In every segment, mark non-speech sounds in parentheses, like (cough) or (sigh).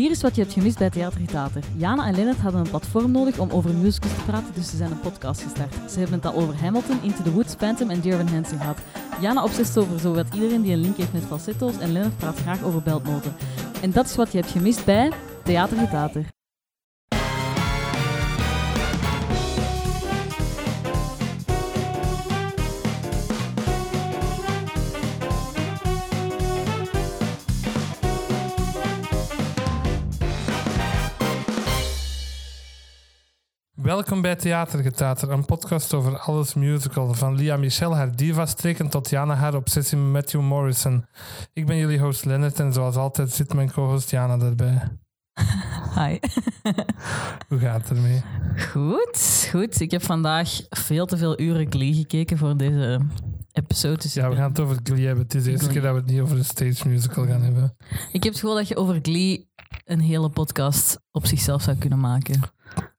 Hier is wat je hebt gemist bij Theatergetater. Jana en Lennart hadden een platform nodig om over musicals te praten, dus ze zijn een podcast gestart. Ze hebben het al over Hamilton, Into the Woods, Phantom en Dear Evan Hansen gehad. Jana obsesst over zowat iedereen die een link heeft met falsetto's en Lennart praat graag over beltnoten. En dat is wat je hebt gemist bij Theatergetater. Welkom bij Theatergetater, een podcast over alles musical. Van Lia Michel, haar diva-streken, tot Jana, haar obsessie met Matthew Morrison. Ik ben jullie host Lennart en zoals altijd zit mijn co-host Jana erbij. (laughs) Hi. (laughs) Hoe gaat het ermee? Goed, goed. Ik heb vandaag veel te veel uren Glee gekeken voor deze episode. Dus Ja, we gaan het over Glee hebben. Het is de eerste Glee. keer dat we het niet over een stage musical gaan hebben. Ik heb het gevoel dat je over Glee een hele podcast op zichzelf zou kunnen maken.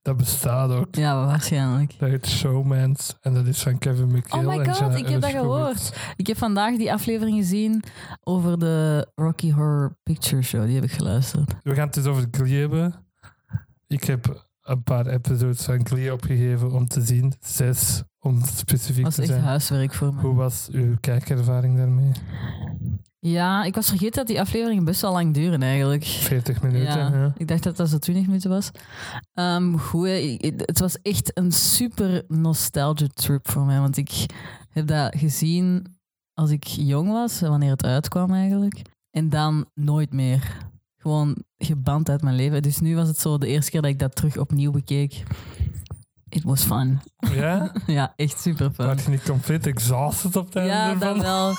Dat bestaat ook. Ja, waarschijnlijk. Dat heet Showmans en dat is van Kevin McHale. Oh my god, ik heb dat gehoord. Ik heb vandaag die aflevering gezien over de Rocky Horror Picture Show. Die heb ik geluisterd. We gaan het dus over Glee hebben. Ik heb een paar episodes van Glee opgegeven om te zien. Zes, om specifiek Dat te echt zijn. huiswerk voor me. Hoe was uw kijkervaring daarmee? Ja, ik was vergeten dat die afleveringen best wel lang duren eigenlijk. 40 minuten, Ja, ja. ik dacht dat dat zo 20 minuten was. Ehm goed, het was echt een super nostalgia trip voor mij. Want ik heb dat gezien als ik jong was, wanneer het uitkwam eigenlijk. En dan nooit meer. Gewoon geband uit mijn leven. Dus nu was het zo de eerste keer dat ik dat terug opnieuw bekeek. It was fun. Ja? (laughs) Ja, echt super fun. Had je niet compleet exhausted op het einde Ja, ervan? dat wel.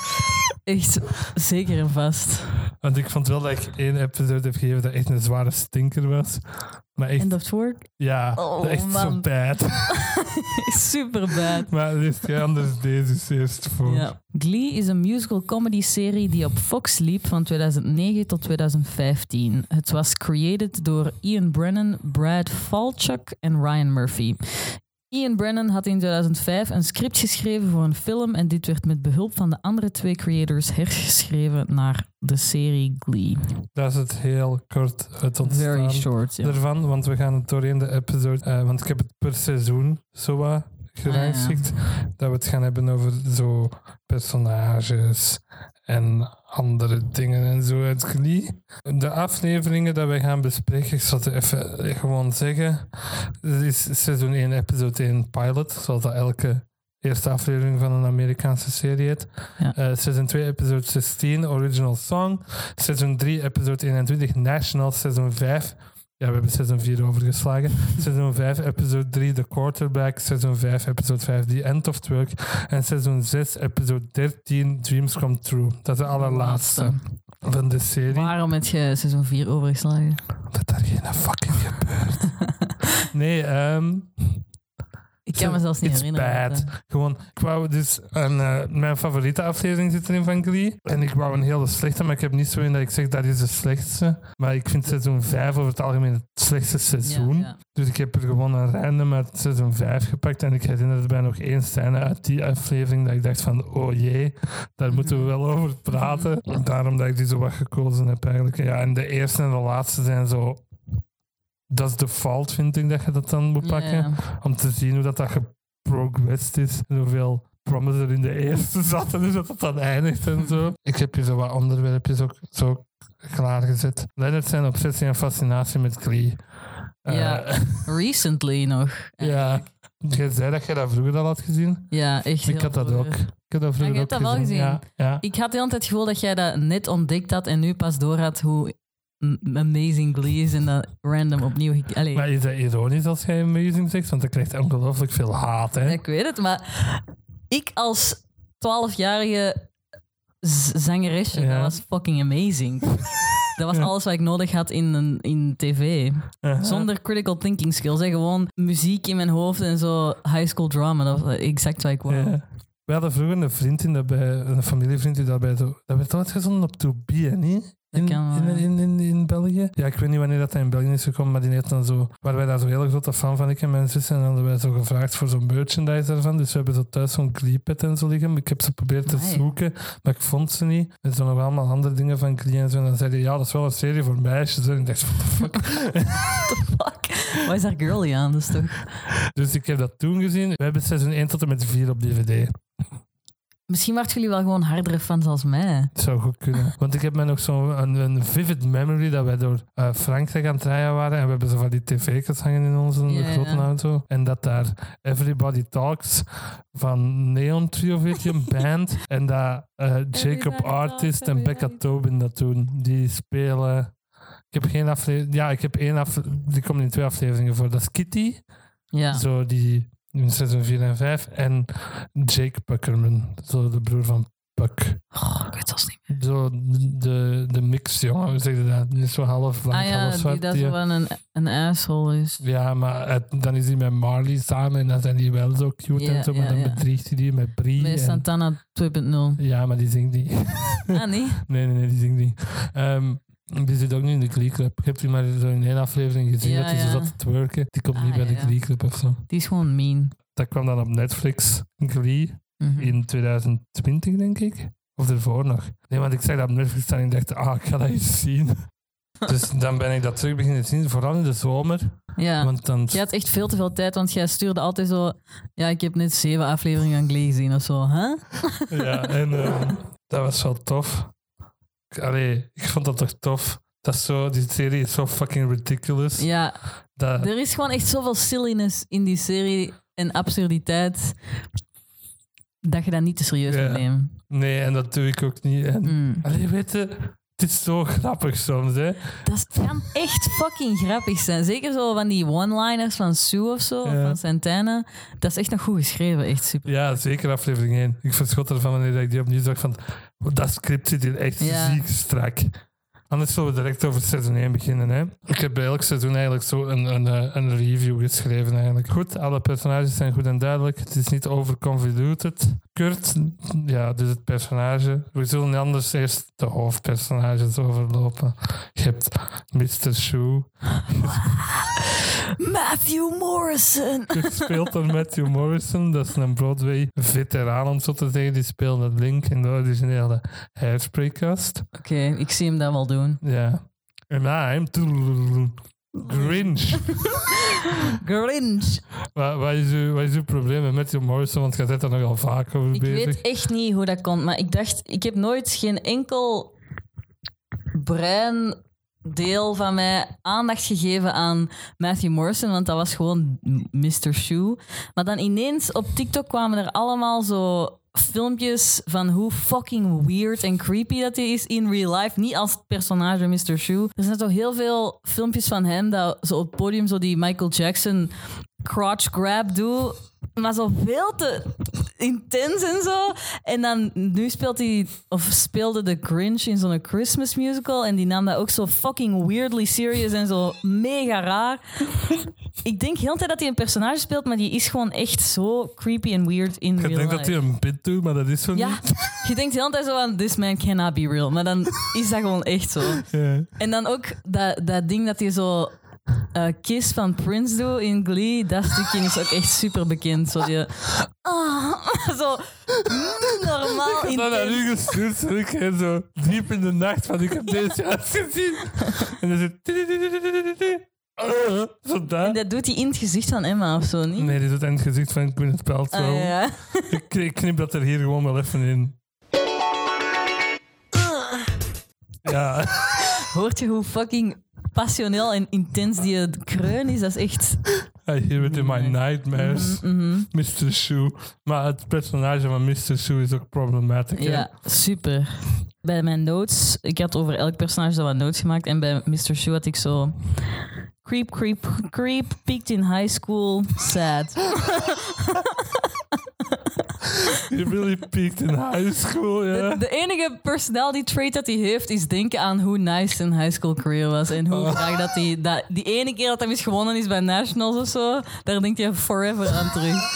Echt zeker en vast. Want ik vond wel dat ik één episode heb gegeven dat echt een zware stinker was. Maar echt, End of work. ja, Oh, echt zo man. bad. (laughs) Super bad. maar liefst jij anders deze is eerst voor. Ja. Glee is een musical comedy serie die op Fox liep van 2009 tot 2015. Het was created door Ian Brennan, Brad Falchuk en Ryan Murphy. Ian Brennan had in 2005 een script geschreven voor een film en dit werd met behulp van de andere twee creators hergeschreven naar de serie Glee. Dat is het heel kort het ontstaan Very short, ja. ervan. Want we gaan het doorheen de episode... eh, want ik heb het per seizoen zo wat gerangschikt. Dat we het gaan hebben over zo personages en andere dingen en zo uit Glee. De afleveringen dat we gaan bespreken, ik zal het even gewoon zeggen. Het is seizoen 1, episode 1 pilot, zoals dat elke eerste aflevering van een Amerikaanse serie heet. Ja. Eh, seizoen 2, episode 16, original song. Seizoen 3, episode 21, national. Seizoen 5, ja, we hebben seizoen 4 overgeslagen. seizoen 5, episode 3, The Quarterback. Seizoen 5, episode 5, The End of Work. En seizoen 6, episode 13, Dreams Come True. Dat is de allerlaatste van de serie. Waarom heb je seizoen 4 overgeslagen? Dat daar geen fucking gebeurt. (laughs) nee, ehm Ik kan me zelfs niet It's herinneren. bad. wat, Gewoon, ik wou dus een, eh, mijn favoriete aflevering zit erin van Glee. En ik wou een hele slechte, maar ik heb niet zo in dat ik zeg dat is de slechtste. Maar ik vind seizoen 5 over het algemeen het slechtste eh. seizoen. Ja, ja. Dus ik heb er gewoon een random uit seizoen 5 gepakt. En ik herinner erbij nog één scène uit die aflevering dat ik dacht van, oh jee, daar moeten we wel over praten. Daarom dat ik die zo wat gekozen heb eigenlijk. Ja, en de eerste en de laatste zijn zo... Dat is de fault, vind ik, dat je dat dan moet pakken om te zien hoe dat, dat geprogressed is en hoeveel promise er in de eerste (laughs) zat en hoe dat, dat dan eindigt en zo. Ik heb hier zo wat onderwerpjes ook zo klaargezet. Leonard zijn obsessie en fascinatie met Glee. Eh, Ja. (laughs) Recently nog. ja. Jij zei dat je dat vroeger al had gezien. Ja, echt. Ik had dat ook. vroeger. Ik heb dat vroeger je ook dat wel gezien? Ja, ja. Ik had de hele tijd het gevoel dat jij dat net ontdekt had en nu pas door had hoe amazing Glee is en dat random opnieuw... gek- Allee, Maar is dat ironisch als jij amazing zegt? Want dat krijgt ongelooflijk veel haat, hè? ik weet het, maar ik als 12-jarige z- zangeresje, Ja. dat was fucking amazing. (laughs) Dat was alles wat ik nodig had in, een, in tv. Zonder critical thinking skills. Hè. Gewoon muziek in mijn hoofd en zo high school drama. Dat was exact wat ik wou. Ja. We hadden vroeger een vriend in dat bij, een familievriend die daarbij zo, dat werd altijd gezonden op To Be, hè, niet? Dat In, wel, in, in, in, in België. Ja, ik weet niet wanneer dat hij in België is gekomen, maar die heeft dan zo... Waar wij daar zo heel grote fan van, ik en mijn zus. En dan hadden wij zo gevraagd voor zo'n merchandise daarvan. Dus we hebben zo thuis zo'n Glee-pad en zo liggen. Ik heb ze geprobeerd te Amai. zoeken, maar ik vond ze niet. Er zijn nog allemaal andere dingen van Glee en zo. En dan zeiden ja, dat is wel een serie voor meisjes. En ik dacht, what the fuck? (laughs) Fuck. Wat is daar girly aan? Dat is toch... dus ik heb dat toen gezien. We hebben seizoen 1 tot en met 4 op DVD. Misschien waren jullie wel gewoon hardere fans als mij. Het zou goed kunnen. Want ik heb me nog zo'n een, een vivid memory dat wij door eh, Frankrijk aan het rijden waren. En we hebben zo van die tv's hangen in onze Ja, grote ja. auto. En dat daar Everybody Talks van Neon Trio, weet (laughs) je, een band. En dat eh, Jacob Artist en Becca Tobin dat doen. Die spelen... Ik heb geen aflevering... Ja, ik heb één aflevering... Die komen in twee afleveringen voor. Dat is Kitty. Ja. Zo die in seizoen 4 en 5. En Jake Puckerman. Zo de broer van Puck. Oh, ik weet zelfs niet meer. Zo de, de mix, jongen. Hoe zeg je dat? Die is zo half blank, Ah ja, half die zwart. dat die- wel een, een asshole is. Ja, maar het- dan is hij met Marley samen en dan zijn die wel zo cute Ja, en zo. Maar ja, dan bedriegt hij die met Brie. Met en- Santana 2.0. ja, maar die zingt niet. Ah, nee? (laughs) nee, nee, nee, die zingt niet. Ehm, die zit ook niet in de Glee Club. Ik heb die maar zo in één aflevering gezien Ja, dat hij zo ja. zat te twerken. Die komt Ah, niet bij de. Glee Club of zo. Die is gewoon mean. Dat kwam dan op Netflix, Glee. Mhm. in 2020, denk ik. Of ervoor nog. Nee, want ik zag dat op Netflix staan en ik dacht, ah, ik ga dat eens zien. (laughs) dus dan ben ik dat terug beginnen zien, vooral in de zomer. Ja. Want dan... Jij had echt veel te veel tijd, want jij stuurde altijd zo... Ja, ik heb net zeven afleveringen aan Glee gezien of zo. Huh? (laughs) Ja, en ehm, dat was wel tof. Allee, ik vond dat toch tof. Dat is zo, die serie is zo fucking ridiculous. Ja, Dat, er is gewoon echt zoveel silliness in die serie en absurditeit dat je dat niet te serieus Ja. moet nemen. nee, en dat doe ik ook niet. En, Mm. Allee, weet je, het is zo grappig soms, hè. Dat is- kan echt fucking grappig zijn. Zeker zo van die one-liners van Sue of zo, of van Santana. Dat is echt nog goed geschreven, echt super. Ja, zeker aflevering 1. Ik verschot ervan wanneer ik die opnieuw zag van... Dat script zit hier echt Ja. ziek strak. Anders zullen we direct over seizoen 1 beginnen. Hè. Ik heb bij elk seizoen eigenlijk zo een, een, eh, een review geschreven. Eigenlijk. Goed, alle personages zijn goed en duidelijk. Het is niet overconvoluted. Kurt, ja, dus het personage. We zullen anders eerst de hoofdpersonages overlopen. Je hebt Mr. Shoe. (laughs) Matthew Morrison! gespeeld door Matthew Morrison. Dat is een Broadway-veteraan, om zo te zeggen. Die speelde Link in de originele Hairspray-cast. Oké, ik zie hem dat wel doen. Ja. En I'm Grinch. (laughs) Grinch! wat, wat, is uw, wat is uw probleem met Matthew Morrison? Want jij bent daar nogal vaak over Ik bezig. weet echt niet hoe dat komt, maar ik dacht, ik heb nooit geen enkel breindeel van mij aandacht gegeven aan Matthew Morrison, want dat was gewoon Mr. Shoe. Maar dan ineens op TikTok kwamen er allemaal zo filmpjes van hoe fucking weird en creepy dat hij is in real life. Niet als personage Mr. Shoe. Er zijn toch heel veel filmpjes van hem dat zo op het podium zo die Michael Jackson crotch grab doet. Maar zo veel te intens en zo. En dan nu speelt hij, of speelde de Grinch in zo'n Christmas musical. En die nam dat ook zo fucking weirdly serious en zo mega raar. Ik denk heel de tijd dat hij een personage speelt, maar die is gewoon echt zo creepy en weird in Ik real denk life. dat hij een bit doet, maar dat is zo Ja, niet. (laughs) je denkt heel de tijd zo van, this man cannot be real. Maar dan is dat gewoon echt zo. Ja. En dan ook dat, dat ding dat hij zo eh, Kiss van Prince doet in Glee, dat stukje is ook echt super bekend. Zo die... Ah, (laughs) zo mm, normaal Ik had dat naar intens. u gestuurd, zo ik hè, zo diep in de nacht van ik heb deze juist gezien. En dan zit... Zo En daar. dat doet hij in het gezicht van Emma of zo, niet? Nee, dit doet in het gezicht van Gwyneth Paltrow. Ah, ja. ik, ik knip dat er hier gewoon wel even in. Ja, Hoort je hoe fucking passioneel en intens die kreun is? Dat is echt... I hear it in my nightmares. Mhm. Mr. Shoe. Maar het personage van Mr. Shoe is ook problematic. hè? Ja, super. Bij mijn notes, ik had over elk personage zo wat notes gemaakt. En bij Mr. Shoe had ik zo. Creep, creep, creep, peaked in high school, sad. (laughs) You really peaked in high school, ja. De enige personality trait dat hij heeft is denken aan hoe nice zijn high school career was. En hoe graag dat hij. Dat, die ene keer dat hij eens gewonnen is bij Nationals of zo, daar denkt hij forever aan terug. (laughs)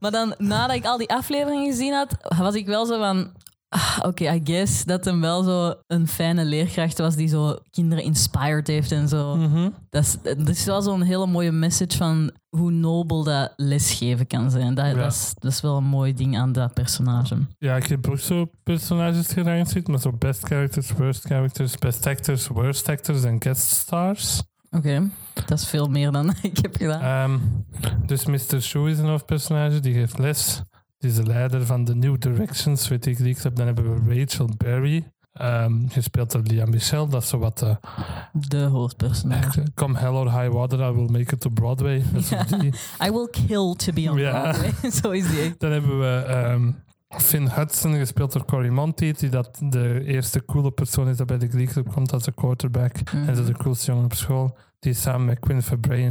Maar dan, nadat ik al die afleveringen gezien had, was ik wel zo van. Ah, Oké, I guess dat hem wel zo een fijne leerkracht was die zo kinderen inspired heeft en zo. Mhm. Dat is, dat is wel zo'n hele mooie message van hoe nobel dat lesgeven kan zijn. Dat, Ja. dat, is, dat is wel een mooi ding aan dat personage. Ja, ik heb ook zo personages gerangeerd, maar zo best characters, worst characters, best actors, worst actors en guest stars. Oké, dat is veel meer dan (laughs) ik heb gedaan. Ehm, dus Mr. Shoe is een hoofdpersonage, die geeft les. Die is de leider van de New Directions, weet ik die club. Dan hebben we Rachel Berry, ehm, gespeeld door Lia Michelle. Dat is zo wat de De hoofdpersonage. Come Hell or High Water, I will make it to Broadway. I will kill to be on. Broadway. (laughs) Zo is die. Dan hebben we ehm, Finn Hudson, gespeeld door Cory Monteith, die dat de eerste coole persoon is dat bij de Club komt als een quarterback. En dat is de coolste jongen op school. Die is samen met Quinn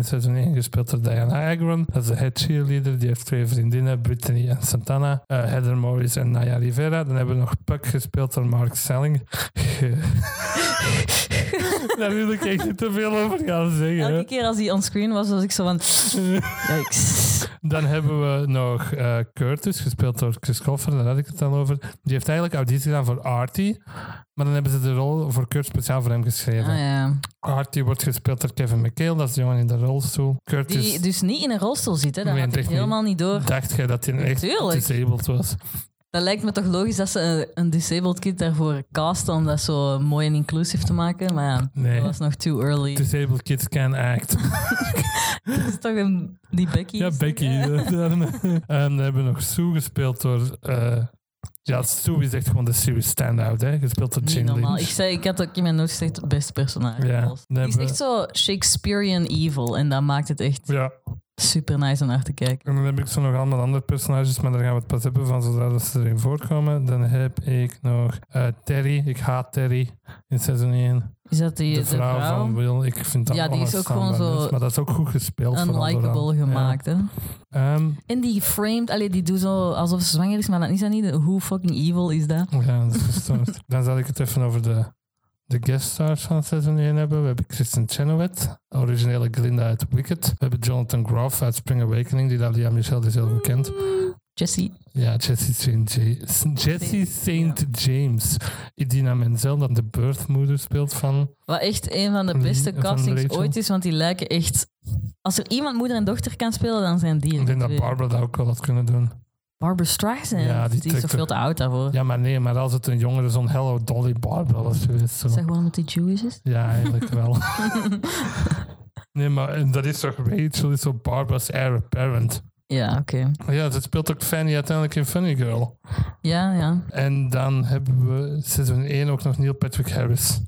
in 1 gespeeld door Diana Agron. Dat is de head cheerleader. Die heeft twee vriendinnen, Brittany en Santana. eh, Heather Morris en Naya Rivera. Dan hebben we nog Puck gespeeld door Mark Selling. (laughs) Daar wil ik echt niet te veel over gaan zeggen. Elke keer als hij onscreen was, was ik zo van... (laughs) Yikes. Dan hebben we nog eh, Curtis, gespeeld door Chris Coffer, daar had ik het al over. Die heeft eigenlijk auditie gedaan voor Artie. Maar dan hebben ze de rol voor Kurt speciaal voor hem geschreven. Ah, ja. Artie wordt gespeeld door Kevin McHale, dat is de jongen in de rolstoel. Curtis, Die dus niet in een rolstoel zit, hè? dat Nee, had ik helemaal niet door. dacht jij dat hij echt Tuurlijk. disabled was? Dat lijkt me toch logisch dat ze een, disabled kid daarvoor casten om dat zo mooi en inclusief te maken. Maar ja, Nee. dat was nog too early. Disabled kids can act. (laughs) Dat is toch een, die Becky? ja, is Becky. (laughs) dan, En dan hebben we nog Sue gespeeld door... eh, ja, Sue is echt gewoon de series standout, hè? Gespeeld door Niet Jane normaal. Ik, zei, ik had ook in mijn notes gezegd, beste personage. Ja, Die is echt zo Shakespearean evil en dat maakt het echt Ja, super nice om naar te kijken. En dan heb ik zo nog allemaal andere personages, maar daar gaan we het pas hebben van zodra dat ze erin voorkomen. Dan heb ik nog eh, Terry. Ik haat Terry in seizoen 1. Is dat die, De vrouw, van Will. Ik vind dat Ja, die is ook gewoon zo Maar dat is ook goed gespeeld. unlikable gemaakt, hè? Ehm, En die framed, allee, die doet zo alsof ze zwanger is, maar dat is dat niet. Hoe fucking evil is dat? ja, dat is gestoord. (laughs) dan zal ik het even over de, de guest stars van seizoen 1 hebben. We hebben Kristen Chenoweth, originele Glinda uit Wicked. We hebben Jonathan Groff uit Spring Awakening, die Lia Michelle is heel bekend. Jessie. Ja, Jesse St. Jesse St. James. Idina Menzel, dat de birthmoeder speelt van... Wat echt een van de beste van castings Rachel. ooit is, want die lijken echt... Als er iemand moeder en dochter kan spelen, dan zijn die. Ik denk dat. Barbara dat ook wel had kunnen doen. Barbara Streisand. Ja, die die, is toch veel te oud daarvoor. Ja, maar nee, maar als het een jongere, zo'n Hello Dolly Barbara was geweest. Zo. Is dat gewoon met die Jewish is? Ja, eigenlijk wel. (laughs) nee, maar en dat is toch Rachel, is zo Barbara's heir apparent. Ja, oké. Maar ja, ze speelt ook Fanny uiteindelijk in Funny Girl. Ja, ja. En dan hebben we seizoen 1 ook nog Neil Patrick Harris.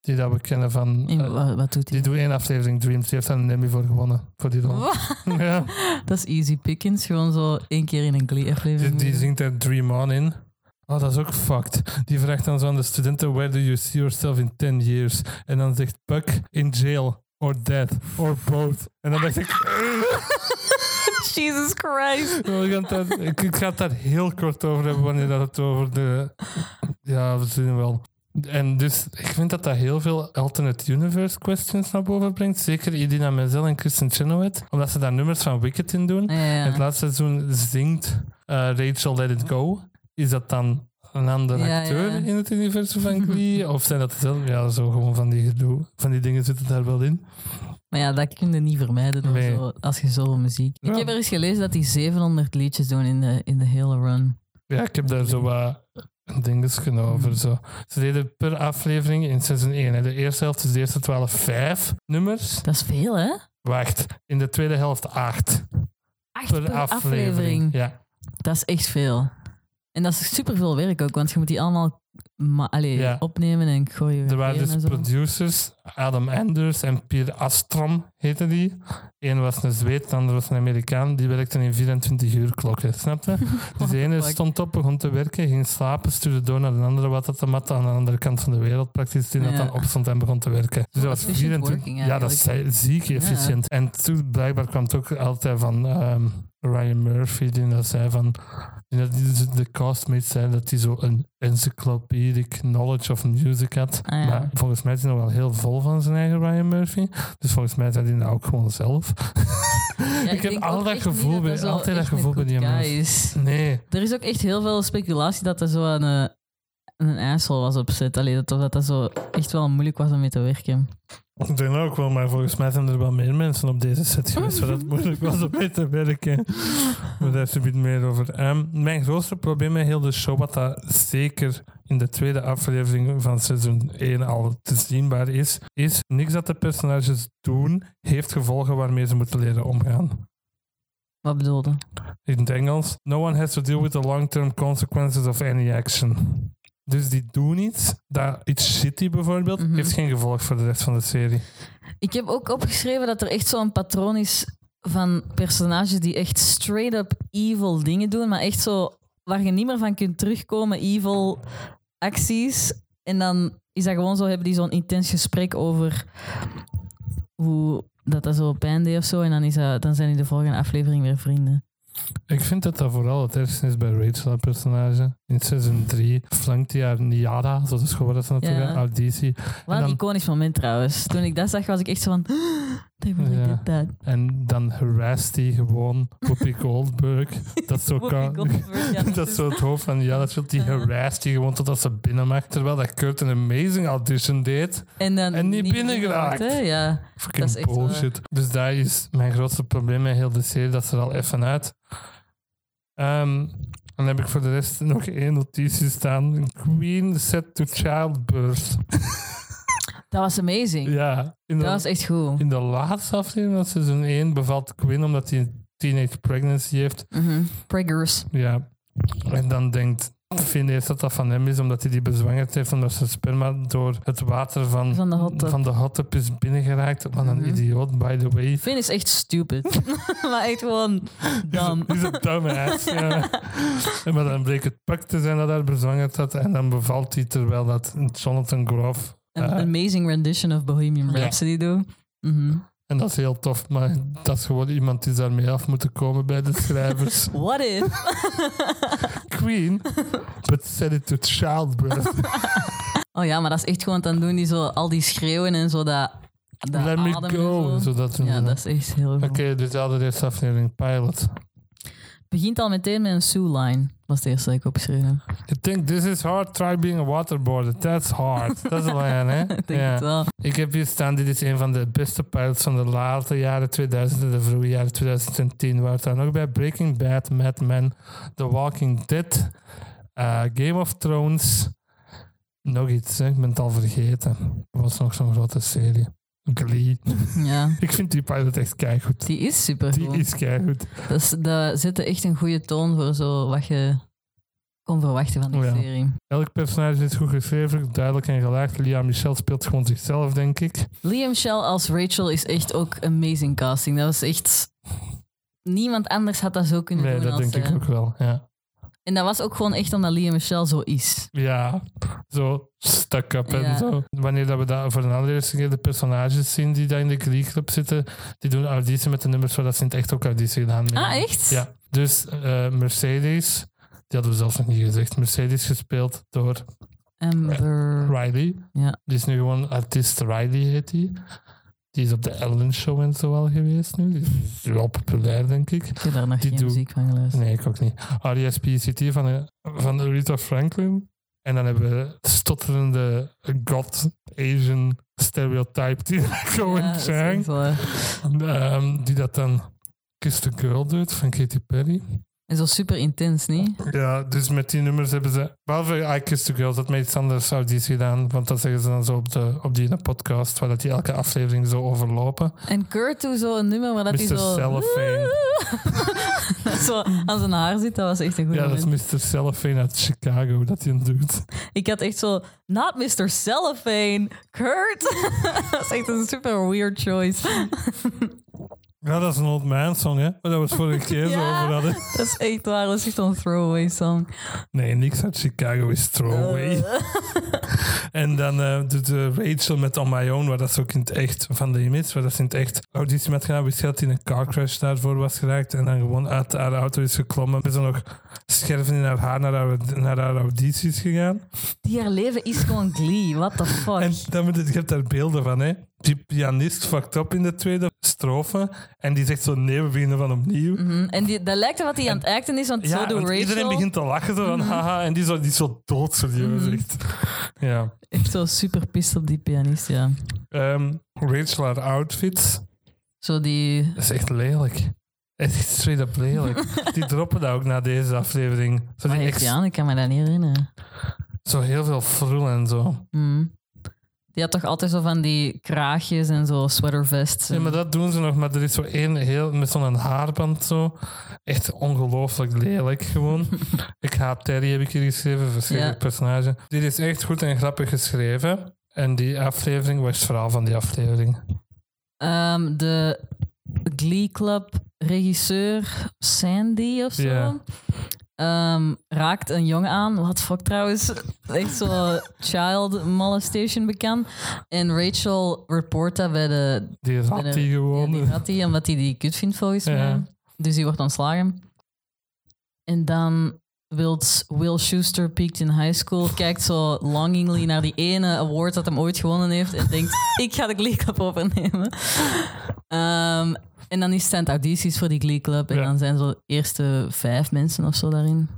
Die dat we kennen van... Eh, wa- wat doet die hij? doet één aflevering Dreams. Die heeft daar een Emmy voor gewonnen. Voor die rol. (laughs) ja. Dat is easy pickings. Gewoon zo één keer in een Die, Glee-aflevering. die zingt er Dream On in. Oh, dat is ook fucked. Die vraagt dan zo aan de studenten: Where do you see yourself in 10 years? En dan zegt Puck in jail, or death, or both. En dan dacht ik: (laughs) Jesus Christ. we gaan het daar- ik, ik ga het daar heel kort over hebben wanneer dat het over de. Ja, we zien wel. En dus ik vind dat dat heel veel alternate universe questions naar boven brengt. Zeker Idina Menzel en Kristen Chenoweth. Omdat ze daar nummers van Wicked in doen. Ja, het laatste seizoen zingt eh, Rachel Let It Go. Is dat dan een andere Ja, acteur ja. in het universum van Glee? (laughs) of zijn dat dezelfde? Ja, zo gewoon van die gedoe. Van die dingen zitten daar wel in. Maar ja, dat kun je niet vermijden Nee. zo, als je zo muziek... Ja. Ik heb er eens gelezen dat die 700 liedjes doen in de, in de hele run. Ja, ik heb daar zo wat dinges over. Zo. Ze deden per aflevering in seizoen 1. Hè. De eerste helft is de eerste 12 vijf nummers. Dat is veel, hè? Wacht, in de tweede helft acht Acht per, per, aflevering. aflevering. Ja. Dat is echt veel. En dat is superveel werk ook, want je moet die allemaal ma- allee, Ja. opnemen en gooien. Er waren en dus zo. producers, Adam Anders en Pierre Astrom heette die. Eén was een Zweed, de ander was een Amerikaan. Die werkten in 24 uur klokken, snap je? (laughs) Dus de ene fuck? stond op, begon te werken, ging slapen, stuurde door naar de andere wat te matten aan de andere kant van de wereld, praktisch, die dat Ja. dan opstond en begon te werken. Dus dat was Efficient 24 working Ja, dat is ziek efficiënt. En toen blijkbaar kwam het ook altijd van ehm, Ryan Murphy, die dat zei van die dat de castmates zei dat hij zo een encyclopedic knowledge of music had. Ah, ja. Maar volgens mij is hij nog wel heel vol van zijn eigen Ryan Murphy. Dus volgens mij zei hij dat ook gewoon zelf. Ja, (laughs) ik heb al dat gevoel bij, dat altijd dat gevoel bij die mensen. is. Nee. Er is ook echt heel veel speculatie dat er zo een, eh, een asshole was op set. Allee, dat, dat dat zo echt wel moeilijk was om mee te werken. Ik denk ook wel, maar volgens mij zijn er wel meer mensen op deze set geweest waar het (laughs) moeilijk was om mee te werken. Maar daar is een beetje meer over. Ehm, mijn grootste probleem met heel de show, wat dat zeker in de tweede aflevering van seizoen 1 al te zienbaar is, is niks dat de personages doen heeft gevolgen waarmee ze moeten leren omgaan. Wat bedoelde? In het Engels, no one has to deal with the long-term consequences of any action. Dus die doen iets, dat iets shitty bijvoorbeeld, Mhm. heeft geen gevolg voor de rest van de serie. Ik heb ook opgeschreven dat er echt zo'n patroon is van personages die echt straight-up evil dingen doen, maar echt zo waar je niet meer van kunt terugkomen, evil acties. En dan is dat gewoon zo, hebben die zo'n intens gesprek over hoe dat, dat zo pijn deed of zo. En dan, is dat, dan zijn die de volgende aflevering weer vrienden. Ik vind dat dat vooral het ergste is bij Rachel, haar personage. In seizoen 3 flankt hij haar Niara, zo is dat ze natuurlijk Ja. auditie. Wat En een dan- iconisch moment trouwens. Toen ik dat zag, was ik echt zo van... They really Ja. did that. En dan harasst hij gewoon Whoopi (laughs) Goldberg. Dat is Goldberg, ja, (laughs) dat is zo het hoofd van ja, dat speelt die Ja. harasst hij gewoon totdat ze binnen mag. Terwijl dat Kurt een amazing audition deed. En, dan En niet hè? Ja. Fucking Dat is bullshit. Dus dat is mijn grootste probleem met heel de serie. Dat is er al even uit. Ehm, dan heb ik voor de rest nog één notitie staan. Queen set to childbirth. (laughs) Dat was amazing. ja, in de, Dat was echt goed. in de laatste aflevering van seizoen 1 bevalt Queen omdat hij een teenage pregnancy heeft. Preggers. Ja. En dan denkt Finn eerst dat dat van hem is, omdat hij die bezwangerd heeft, omdat zijn sperma door het water van, Van de hot tub. van de hot tub is binnengeraakt. Wat een Mhm. idioot, by the way. Finn is echt stupid. (laughs) maar echt gewoon dom. Is een dumbass, ja. En maar dan bleek het pak te zijn dat hij bezwangerd had. En dan bevalt hij terwijl dat Jonathan Groff... Een eh, amazing rendition of Bohemian. Rhapsody doen. Mhm. en dat is heel tof, maar dat is gewoon iemand die daarmee af moeten komen bij de schrijvers. (laughs) What if? (laughs) Queen, but set it to childbirth. (laughs) oh ja, maar dat is echt gewoon, dan doen die zo al die schreeuwen en zo dat, dat Let me go. zo. Zodat Ja, dat is echt heel goed. Oké, dus de allereerste aflevering, pilot. begint al meteen met een Sue-line. Was het eerste dat ik opgeschreven heb. You think this is hard? Try being a waterboarder. That's hard. Dat is een lijn, hè? (laughs) Ik denk het wel. Ik heb hier staan, dit is een van de beste pilots van de late jaren 2000 en de vroege jaren 2010. Waar het dan nog bij Breaking Bad, Mad Men, The Walking Dead, eh, Game of Thrones. Nog iets, hè? ik ben het al vergeten. Er was nog zo'n grote serie. Glee. Ja, Ik vind die pilot echt keigoed. die is super Die is keigoed. Dat, is- dat zette echt een goede toon voor zo wat je kon verwachten van die Oh ja. serie. Elk personage is goed geschreven, duidelijk en gelaagd. Lia Michel speelt gewoon zichzelf, denk ik. Liam Shell als Rachel is echt ook amazing casting. Dat was echt... Niemand anders had dat zo kunnen Nee, doen dat als denk ik zij. ook wel. Ja. En dat was ook gewoon echt omdat Liam Michelle zo is. Ja, zo stuck up en zo. Wanneer dat we dat voor de allereerste keer de personages zien die daar in de Glee Club zitten, die doen auditie met de nummers waar dat ze in het echt ook auditie gedaan hebben. Ah, echt? Ja, dus eh, Mercedes, die hadden we zelfs nog niet gezegd. Mercedes gespeeld door Amber... Riley. Ja. Die is nu gewoon artiest Riley, heet die. Die is op de Ellen Show en zo al geweest nu. Die is wel populair, denk ik. Ik heb daar nog Die geen doe- muziek van geluisterd. Nee, ik ook niet. R.E.S.P.C.T. van, eh, van Rita Franklin. En dan hebben we de stotterende God Asian stereotype die (laughs) Cohen Ja, waar. Ehm, die dat dan Kiss the Girl doet van Katy Perry. En zo super intens, niet? Ja, dus met die nummers hebben ze... Behalve I Kiss the Girl, dat met iets anders auditie gedaan. Want dat zeggen ze dan zo op, de, op die podcast, waar dat die elke aflevering zo overlopen. En Kurt doet zo een nummer waar dat hij Mr. zo... Cellophane. (laughs) zo aan zijn haar zit, dat was echt een goed Ja, dat is Mr. Cellophane uit Chicago dat hij hem doet. Ik had echt zo... Not Mr. Cellophane, Kurt! (laughs) dat is echt een super weird choice. Ja, dat is een old man song, hè? Waar we het vorige (laughs) keer zo over hadden. (laughs) Dat is echt waar, dat is echt een throwaway song. Nee, niks uit Chicago is throwaway. Eh. (laughs) En dan eh, doet Rachel met On My Own, waar dat ze ook in het echt van de image, waar dat ze in het echt auditie met gedaan, dat hij in een car crash daarvoor was geraakt en dan gewoon uit haar auto is geklommen. Hebben ze nog scherven in haar haar naar haar, naar haar audities gegaan. Die haar leven is gewoon Glee. What the fuck? En dan moet je, je hebt daar beelden van, hè. Die pianist fucked up in de tweede strofe. En die zegt zo, nee, we beginnen van opnieuw. Mhm. En die, dat lijkt dat hij aan het acten is, want Ja, zo doet Rachel. Mhm. iedereen begint te lachen, zo van, haha. En die, zo, die is zo doodserieus, echt. Ja. Echt zo super pist op die pianist, ja. Ehm, Rachel, haar outfits, Zo die... dat is echt lelijk. Is straight up lelijk. (laughs) die droppen dat ook na deze aflevering. Zo, Wat die heeft ex- die aan? Ik kan me dat niet herinneren. zo heel veel frul en zo. Mhm. Die had toch altijd zo van die kraagjes en zo sweatervests. Ja, maar dat doen ze nog. Maar er is zo één heel met zo'n haarband zo. Echt ongelooflijk lelijk gewoon. (laughs) ik haat Terry, heb ik hier geschreven. Verschrikkelijk Ja. personage. Dit is echt goed en grappig geschreven. En die aflevering was het verhaal van die aflevering. Ehm, de Glee Club regisseur Sandy of zo. Ehm, raakt een jongen aan. Wat fuck trouwens. Echt zo child molestation bekend. En Rachel report dat bij de... Die rat de- die gewoon. Ja, die had hij, omdat hij die kut vindt volgens Ja. mij. Dus die wordt ontslagen. En dan wilt Will Schuster peakt in high school, kijkt zo longingly naar die ene award dat hem ooit gewonnen heeft en denkt, (laughs) ik ga de Glee Club overnemen. Ehm, en dan is het audities voor die Glee Club en Ja. dan zijn zo eerste vijf mensen of zo daarin.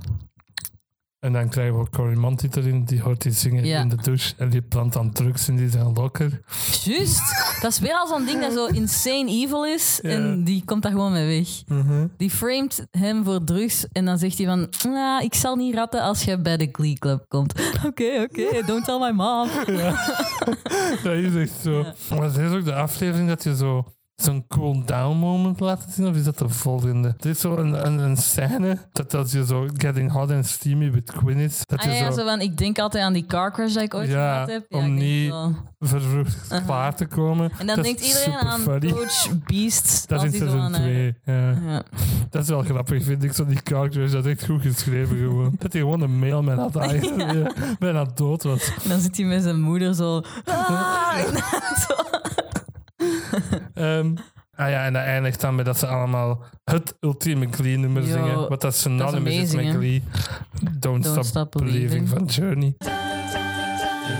En dan krijgen we ook Cory Monteith erin. Die hoort die zingen Ja. in de douche. En die plant dan drugs in die zijn lokker. Juist! Dat is weer al zo'n ding dat zo insane evil is Ja. en die komt daar gewoon mee weg. Die framed hem voor drugs en dan zegt hij van... "Nou, ik zal niet ratten als je bij de Glee Club komt. (laughs) Oké, oké, don't tell my mom. (laughs) Dat is echt zo. Maar dit is ook de aflevering dat je zo zo'n cool down moment laat zien, of is dat de volgende? Er is zo een, een, een scène dat als je zo getting hot and steamy with Quinn is, dat Ah, je ja, ja, zo van, ik denk altijd aan die car crash dat ik ooit Ja, gehad heb. om ik denk niet- vervroegd klaar te komen. En dan dat denkt iedereen aan funny. Coach Beast. Dat is in die zo seizoen aan, eh, 2. Ja. Ja. Dat is wel grappig, vind ik. Zo die characters, dat is echt goed geschreven gewoon. Dat hij gewoon een mailman had eigenlijk. Ja. Bijna dood was. En dan zit hij met zijn moeder zo... (laughs) "Ah!" Zo. (laughs) Ehm, ah ja, en dat eindigt dan met dat ze allemaal het ultieme Glee-nummer zingen. Wat dat synonymous is met? Glee. Don't, Stop, Stop Believing Believing. van Journey.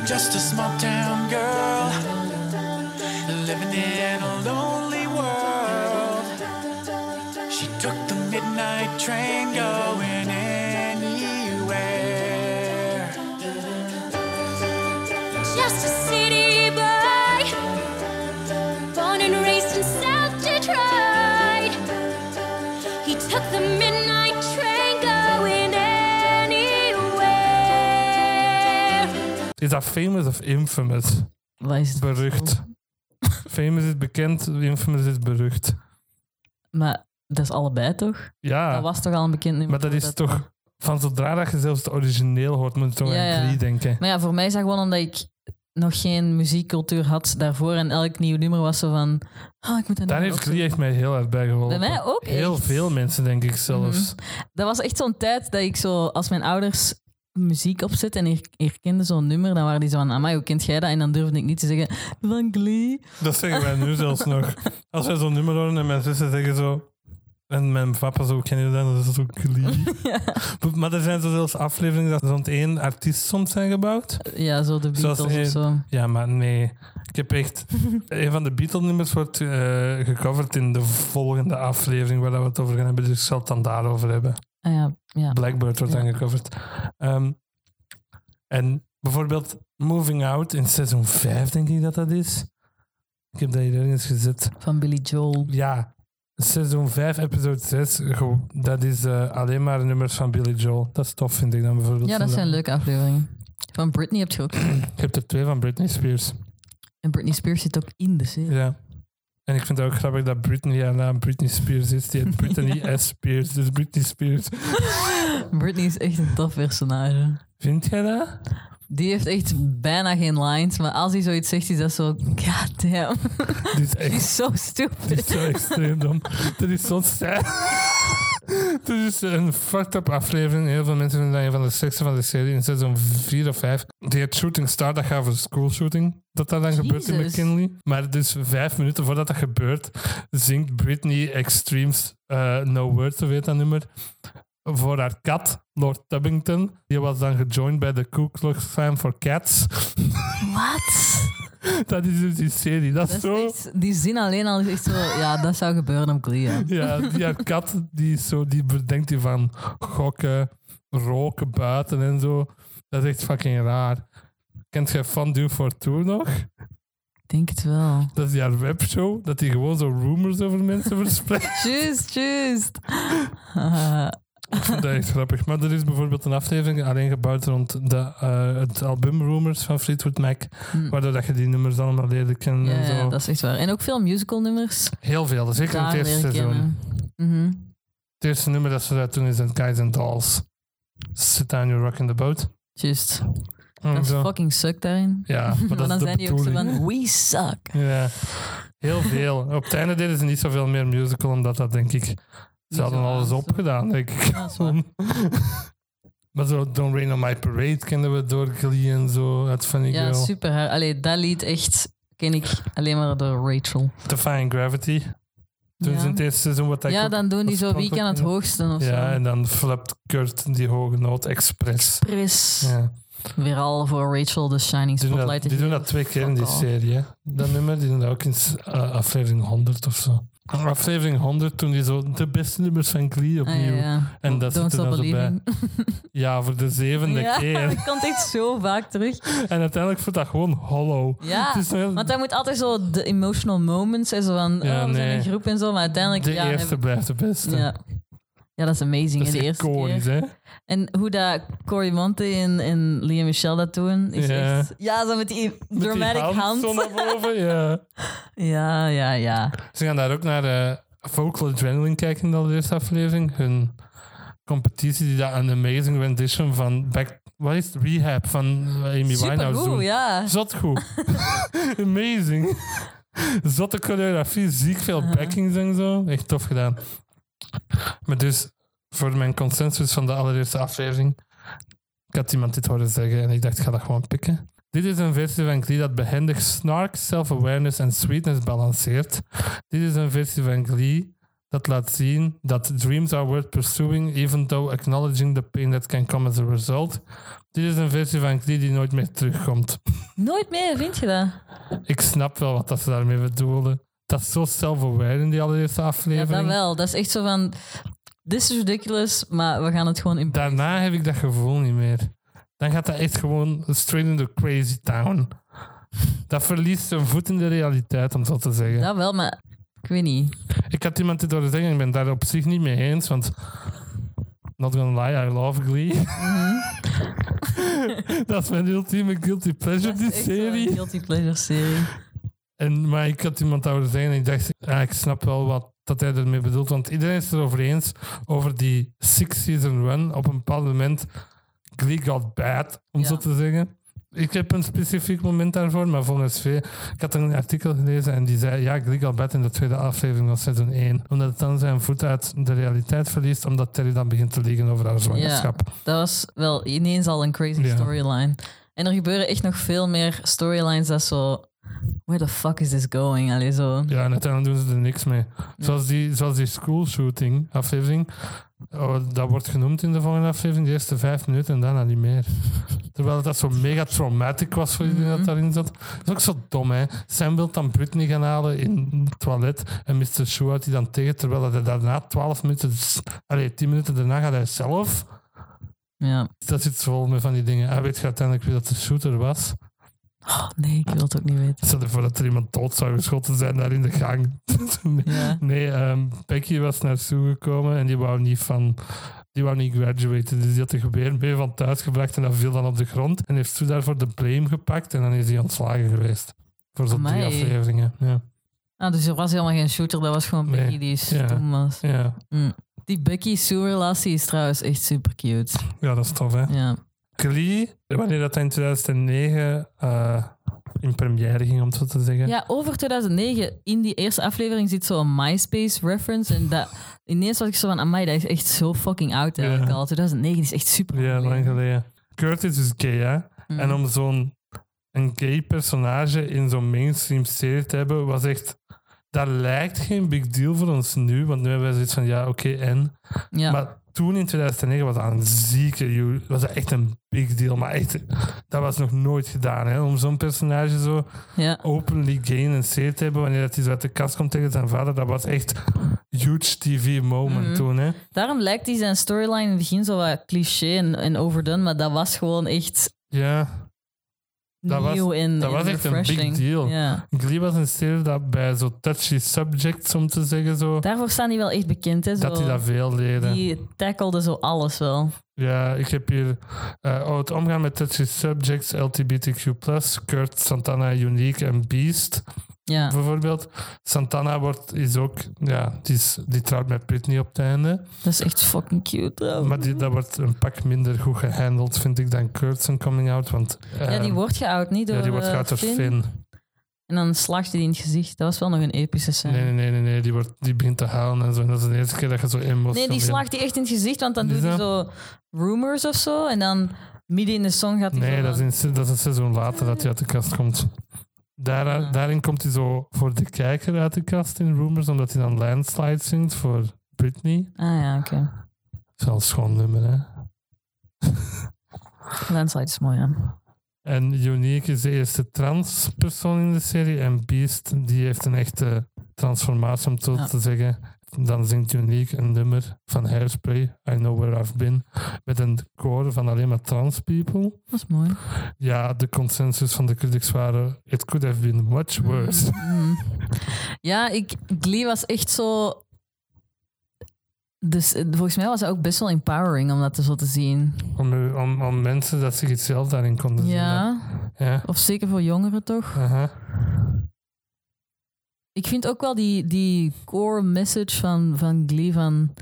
Just a small town girl living in a lonely world. She took the midnight train Is dat famous of infamous? Wat is het? Berucht. famous is bekend, infamous is berucht. Maar dat is allebei toch? Ja, Dat was toch al een bekend nummer? maar dat is toch... Van zodra dat je zelfs het origineel hoort, moet je toch Ja, aan. Glee denken. Maar ja, voor mij is dat gewoon omdat ik nog geen muziekcultuur had daarvoor. En elk nieuw nummer was zo van... Ah, ik moet dat Daar heeft Glee echt mij heel erg bij geholpen. Bij mij ook Heel echt. veel mensen, denk ik zelfs. Dat was echt zo'n tijd dat ik zo... Als mijn ouders muziek opzetten en ik herkende zo'n nummer, dan waren die zo van... Amai, hoe kent jij dat? En dan durfde ik niet te zeggen... Van Glee. Dat zeggen wij nu zelfs nog. Als wij zo'n nummer horen en mijn zussen zeggen zo... En mijn papa zo, ken je dat? Dat is ook Glee. (laughs) Ja. Maar er zijn zo zelfs afleveringen dat rond één artiest soms zijn gebouwd. Ja, zo de Beatles of zo. Ja, maar nee. Ik heb echt... (laughs) een van de Beatle-nummers wordt eh, gecoverd in de volgende aflevering waar we het over gaan hebben. Dus ik zal het dan daarover hebben. Ah ja, ja. Blackbird wordt Ja. dan gecoverd. Ehm, en bijvoorbeeld Moving Out in seizoen 5, denk ik dat dat is. Ik heb dat hier ergens gezet. Van Billy Joel. Ja, seizoen 5, episode 6. go- Dat is eh, alleen maar nummers van Billy Joel. Dat is tof, vind ik dan bijvoorbeeld. Ja, dat zijn leuke afleveringen. Van Britney heb je ook. Je hebt er twee van Britney Spears. En Britney Spears zit ook in de serie. Ja. En ik vind het ook grappig dat Britney haar naam Britney Spears is. Die heet Britney (laughs) S. Spears, dus Britney Spears. Britney is echt een tof personage. Vind jij dat? Die heeft echt bijna geen lines, maar als hij zoiets zegt, is dat zo... God damn. Die is Die echt (laughs) is zo die stupid. is zo extreem dom. Dat is zo'n sad. Dit is een fucked up aflevering. Heel veel mensen vinden dat een van de slechtste van de serie in seizoen 4 of 5. Die het Shooting Star, dat gaat over school shooting. Dat dat dan gebeurt in. McKinley. Maar dus vijf minuten voordat dat gebeurt, zingt Britney Extremes eh, No Words, of weet dat nummer. Voor haar kat, Lord Tubbington. Die was dan gejoined bij de Ku Klux Klan for Cats. Wat? (laughs) dat is dus die serie. Dat is zo... echt, die zin alleen al is echt zo... Ja, dat zou gebeuren op Glee. ja. (laughs) Ja, die haar kat, die, is zo, die bedenkt die van gokken, roken buiten en zo. Dat is echt fucking raar. Kent jij Fondue for Two nog? Ik denk het wel. Dat is die haar webshow, dat die gewoon zo rumors over mensen (laughs) verspreidt. Juist, juist. Dat (laughs) echt grappig. Maar er is bijvoorbeeld een aflevering alleen gebouwd rond de, eh, het album Rumors van Fleetwood Mac, hm. waardoor dat je die nummers allemaal leerde kennen Ja, en zo. ja, dat is echt waar. En ook veel musical nummers. Heel veel, zeker in het Daar eerste seizoen. Mhm. Het eerste nummer dat ze eruit doen is Guys and Dolls. Sit down, you're rocking the boat. Juist. En Dat is fucking suck daarin. Ja, maar (laughs) is dan de zijn die ook zo van, we suck. Ja, heel veel. Op het einde deden ze niet zoveel meer musical, omdat dat denk ik... Ze hadden alles opgedaan, denk ik. Dat (laughs) maar zo Don't Rain on My Parade kennen we door Glee en zo, uit Funny Ja, Girl. super. Allee, dat lied echt ken ik alleen maar door Rachel. Defying Gravity. Toen Ja. ze in het eerste seizoen wat ik Ja, dan doen die zo wie kan het hoogste of Ja, zo. en dan flapt Kurt die hoge noot expres. Pris. Ja. Weer al voor Rachel de Shining Die doen, dat, Spotlight. die doen dat twee keer in die serie. Hè. Dat nummer, die doen dat ook in eh, aflevering 100 of zo. Aflevering 100 toen die zo de beste nummers van Glee Ah, opnieuw. ja, ja. En dat Don't zit er dan zo bij. (laughs) Ja, voor de zevende ja, keer. (laughs) dat komt echt zo vaak terug. (laughs) En uiteindelijk voelt dat gewoon hollow. Ja, heel- want dat moet altijd zo de emotional moments zijn. Zo van, Ja, oh, we zijn een groep en zo. Maar uiteindelijk... de ja, eerste blijft de beste. ja. Ja, dat is amazing. Dat is de eerste iconisch, keer. hè? En hoe dat Cory Monte en, en Liam Michel dat doen, is Ja. echt... Ja, zo met die Met dramatic die hand. zo naar boven, ja. (laughs) Ja, ja, ja. Ze gaan daar ook naar eh Vocal Adrenaline kijken in de allereerste aflevering. Hun competitie die daar een amazing rendition van Back... Wat is het? Rehab van Amy Winehouse doen. ja. Zot goed. (laughs) amazing. (laughs) Zotte choreografie, ziek veel backings en zo. Echt tof gedaan. Maar dus, voor mijn consensus van de allereerste aflevering, ik had iemand dit horen zeggen en ik dacht, ik ga dat gewoon pikken. Dit is een versie van Glee dat behendig snark, self-awareness en sweetness balanceert. Dit is een versie van Glee dat laat zien dat dreams are worth pursuing, even though acknowledging the pain that can come as a result. Dit is een versie van Glee die nooit meer terugkomt. Nooit meer, vind je dat? Ik snap wel wat dat ze daarmee bedoelen. Dat is zo in die allereerste Ja, aflevering. dat wel. Dat is echt zo van... This is ridiculous, maar we gaan het gewoon in... Daarna heb ik dat gevoel niet meer. Dan gaat dat echt gewoon straight into crazy town. Dat verliest zijn voet in de realiteit, om zo te zeggen. Dat wel, maar ik weet niet. Ik had iemand dit horen zeggen, ik ben daar op zich niet mee eens, want... Not gonna lie, I love Glee. (laughs) dat is mijn ultieme guilty pleasure, die Dat is echt zo'n serie. guilty pleasure serie. En, maar ik had iemand horen zeggen en ik dacht, ja, ik snap wel wat dat hij ermee bedoelt. Want iedereen is het erover eens over die six-season run. Op een bepaald moment, Glee got bad, om Ja. zo te zeggen. Ik heb een specifiek moment daarvoor, maar volgens V... Ik had een artikel gelezen en die zei... Ja, Glee got bad in de tweede aflevering van seizoen 1. Omdat het dan zijn voet uit de realiteit verliest, omdat Terry dan begint te liegen over haar zwangerschap. Dat was wel ineens al een crazy Ja. storyline. En er gebeuren echt nog veel meer storylines dat zo... Where the fuck is this going? Allee, zo. Ja, en uiteindelijk doen ze er niks mee. Zoals die, zoals die school shooting aflevering. Oh, dat wordt genoemd in de volgende aflevering, de eerste vijf minuten en daarna niet meer. Terwijl dat zo mega traumatic was voor iedereen dat daarin zat. Dat is ook zo dom, hè. Sam wil dan Britney gaan halen in het toilet en Mr. Shoe houdt hij dan tegen, terwijl hij daarna twaalf minuten, allee, tien minuten daarna gaat hij zelf. Ja. Dat zit vol met van die dingen. Hij weet uiteindelijk wie dat de shooter was. Oh, nee, ik wil het ook niet weten. Stel voor dat er iemand dood zou geschoten zijn daar in de gang. (laughs) Ja. Nee, ehm, Becky was naartoe gekomen en die wou niet van... Die wou niet graduaten, dus die had de geweer mee van thuis gebracht en dat viel dan op de grond. En heeft toen daarvoor de blame gepakt en dan is hij ontslagen geweest. Voor zo'n drie afleveringen. Ja. Ah, dus er was helemaal geen shooter, dat was gewoon Nee. Becky die stom was. Ja. Mm. Die Becky-Sue-relatie is trouwens echt super cute. ja, dat is tof, hè. Ja. Glee, wanneer dat in 2009 eh, in première ging, om het zo te zeggen. ja, over 2009, in die eerste aflevering zit zo'n MySpace-reference. En dat, ineens was ik zo van, amai, dat is echt zo fucking oud eigenlijk Ja. al. 2009 is echt super Ja, lang geleden. Curtis is gay, hè. Mm. En om zo'n een gay personage in zo'n mainstream serie te hebben, was echt... Dat lijkt geen big deal voor ons nu, want nu hebben wij zoiets van, ja, oké, en... ja. Maar toen in 2009 was dat een zieke, was dat echt een big deal. Maar echt, dat was nog nooit gedaan. Hè, om zo'n personage zo Ja. openly gay en te hebben wanneer dat hij zo uit de kast komt tegen zijn vader. Dat was echt huge TV moment Mhm. toen. Hè. Daarom lijkt die zijn storyline in het begin zo wat cliché en, en overdone, maar dat was gewoon echt Ja, Dat was- nieuw dat was echt een big deal. Ja. Glee was een serie dat bij zo touchy subjects, om te zeggen, zo, Daarvoor staan die wel echt bekend. Hè? Zo, dat hij dat veel leren. die tacklede zo alles wel. Ja, ik heb hier eh, oh, het omgaan met touchy subjects, LGBTQ+, Kurt, Santana, Unique en Beast, Ja. bijvoorbeeld. Santana wordt, is ook, ja, die, is, die trouwt met Britney op het einde. Dat is echt fucking cute trouwens. Maar die, dat wordt een pak minder goed gehandeld, vind ik, dan Kurt zijn coming out. Want, ja, die ehm, wordt geout, niet door ja, die wordt eh, geout door Finn. Finn. En dan slaagt hij die in het gezicht. Dat was wel nog een epische scène. Nee, nee, nee, nee. Die, wordt, die begint te huilen en zo. En dat is de eerste keer dat je zo emotioneel... Nee, die slaagt hij echt in het gezicht, want dan doet hij zo rumors of zo. En dan midden in de song gaat hij Nee, dat is, in, dat is een seizoen later dat hij uit de kast komt. Daar, Ja. Daarin komt hij zo voor de kijker uit de kast in Rumors, omdat hij dan Landslide zingt voor Britney. Ah ja, oké. Dat is wel een schoon nummer, hè? Landslide is mooi, ja. En Unique is de eerste transpersoon in de serie. En Beast, die heeft een echte transformatie, om zo Ja. te zeggen. Dan zingt Unique een nummer van Hairspray, I Know Where I've Been, met een koor van alleen maar trans people. Dat is mooi. Ja, de consensus van de critics waren, it could have been much worse. Mhm. Ja, ik, Glee was echt zo... Dus volgens mij was het ook best wel empowering om dat zo te zien. Om, om, om mensen dat zich iets zelf daarin konden zien. Ja, of zeker voor jongeren toch? Ik vind ook wel die, die core message van, van Glee van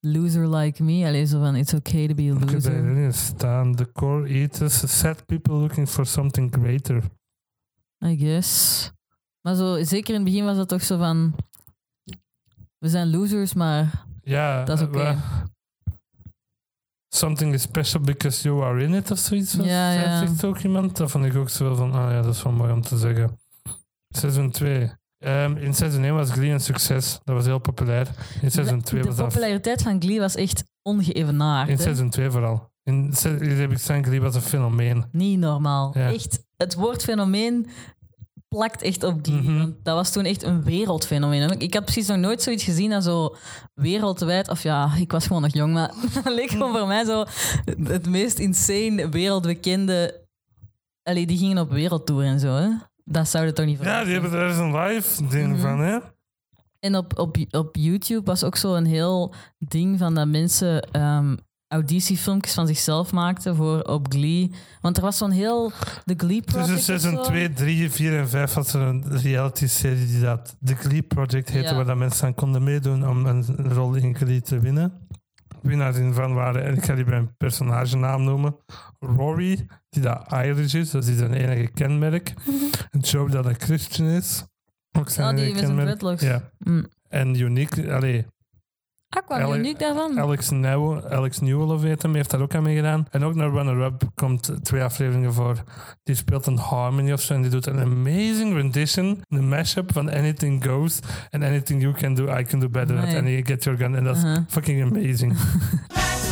loser like me. Alleen zo van it's okay to be a Ik heb loser. staan. The core eaters, sad people looking for something greater. I guess. Maar zo, zeker in het begin was dat toch zo van... We zijn losers, maar... Ja, Dat is eh, oké. wa- Something is special because you are in it of zoiets. Ja, ja. Zegt ook iemand. Dat vond ik ook zo van, ah ja, dat is wel mooi om te zeggen. Seizoen 2. Ehm, in seizoen 1 was Glee een succes. Dat was heel populair. In seizoen 2 de was dat... populariteit van Glee was echt ongeëvenaard. In hè. seizoen 2 vooral. In se- hier heb ik staan, Glee was een fenomeen. Niet normaal. Ja. Echt, het woord fenomeen plakt echt op Glee. Mhm. dat was toen echt een wereldfenomeen. En Ik had precies nog nooit zoiets gezien als zo wereldwijd... Of ja, ik was gewoon nog jong, maar (laughs) het leek gewoon voor mij zo het meest insane wereldbekende... Allee, die gingen op wereldtour en zo, hè. Dat zou je toch niet Ja, verwachten. die hebben er eens een live ding Mhm. van, hè? En op, op, op YouTube was ook zo een heel ding van dat mensen ehm, auditiefilmpjes van zichzelf maakten voor op Glee. Want er was zo'n heel... De Glee Project Tussen seizoen zo. 2, 3, 4 en 5 was er een reality-serie die dat The Glee Project heette, Ja. waar dat mensen aan konden meedoen om een rol in Glee te winnen. Winnaars hiervan waren, en ik ga die bij een personagenaam noemen, Rory, die dat Irish is, dat is zijn enige kenmerk. En Joe, dat een Christian is. Ook zijn Oh, die enige kenmerk. Ja. Mm. En Unique, allee, Ah, kwam daarvan? Alex, Newell, Alex Newell of weet hem, heeft daar ook aan meegedaan. En ook naar Runner Up komt twee afleveringen voor. Die speelt een harmony of zo en die doet een amazing rendition, een mashup van Anything Goes and Anything You Can Do, I Can Do Better at Any Get Your Gun. En dat is Uh-huh. fucking amazing. (laughs)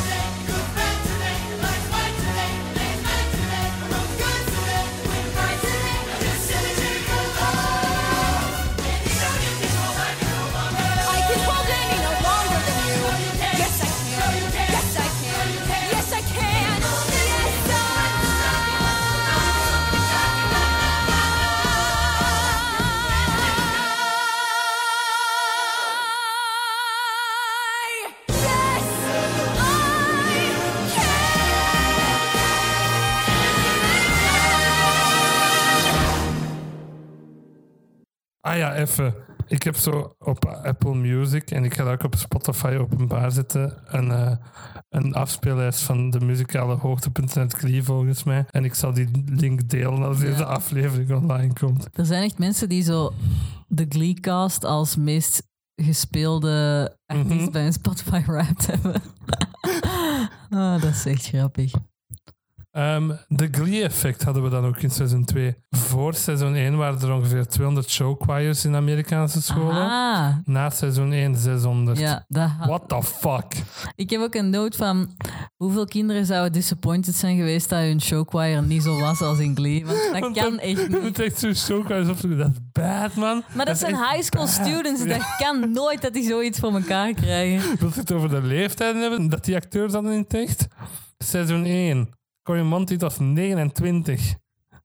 Ah ja, even. Ik heb zo op Apple Music en ik ga dat ook op Spotify openbaar zetten. Een, eh, een afspeellijst van de muzikale hoogtepunten uit Glee volgens mij. En ik zal die link delen als deze Ja. aflevering online komt. Er zijn echt mensen die zo de Glee-cast als meest gespeelde artiest Mhm. bij een Spotify (laughs) Wrapped hebben. Ah, dat is echt grappig. Ehm, de Glee-effect hadden we dan ook in seizoen 2. Voor seizoen 1 waren er ongeveer 200 show choirs in Amerikaanse scholen. Ah, Na seizoen 1 600. ja. Dat had- What the fuck? Ik heb ook een note van hoeveel kinderen zouden disappointed zijn geweest dat hun showchoir niet zo was als in Glee. Want dat Want kan dat- echt Dat niet. is echt zo'n show choirs op Dat is bad, man. Maar dat zijn high school bad. students. Ja. Dat kan nooit dat die zoiets voor elkaar krijgen. Wil je het over de leeftijd hebben dat die acteurs hadden in het echt? Seizoen 1. Cory Monteith was 29.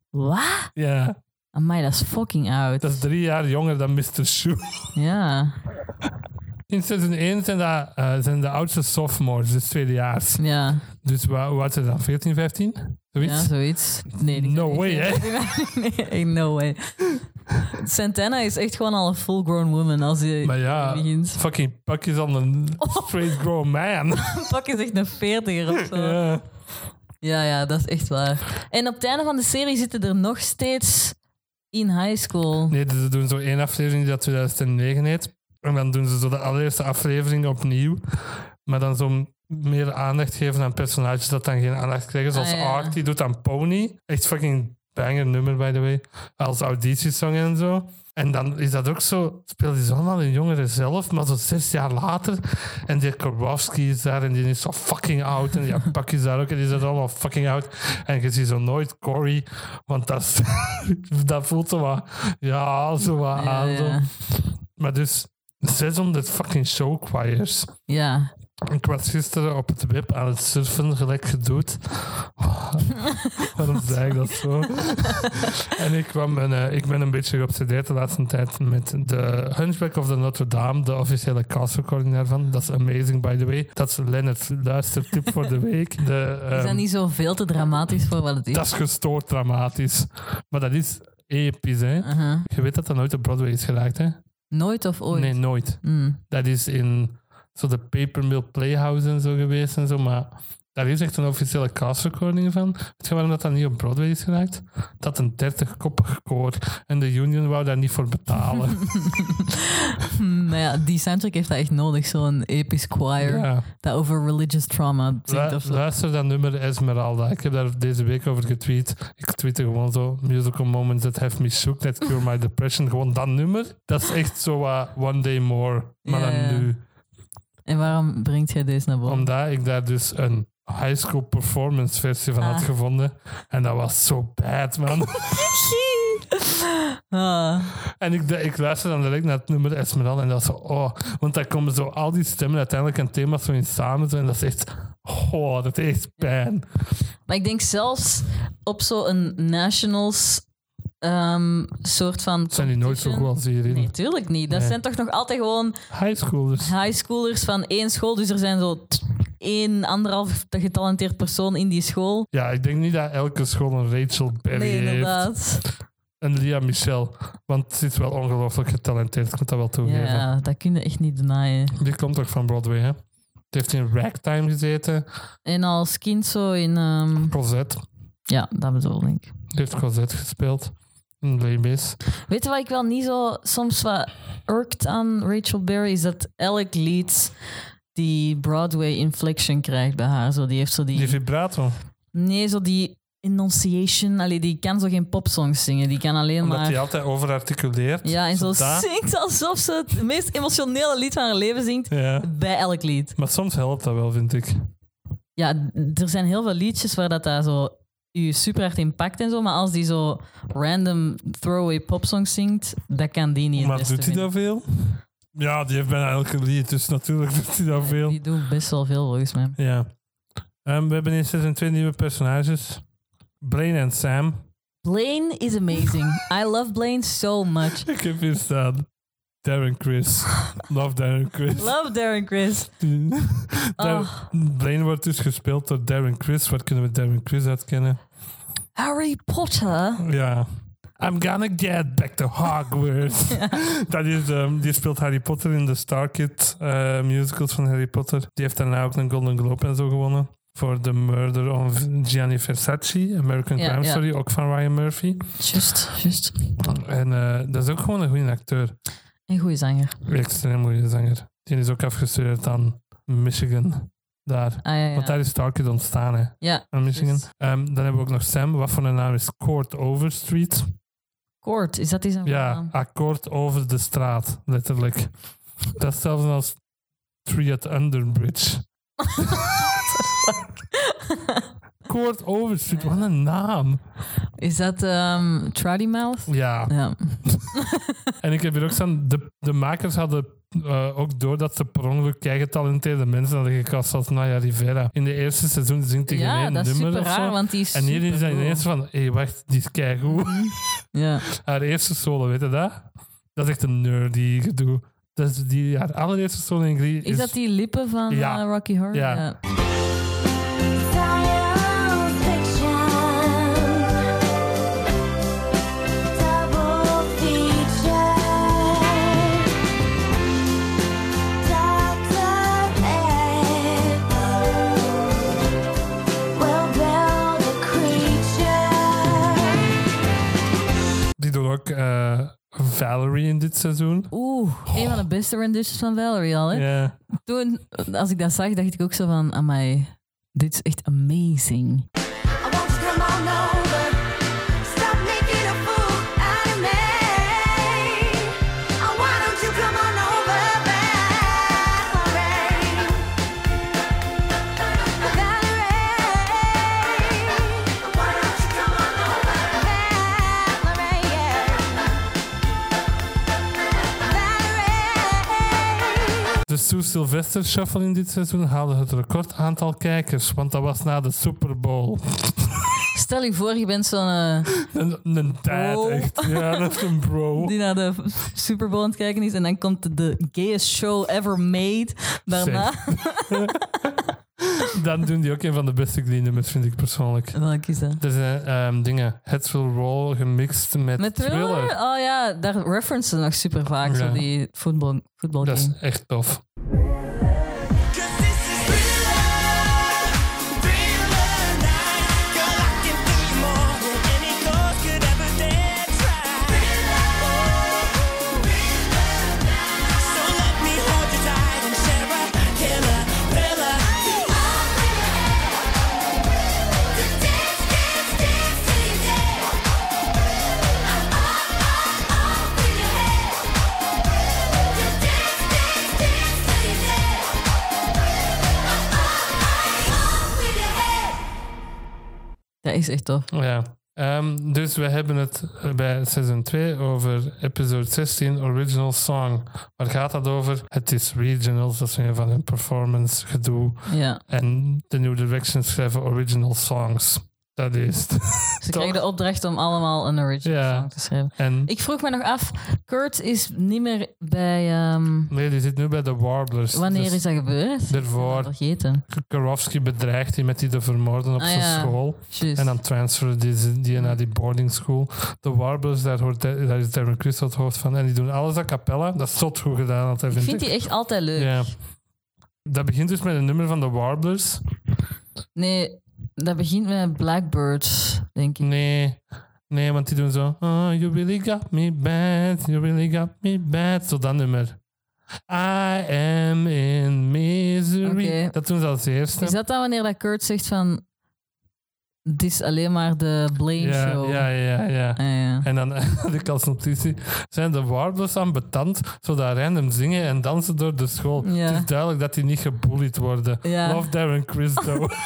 Wat? Ja, Amai, dat is fucking oud. dat is drie jaar jonger dan Mr. Shoe. Ja, In seizoen 1 zijn, dat, zijn de oudste sophomores, dus tweedejaars. ja, Dus wa- hoe oud zijn ze dan? 14, 15? Zoiets? ja, zoiets. Nee, No way, echt- (laughs) nee, no way. Santana is echt gewoon al een full-grown woman als hij Maar ja, begint. fucking Puck is al een straight grown man. (laughs) Pak is echt een veertiger of zo. ja. Ja, ja, dat is echt waar. En op het einde van de serie zitten er nog steeds in high school. Nee, ze doen zo één aflevering die dat 2009 heet. En dan doen ze zo de allereerste aflevering opnieuw. Maar dan zo meer aandacht geven aan personages dat dan geen aandacht krijgen. Zoals Ah, ja. Art, die doet aan Pony. Echt fucking banger nummer, by the way. Als auditiesong en zo. En dan is dat ook zo, speelt hij zo allemaal een jongere zelf, maar zo zes jaar later. En die Korowski is daar en die is zo fucking oud. En die (laughs) Pak is daar ook en die is er allemaal fucking oud. En je ziet zo nooit Cory, want dat, is, (laughs) dat voelt zo wat, ja, zo wat Ja, aan. Zo. ja. Maar dus 600 fucking show choirs. ja. Ik was gisteren op het web aan het surfen, gelijk gedoet. (laughs) Waarom zei ik dat zo? en ik, kwam een, eh, ik ben een beetje geobsedeerd de laatste tijd met de Hunchback of the Notre Dame, de officiële cast recording daarvan. Dat is amazing, by the way. Dat is Lennart's luistertip voor de week. De, Is dat ehm, niet zo veel te dramatisch voor wat het is? dat is gestoord dramatisch. Maar dat is episch, hè? Je weet dat dat nooit op Broadway is geraakt, hè? Nooit of ooit? Nee, nooit. Mm. Dat is in zo de Paper Mill Playhouse en zo geweest en zo, maar daar is echt een officiële cast recording van. Weet je waarom dat, dat niet op Broadway is geraakt? Dat een 30-koppig koor en de Union wou daar niet voor betalen. (laughs) Maar ja, die soundtrack heeft dat echt nodig. Zo'n episch choir ja. dat over religious trauma zingt of zo. luister dat nummer Esmeralda. Ik heb daar deze week over getweet. Ik tweette gewoon zo musical moments that have me shook, that cure my depression. Gewoon dat nummer. Dat is echt zo wat One Day More. Maar dan nu. En waarom brengt jij deze naar boven? Omdat ik daar dus een high school performance versie van had Ah. gevonden. En dat was zo bad, man. (laughs) Ah, en ik, ik luisterde dan direct naar het nummer Esmeralda. En dat was zo, oh. Want daar komen zo al die stemmen uiteindelijk en thema's zo in samen. Zo, en dat is echt, oh, dat is echt pijn. maar ik denk zelfs op zo'n nationals ehm, soort van. Zijn die nooit zo goed als hierin? Nee, tuurlijk niet. Dat Nee. zijn toch nog altijd gewoon High schoolers. high schoolers van één school. Dus er zijn zo één, anderhalf getalenteerd persoon in die school. Ja, ik denk niet dat elke school een Rachel Berry Nee, heeft. inderdaad. En Lia Michel. Want ze is wel ongelooflijk getalenteerd. Ik moet dat wel toegeven. Ja, dat kun je echt niet denyen. Die komt toch van Broadway, hè? Die heeft in Ragtime gezeten. En als kind zo in... ehm, Cosette. ja, dat bedoel ik. Die heeft Cosette gespeeld. Mis. Weet je wat ik wel niet zo soms wat irkt aan Rachel Berry? Is dat elk lied die Broadway inflection krijgt bij haar. Zo, die heeft zo die... Die vibrato. Nee, zo die enunciation. Allee, die kan zo geen popsongs zingen. Die kan alleen Omdat maar... hij altijd overarticuleert. Ja, en zo zingt alsof ze het meest emotionele lied van haar leven zingt Ja. bij elk lied. Maar soms helpt dat wel, vind ik. Ja, er zijn heel veel liedjes waar dat, dat zo je super hard impact en zo, maar als die zo random throwaway popsongs zingt, dat kan die niet. Maar doet hij dat veel? Ja, die heeft bijna elke lied, dus natuurlijk (laughs) doet hij dat veel. Die doet best wel veel volgens mij. Ja. We hebben in seizoen twee nieuwe personages. Blaine en Sam. Blaine is amazing. I love Blaine so much. (laughs) Ik heb hier staan. Darren Chris. (laughs) Love Darren Chris. Love Darren Chris. (laughs) Oh. Blaine wordt dus gespeeld door Darren Chris. Waar kunnen we Darren Chris uit kennen? Harry Potter. Ja. I'm gonna get back to Hogwarts. (laughs) Dat is, ehm, die speelt Harry Potter in de Star Kid eh, musicals van Harry Potter. Die heeft daarna ook een Golden Globe en zo gewonnen. Voor The Murder of Gianni Versace, American Ja, Crime ja. Story, ook van Ryan Murphy. Just, just. En eh, dat is ook gewoon een goede acteur. Een goede zanger. Extreem goede zanger. Die is ook afgestudeerd aan Michigan Daar. Ah, ja, ja. Want daar is Starkid ontstaan, hè. ja. In Michigan. Ehm, dan hebben we ook nog Sam. Wat voor een naam is Court Overstreet? Koord, is dat die zijn Ja, naam? akkoord over de straat, letterlijk. (laughs) Dat is zelfs als Tree at Underbridge. Court Overstreet, wat een naam. Is dat ehm Truddy Mouth? Ja, Ja. (laughs) en ik heb hier ook staan, de, de makers hadden eh, ook door dat ze per ongeluk getalenteerde mensen hadden gekast, zoals Naya Rivera. In de eerste seizoen zingt hij geen Ja, één dat is nummer super raar, want die is En hier is hij ineens van, hé, hey, wacht, die is keigoed. (laughs) Ja. Haar eerste solo, weet je dat? Dat is echt een nerdy gedoe. Dat is die, haar allereerste solo in Glee Is dat die lippen van Ja. eh, Rocky Horror? Ja. Science ook eh, Valerie in dit seizoen. Oeh, een van de beste renditions van Valerie al. Hè? Ja. Toen, als ik dat zag, dacht ik ook zo van, amai, dit is echt amazing. De Sue Sylvester Shuffle in dit seizoen haalde het record aantal kijkers, want dat was na de Super Bowl. (laughs) Stel je voor, je bent zo'n eh, Een, een echt. Ja, dat is een bro. (laughs) die naar de Super Bowl aan het kijken is en dan komt de, de gayest show ever made daarna. (laughs) (laughs) Dan doen die ook een van de beste Glee-nummers, vind ik persoonlijk. Welke is dat? Er zijn ehm, dingen, Heads Will Roll gemixt met, Met Thriller? Oh ja, daar referencen ze nog super vaak, Ja. zo die voetbal, Dat voetbalgame. is echt tof. Is echt tof. Ja. Ehm, dus we hebben het bij seizoen 2 over episode 16, Original Song. Waar gaat dat over? Het is regionals, dat is een van hun performance gedoe. Ja. En de New Direction schrijven Original Songs. Dat is het. (laughs) Ze krijgen de opdracht om allemaal een original Ja. song te schrijven. En Ik vroeg me nog af, Kurt is niet meer bij... ehm, nee, die zit nu bij de Warblers. wanneer Dus is dat gebeurd? Daarvoor, Vergeten. Karofsky bedreigt die met die te vermoorden op Ah, zijn ja. school. En dan transferen die, ze- die naar die boarding school. De Warblers, daar, hoort, daar is Darren Criss het hoofd van. En die doen alles a cappella. Dat is zot goed gedaan, altijd, ik vind vind ik. die echt altijd leuk. Ja. Dat begint dus met een nummer van de Warblers. Nee, dat begint met Blackbirds, denk ik. Nee, nee, want die doen zo. Oh, you really got me bad. You really got me bad. Zo dat nummer. I am in misery. Dat doen ze als eerste. Is dat dan wanneer dat Kurt zegt van... Het is alleen maar de Blaine ja, show? ja, ja, ja. Ah, ja. En dan (laughs) als notitie, zijn de Warblers ambetant, zodat random zingen en dansen door de school. Ja. Het is duidelijk dat die niet gebullied worden. Ja. Love Darren though. (laughs)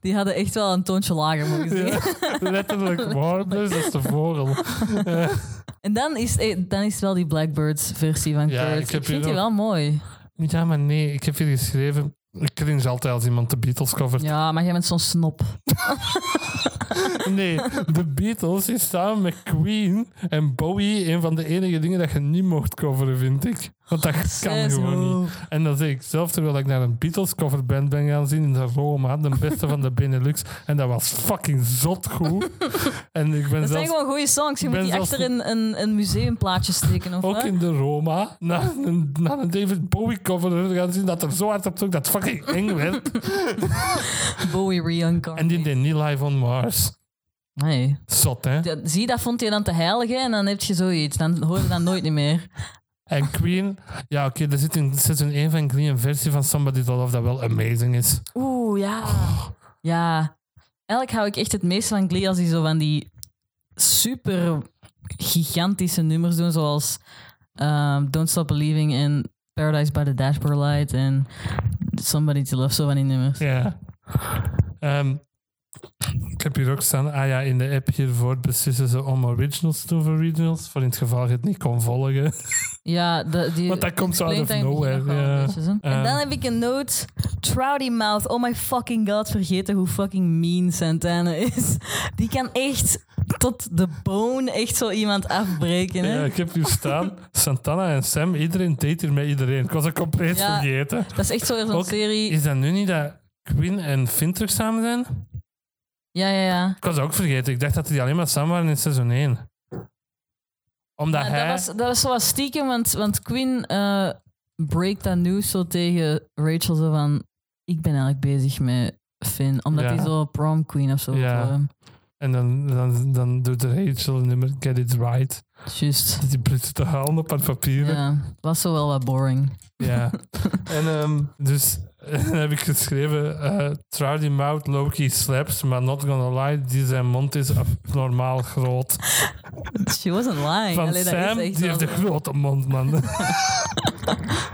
Die hadden echt wel een toontje lager mogen zingen. (laughs) Letterlijk, Warblers, dat is de vogel. En dan is, eh, dan is wel die Blackbirds versie van Ja, Kurt. ik vind die ook- wel mooi. ja, maar nee, ik heb hier geschreven... Ik cringe altijd als iemand de Beatles covert. Ja, maar jij bent zo'n snop. (laughs) Nee, de Beatles is samen met Queen en Bowie een van de enige dingen dat je niet mocht coveren, vind ik. Want dat kan gewoon niet. En dan zeg ik zelf, terwijl ik naar een Beatles coverband ben gaan zien in de Roma, de beste van de Benelux. En dat was fucking zot goed. (laughs) En ik ben Dat zijn gewoon goede songs. Je moet die achter een, een, een museumplaatje steken. Of ook in de Roma een, naar een David Bowie cover gaan zien dat er zo hard op zoek dat fucking eng werd. (laughs) Bowie reincarnate. En die deed niet live on Mars. Nee. Zot, hè? Dat- zie, dat vond je dan te heilig hè? en dan heb je zoiets. Dan hoor je dat nooit niet meer. En Queen, ja oké, er zit in seizoen 1 van Glee een versie van Somebody to Love dat wel amazing is. Oeh, ja. Ja. Eigenlijk hou ik echt het meest van Glee als die zo van die super gigantische nummers doen, zoals ehm, Don't Stop Believing en Paradise by the Dashboard Light en Somebody to Love, zo van die nummers. Ja. Ehm, ik heb hier ook staan, ah ja, in de app hiervoor beslissen ze om originals te doen voor regionals, voor in het geval je het niet kon volgen. Ja, de, die, Want dat komt zo out of dat nowhere, ja. beetje, zo. En Ehm. dan heb ik een note. Trouty Mouth. Oh my fucking god. Vergeten hoe fucking mean Santana is. Die kan echt tot de bone echt zo iemand afbreken. Hè? Ja, ik heb hier staan, Santana en Sam, iedereen date hier met iedereen. Ik was het compleet Ja. vergeten. Dat is echt zo'n serie. Is dat nu niet dat Quinn en Finn terug samen zijn? Ja, ja, ja. Ik was het ook vergeten. Ik dacht dat die alleen maar samen waren in seizoen 1. Omdat Ja, hij... dat, was, dat was zo wat stiekem, want, want Quinn eh breakt dat nieuws zo tegen Rachel zo van ik ben eigenlijk bezig met Finn. Omdat Ja. hij zo prom queen of zo Ja. En dan, dan, dan doet Rachel een nummer Get It Right. Juist. Die probeert te halen op haar papieren. Ja. Ja, was zo wel wat boring. (laughs) en ehm, dus (laughs) heb ik geschreven... eh Trouty Mouth Loki slaps, maar not gonna lie, die zijn mond is normaal groot. (laughs) She wasn't lying. Van Allee, Sam, die heeft een grote mond, man. (laughs)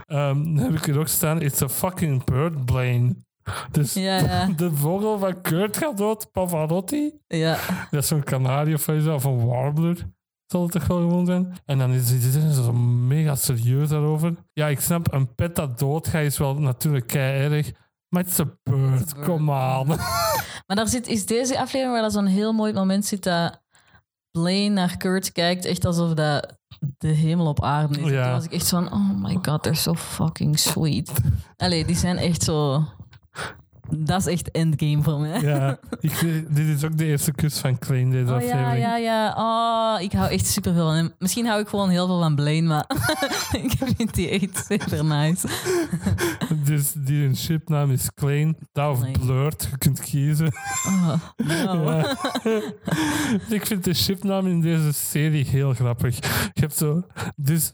Dan heb ik er ook staan, it's a fucking bird plane. Dus Ja, ja. de vogel van Kurt gaat dood, Pavarotti. Ja, Dat is zo'n kanarie of of een warbler. Zal het toch wel gewoon zijn? En dan is iedereen zo mega serieus daarover. Ja, ik snap, een pet dat doodgaat is wel natuurlijk kei erg. Maar het is een kom aan. maar daar zit, is deze aflevering waar zo'n heel mooi moment zit dat Blaine naar Kurt kijkt, echt alsof dat de hemel op aarde is. Ja. Toen was ik echt zo van, oh my god, they're so fucking sweet. Allee, die zijn echt zo... Dat is echt endgame voor mij. Ja, ik, dit is ook de eerste kus van Klein, deze Oh ja, aflevering. ja, ja. Oh, ik hou echt super veel van hem. Misschien hou ik gewoon heel veel van Blaine, maar (laughs) ik vind die echt super nice. (laughs) Dus die een chipnaam is Klein, dat of Nee. Blurred, je kunt kiezen. Oh, no. Ja. (laughs) ik vind de chipnaam in deze serie heel grappig. Je hebt zo... Dus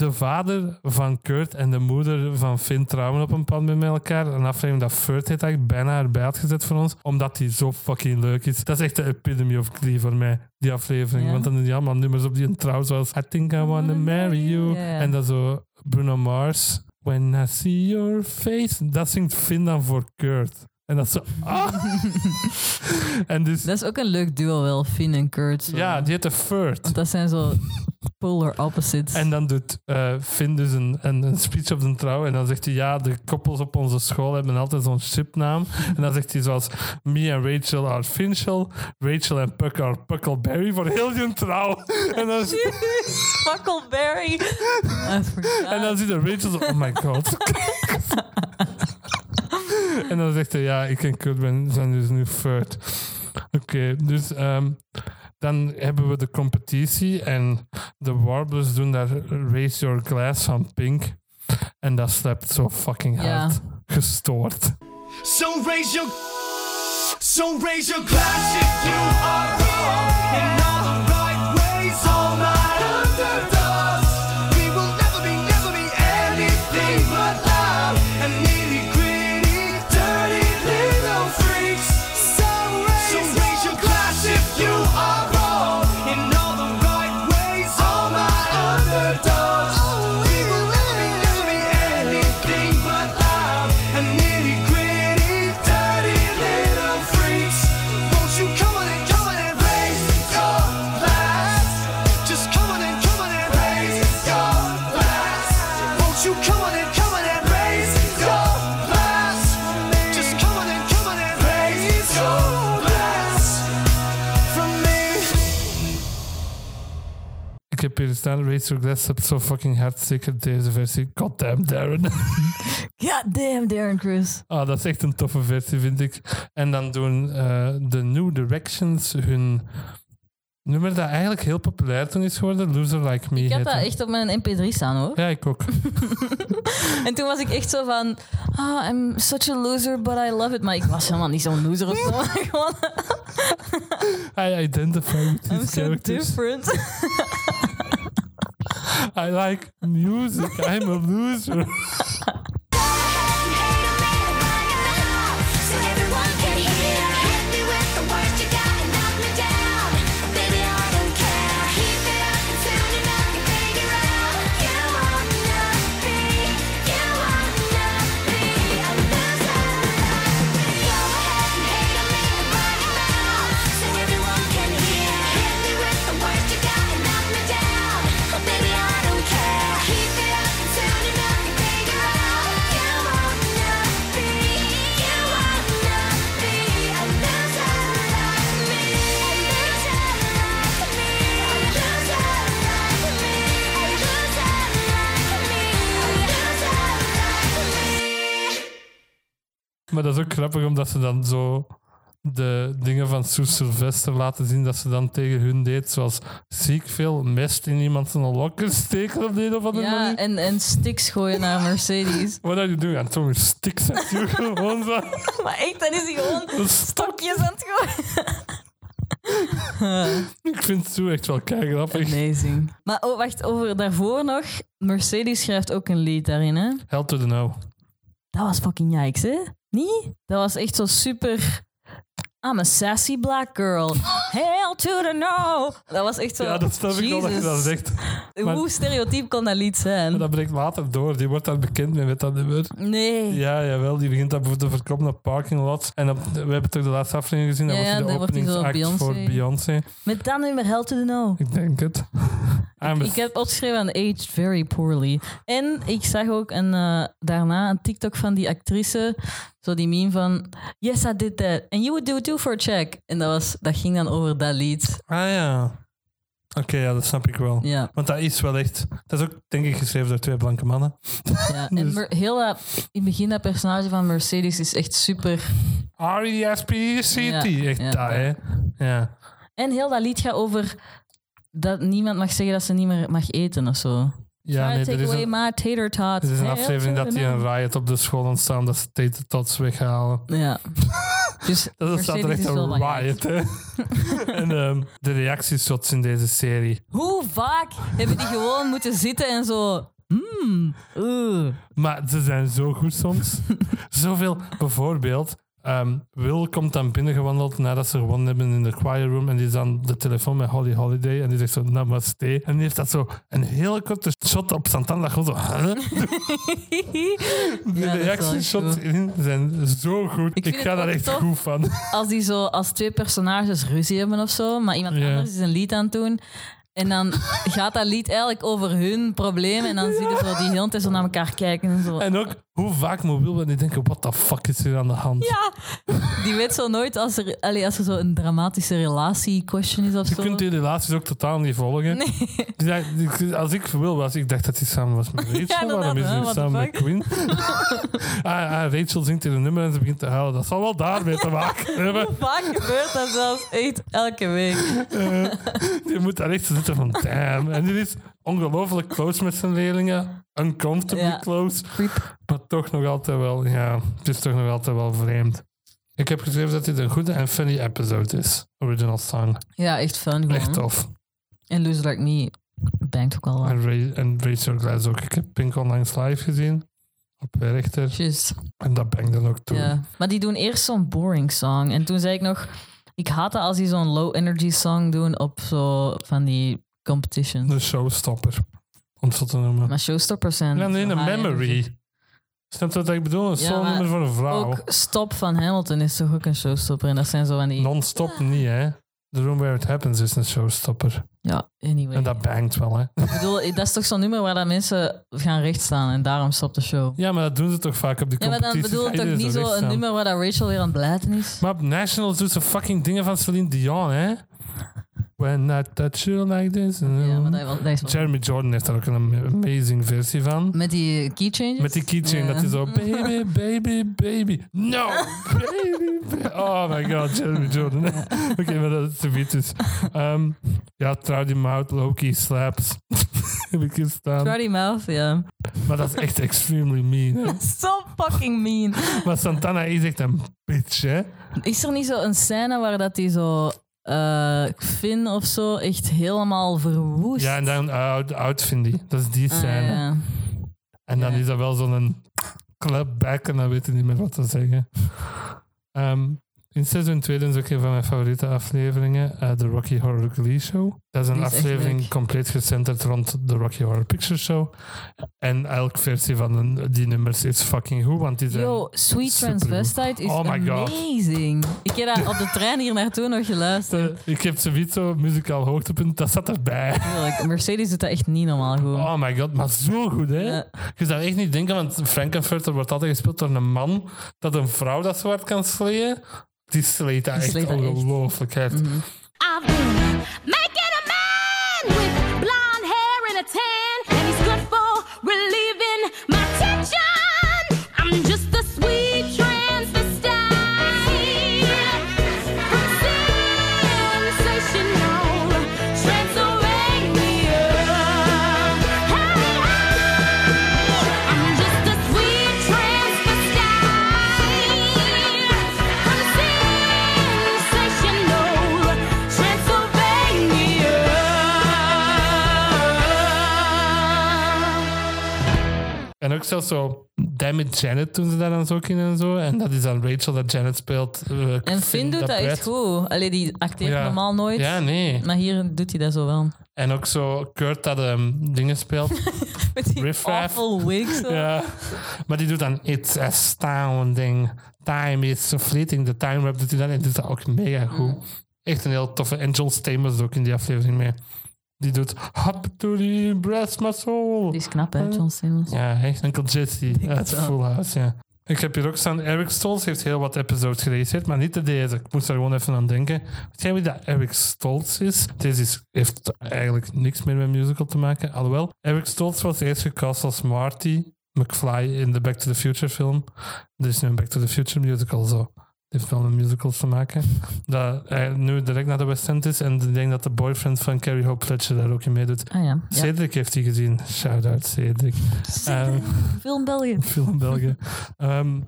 de vader van Kurt en de moeder van Finn trouwen op een pad met elkaar. Een aflevering dat Furt heeft eigenlijk bijna erbij had gezet voor ons, omdat die zo fucking leuk is. Dat is echt de epitome of Glee voor mij, die aflevering. Ja. Want dan die allemaal nummers op die een trouw, zoals I think I wanna marry you. En dat zo Bruno Mars. When I see your face. Dat zingt Finn dan voor Kurt. En dat zo... Ah! (laughs) en dus... Dat is ook een leuk duo wel, Finn en Kurt. zo. Ja, die heet de Furt. Want dat zijn zo polar opposites. En dan doet eh, Finn dus een, een, een speech op zijn trouw. En dan zegt hij, ja, de koppels op onze school hebben altijd zo'n chipnaam. En dan zegt hij zoals, me en Rachel are Finchel. Rachel en Puck are Puckleberry voor heel je trouw. (laughs) En dan, Huckleberry. I forgot. en dan ziet Rachel zo, oh my god. (laughs) en dan zegt hij, ja, ik en Kurt ben, zijn dus nu Furt. Oké, dus ehm, dan hebben we de competitie en de Warblers doen daar Raise Your Glass van Pink. En dat slapt zo fucking hard. Gestoord. So raise your, so raise your glass if you are wrong in all the right ways. All my Heb Raise Your Glass slapt zo fucking hard. Zeker deze versie. Goddamn Darren. (laughs) God damn, Darren Chris. Ah, dat is echt een toffe versie, vind ik. En dan doen eh, de New Directions hun nummer dat eigenlijk heel populair toen is geworden. Loser Like Me. Ik heet dat echt op mijn mp3 staan hoor. Ja, ik ook. (laughs) En toen was ik echt zo van, ah, I'm such a loser, but I love it. Maar ik was helemaal niet zo'n loser of zo. (laughs) Gewoon, I identify with I'm these so characters. different. I like music. I'm a loser. (laughs) Maar dat is ook grappig omdat ze dan zo de dingen van Sue Sylvester laten zien dat ze dan tegen hun deed. Zoals zie ik veel mest in iemand zijn lokken steken op de een of andere Ja, manier. en, en sticks gooien naar Mercedes. What are you doing? I'm throwing sticks you. (laughs) Gewoon zo. (laughs) maar echt, dan is hij gewoon stokjes aan het gooien. (laughs) Ik vind Sue echt wel kei grappig. Amazing. Maar oh, wacht, over daarvoor nog. Mercedes schrijft ook een lied daarin, hè? Hell to the no. Dat was fucking yikes, hè? Niet? Dat was echt zo super... I'm a sassy black girl. Hail to the no. Dat was echt zo... Ja, dat snap ik wel dat je dat zegt. maar- Hoe stereotyp kon dat lied zijn? Maar dat breekt later door. Die wordt daar bekend mee met dat nummer. Nee. Ja, jawel. Die begint dat te verkopen op parking lots. En op, we hebben toch de laatste aflevering gezien. Dat Ja, was de openingsact voor Beyoncé. Met dat nummer Hail to the no. Ik denk het. (laughs) Ik heb opgeschreven aan aged very poorly. En ik zag ook een, eh, daarna een TikTok van die actrice. Zo die meme van... Yes, I did that. And you would do it too for a check. En dat, was, dat ging dan over dat lied. Ah ja. Oké, ja, dat snap ik wel. Ja. Want dat is wel echt... Dat is ook, denk ik, geschreven door twee blanke mannen. ja. En (laughs) Mer- heel dat, in het begin dat personage van Mercedes is echt super... R-E-S-P-E-C-T. Ja, Echt ja, dat, hè. Ja. En heel dat lied gaat over... Dat niemand mag zeggen dat ze niet meer mag eten of zo. Ja, nee, take is away een, my tater tots. er is een aflevering dat die een no. riot op de school ontstaan dat ze tater tots weghalen. Ja. (laughs) Dus Dat staat er echt is een riot, hè. (laughs) en ehm, de reactieshots in deze serie. Hoe vaak hebben die gewoon moeten zitten en zo... Hmm. Maar ze zijn zo goed soms. (laughs) Zoveel. Bijvoorbeeld, ehm, Will komt dan binnengewandeld nadat ze gewonnen hebben in de choir room. En die is aan de telefoon met Holly Holiday. En die zegt zo, namaste. En die heeft dat zo een hele korte shot op Santana. Gewoon zo, huh? (laughs) Ja, wel reactieshots in zijn zo goed. Ik, ga daar echt goed van. Als die zo als twee personages ruzie hebben of zo, maar iemand anders is een lied aan het doen. En dan gaat dat lied eigenlijk over hun probleem. En dan (laughs) zie je zo die heel tijd zo naar elkaar kijken. En zo. En ook hoe vaak Will wel niet denken, what the fuck is hier aan de hand? Ja, die weet zo nooit als er, allee, als er zo een dramatische relatie-question is of Je zo. kunt die relaties ook totaal niet volgen. Die die- Als ik Will was, ik dacht dat hij samen was met (laughs) Rachel. inderdaad, Waarom is hij samen met? Queen? (laughs) ah, ah, Rachel zingt hier een nummer en ze begint te huilen. Dat zal wel daarmee te maken (laughs) hebben. Hoe vaak gebeurt dat zelfs echt elke week? Eh, je moet daar echt zitten van damn. En die is ongelooflijk close met zijn leerlingen. Uncomfortably Ja. close. Maar toch nog altijd wel, ja, het is toch nog altijd wel vreemd. Ik heb geschreven dat dit een goede en funny episode is. Original song. Ja, echt fun gewoon. Echt tof. En Loser Like Me bangt ook al wat. En, Ray, en Rachel Glass ook. Ik heb Pink onlangs live gezien. Op Werchter. Just, En dat bang dan ook toe. ja. Maar die doen eerst zo'n boring song. En toen zei ik nog... Ik haat het als die zo'n low energy song doen op zo van die competitions. De showstopper. Om het zo te noemen. Maar showstoppers zijn... ja, high energy. memory. Snap je wat ik bedoel? Een Ja, voor een vrouw. Ook Stop van Hamilton is toch ook een showstopper. En dat zijn zo van die... Non-stop niet, hè. The Room Where It Happens is een showstopper. Ja, anyway. En dat bangt wel, hè. Ik bedoel, dat is toch zo'n nummer waar dat mensen gaan rechtstaan en daarom stopt de show. Ja, maar dat doen ze toch vaak op die Ja, maar dan bedoel ik toch niet zo recht een staan. nummer waar dat Rachel weer aan het blijten is? Maar op Nationals doet ze fucking dingen van Celine Dion, hè. When I touch you like this. Ja, maar dat, dat is wel... Jeremy Jordan heeft daar ook een amazing versie van. Met die key changes? Met die keychain, Ja. dat is zo (laughs) baby, baby, baby. No, (laughs) baby, ba- Oh my god, Jeremy Jordan. (laughs) Oké, maar dat is te vies. Dus. Ehm, ja, trouw die mouth, Loki slaps. Heb ik hier staan. Mouth, ja. Maar dat is echt extremely mean. Hè? So fucking mean. Maar Santana is echt een bitch, hè? Is er niet zo een scène waar dat hij zo... eh, Finn of zo echt helemaal verwoest. Ja, en dan oud, oud Vindy. Dat is die Ah, scène. ja. En dan Ja. is dat wel zo'n clapback en dan weet je niet meer wat te zeggen. Ehm, in seizoen 2 is ook een van mijn favoriete afleveringen, eh, de Rocky Horror Glee Show. Dat is een is aflevering compleet gecentreerd rond de Rocky Horror Picture Show. En elke versie van die nummers is fucking goed, want die zijn... Yo, Sweet. Transvestite is Oh God. amazing. Ik heb dat op de trein hier naartoe nog geluisterd. Eh, ik heb zoiets muzikaal hoogtepunt, dat zat erbij. Tuurlijk, Mercedes doet dat echt niet normaal goed. Oh my god, maar zo goed, hè? Ja. Je zou echt niet denken, want Frankenfurter wordt altijd gespeeld door een man, dat een vrouw dat zo hard kan sleeën. Die sleet dat Die echt sleet dat echt. ongelooflijk hard. Mhm. I've been making a man with blonde hair and a tan, En ook zelfs zo Damn Janet doen ze daar dan zo in en zo. En dat is dan Rachel dat Janet speelt. eh, En Finn doet dat echt goed. Allee, die acteert Ja. normaal nooit. Ja, nee. Maar hier doet hij dat zo wel. En ook zo Kurt dat ehm, dingen speelt. (laughs) Met die Riff awful wig zo. ja. Maar die doet dan It's astounding. Time is so fleeting. De time rap doet hij dan en doet dat ook mega goed. Echt een heel toffe. En John Stamos ook in die aflevering mee. Die doet Hop to the breast my soul. Die is knap, hè, John Simmons. Ja, echt Uncle Jesse uit. Full House, ja. Ik heb hier ook staan, Eric Stoltz heeft heel wat episodes geregisseerd, maar niet de deze. Ik moest er gewoon even aan denken. Weet jij wie dat Eric Stoltz is? Deze is, heeft eigenlijk niks meer met musical te maken. Alhoewel, Eric Stoltz was eerst gecast als Marty McFly in de Back to the Future film. Er is nu een Back to the Future musical zo. Het heeft wel met musicals te maken. (laughs) Dat hij nu direct naar de West End is en ik denk dat de boyfriend van Carrie Hope Fletcher daar ook in meedoet. Ah ja. ja. Cedric heeft hij gezien. Shout-out Cedric. Ehm, (laughs) Film België. (laughs) film België. Ehm,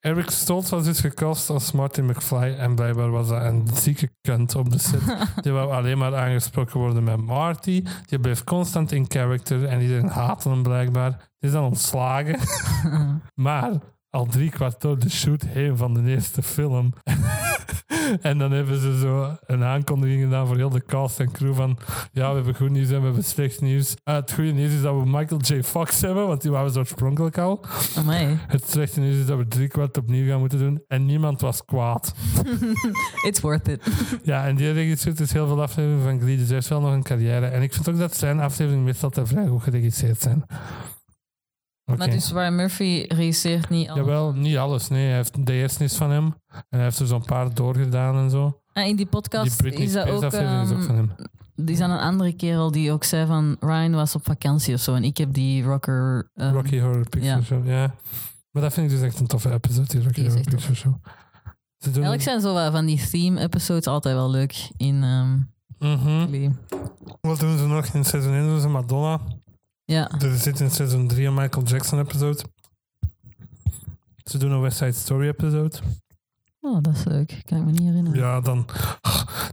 Eric Stoltz was dus gecast als Marty McFly en blijkbaar was dat een zieke kunt op de set. Die wou alleen maar aangesproken worden met Marty. Die bleef constant in character en iedereen haatte hem blijkbaar. Die is dan ontslagen. maar al drie kwart door de shoot heen van de eerste film. (laughs) en dan hebben ze zo een aankondiging gedaan voor heel de cast en crew van ja, we hebben goed nieuws en we hebben slecht nieuws. Ah, het goede nieuws is dat we Michael J. Fox hebben, want die waren ze oorspronkelijk al. Amai. Het slechte nieuws is dat we drie kwart opnieuw gaan moeten doen en niemand was kwaad. (laughs) It's worth it. (laughs) Ja, en die regisseert dus heel veel afleveringen van Glee, dus hij heeft wel nog een carrière. En ik vind ook dat zijn afleveringen meestal te vrij goed geregisseerd zijn. Maar dus Ryan Murphy regisseert niet al. Jawel, niet alles. Nee, hij heeft de eerste is van hem. En hij heeft er zo'n paar doorgedaan en zo. En in die podcast Die is dat ook... aflevering is ook ehm, van hem. die is aan een andere kerel die ook zei van Ryan was op vakantie of zo. En ik heb die rocker... ehm, Rocky Horror Picture ja. Show, ja. Maar dat vind ik dus echt een toffe episode, die Rocky Die Horror. Picture Show. Ze doen... Eigenlijk zijn zo van die theme-episodes altijd wel leuk in. Glee. Wat doen ze nog in seizoen 1? Doen ze Madonna. Ja. Er zit in seizoen 3 een Michael Jackson episode. Ze doen een West Side Story episode. Oh, dat is leuk. Kan ik me niet herinneren. Ja, dan...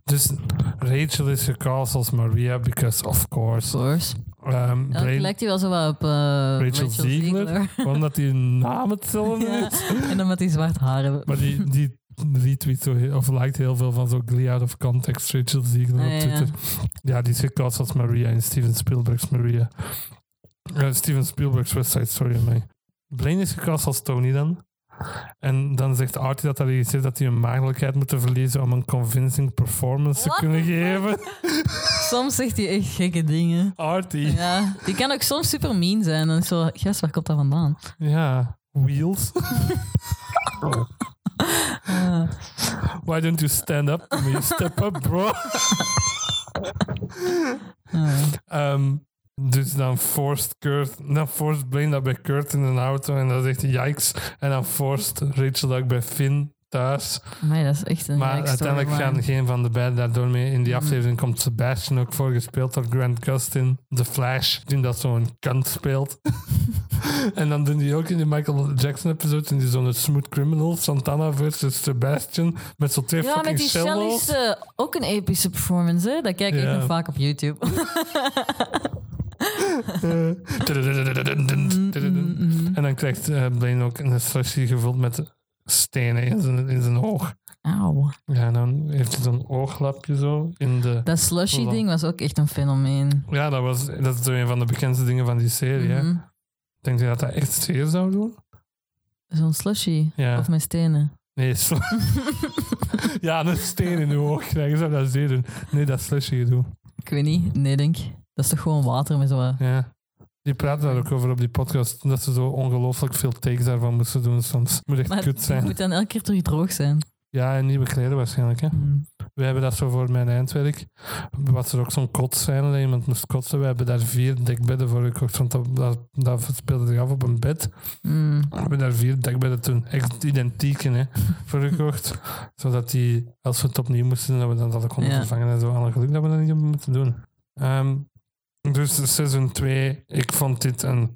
Dus Rachel is gecast als Maria, because of Of course. course. Um, Elke Brain, lijkt hij wel zo wat op eh, Rachel, Ziegler. (laughs) omdat die naam hetzelfde Ja. is. En dan met die zwart haar hebben. Maar die, die retweet zo heel, of liked heel veel van zo Glee out of context Rachel Ziegler Ah, op ja, Twitter. ja. Ja, die is gecast als Maria in Steven Spielberg's Maria. Eh, Steven Spielberg's West Side Story mij. Blaine is gecast als Tony dan. En dan zegt Artie dat hij regisseert dat hij een maagdelijkheid moet verliezen om een convincing performance te kunnen geven. (laughs) Soms zegt hij echt gekke dingen. Artie. Ja. Ja, die kan ook soms super mean zijn. En zo, gast, waar komt dat vandaan? Wheels. Ah. (laughs) (laughs) Why don't you stand up me? Step up, bro. Ah. Ehm, dus dan forced Kurt, dan forced Blaine dat bij Kurt in een auto en dan zegt hij yikes. En dan forced Rachel dat bij Finn thuis. Amai, dat is echt een Maar uiteindelijk gaan geen van de beiden daardoor mee. In die Mhm. aflevering komt Sebastian ook voor, gespeeld door Grant Gustin. The Flash, die dat zo'n kant speelt. (laughs) En dan doen die ook in die Michael Jackson episode in die zo'n Smooth Criminal, Santana versus Sebastian, met zo'n twee Ja, met fucking die cello's. Shelly's eh, ook een epische performance, hè? Dat kijk ik Ja. nog vaak op YouTube. (laughs) (laughs) En dan krijgt eh, Blaine ook een slushy gevuld met stenen in zijn, in zijn oog. Auw. Ja, en dan heeft hij zo'n ooglapje zo in de... Dat slushy Voilà. ding was ook echt een fenomeen. Ja, dat, was, dat is een van de bekendste dingen van die serie. hè. Mhm. Denk je dat dat echt zeer zou doen? Zo'n slushy. Ja. Of met stenen. Nee, (laughs) ja, een steen in je oog krijgen zou dat zeer doen. Nee, dat slushy doen. Ik weet niet. Nee, denk. Dat is toch gewoon water met zo. Ja. Die praten daar ook over op die podcast. Dat ze zo ongelooflijk veel takes daarvan moesten doen soms. Moet echt Maar kut het zijn. moet dan elke keer terug droog zijn. Ja, en nieuwe kleren waarschijnlijk. Hè. Mm. We hebben dat zo voor mijn eindwerk. Was er ook zo'n kotscène dat iemand moest kotsen. We hebben daar vier dekbedden voor gekocht. Want dat, dat, dat speelde zich af op een bed. Mm. We hebben daar vier dekbedden toen. Echt identieke hè, voor gekocht. Zodat die, als we het opnieuw moesten dat we dan dat konden Ja. vervangen. En zo. Alle geluk dat we dat niet hebben moeten doen. Ehm, dus seizoen 2. Ik vond dit een,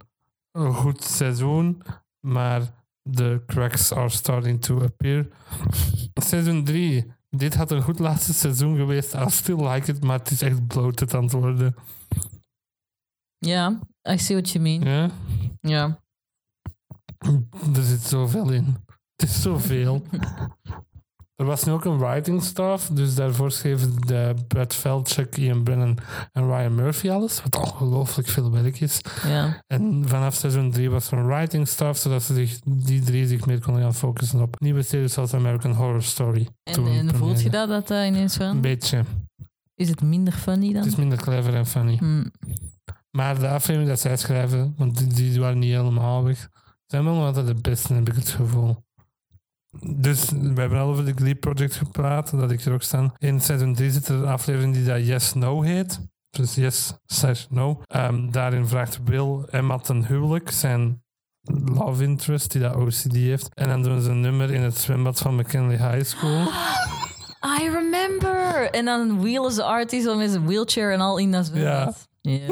een goed seizoen. Maar de cracks are starting to appear. Seizoen 3. Dit had een goed laatste seizoen geweest. I still like it, maar het is echt bloated aan het worden. Ja, I see what you mean. Ja? Ja. Er zit zoveel in. Het is zoveel. (laughs) er was nu ook een writing staff, dus daarvoor schreven de Brad Feldchuk, Ian Brennan en Ryan Murphy alles, wat ongelooflijk veel werk is. ja. En vanaf seizoen 3 was er een writing staff, zodat ze zich, die drie zich meer konden gaan focussen op nieuwe series zoals American Horror Story. En, en voelt je dat, dat dat ineens Een verandert? beetje. Is het minder funny dan? Het is minder clever en funny. Hmm. Maar de afleveringen dat zij schrijven, want die, die waren niet helemaal weg, zijn wel altijd de beste, heb ik het gevoel. Dus we hebben al over de Glee Project gepraat, dat ik er ook staan. In seizoen 3 zit er een aflevering die dat Yes No heet. Dus yes slash no. Ehm, daarin vraagt Will Emma ten huwelijk, zijn love interest die dat OCD heeft. En dan doen ze een nummer in het zwembad van McKinley High School. (gasps) I remember! En dan wheelen ze artie zo met zijn wheelchair en al in dat zwembad. Ja.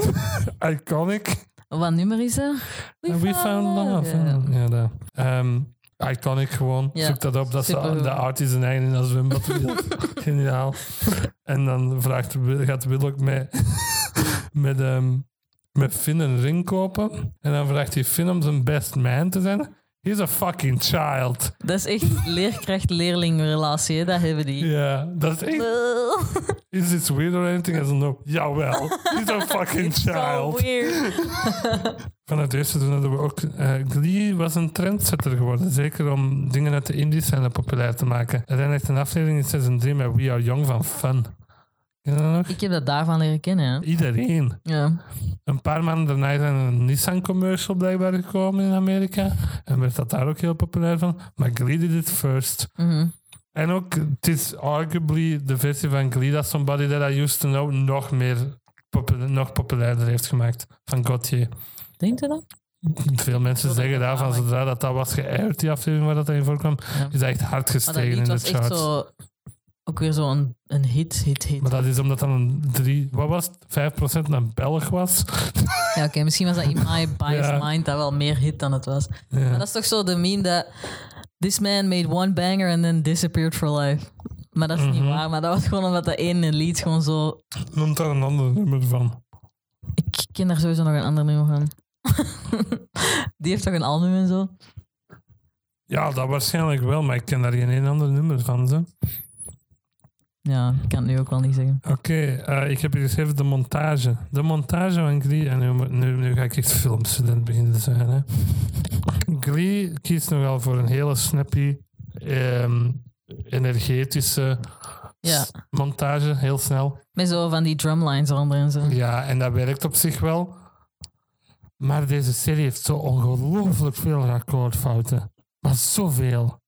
(laughs) Iconic. Wat nummer is dat? We, we found love. Ja. Ja, dat. Ehm, iconic gewoon. Ja, Zoek dat op. Dat ze de artie zijn eigen in dat zwembad. (laughs) Geniaal. En dan vraagt, gaat Will ook mee, met, ehm, met Finn een ring kopen. En dan vraagt hij Finn om zijn best man te zijn. He's a fucking child. Dat is echt leerkracht-leerling relatie, hè? dat hebben die. Ja, dat is echt... (laughs) Is this weird or anything? I don't know. Jawel. He's a fucking So child. weird. (laughs) Van het eerste seizoen hadden we ook... eh, Glee was een trendsetter geworden. Zeker om dingen uit de indies scène populair te maken. Er zijn echt een aflevering in seizoen 3 met We Are Young van Fun. Nog? Ik heb dat daarvan leren kennen. Hè? Iedereen. Ja. Een paar maanden daarna is er een Nissan-commercial blijkbaar gekomen in Amerika. En werd dat daar ook heel populair van. Maar Glee did it first. Mhm. En ook, het is arguably de versie van Glee dat Somebody That I Used To Know nog meer popula- nog populairder heeft gemaakt. Van Gauthier. Denkt u dat? Veel mensen zeggen daarvan, zodra dat, dat was geëierd, die aflevering waar dat in voorkwam, Ja. is dat echt hard gestegen in de echt charts. zo... Ook weer zo'n een hit, hit, hit. Maar dat is omdat dan een drie, wat was het, 5% een Belg was. Ja, oké, misschien was dat in my (laughs) biased Ja. mind dat wel meer hit dan het was. Ja. Maar dat is toch zo de meme dat... This man made one banger and then disappeared for life. Maar dat is niet Mhm. waar. Maar dat was gewoon omdat dat ene lied gewoon zo... Noemt daar een ander nummer van. Ik ken daar sowieso nog een ander nummer van. (laughs) Die heeft toch een album en zo? Ja, dat waarschijnlijk wel, maar ik ken daar geen een ander nummer van. Zo. Ja, ik kan het nu ook wel niet zeggen. Oké, eh, ik heb hier geschreven de montage. De montage van Glee. En nu, nu, nu ga ik echt filmstudent beginnen te zijn. Hè. Glee kiest nogal voor een hele snappy, ehm, energetische Ja. montage. Heel snel. Met zo van die drumlines eronder en zo. Ja, en dat werkt op zich wel. Maar deze serie heeft zo ongelooflijk veel akkoordfouten. Maar zoveel.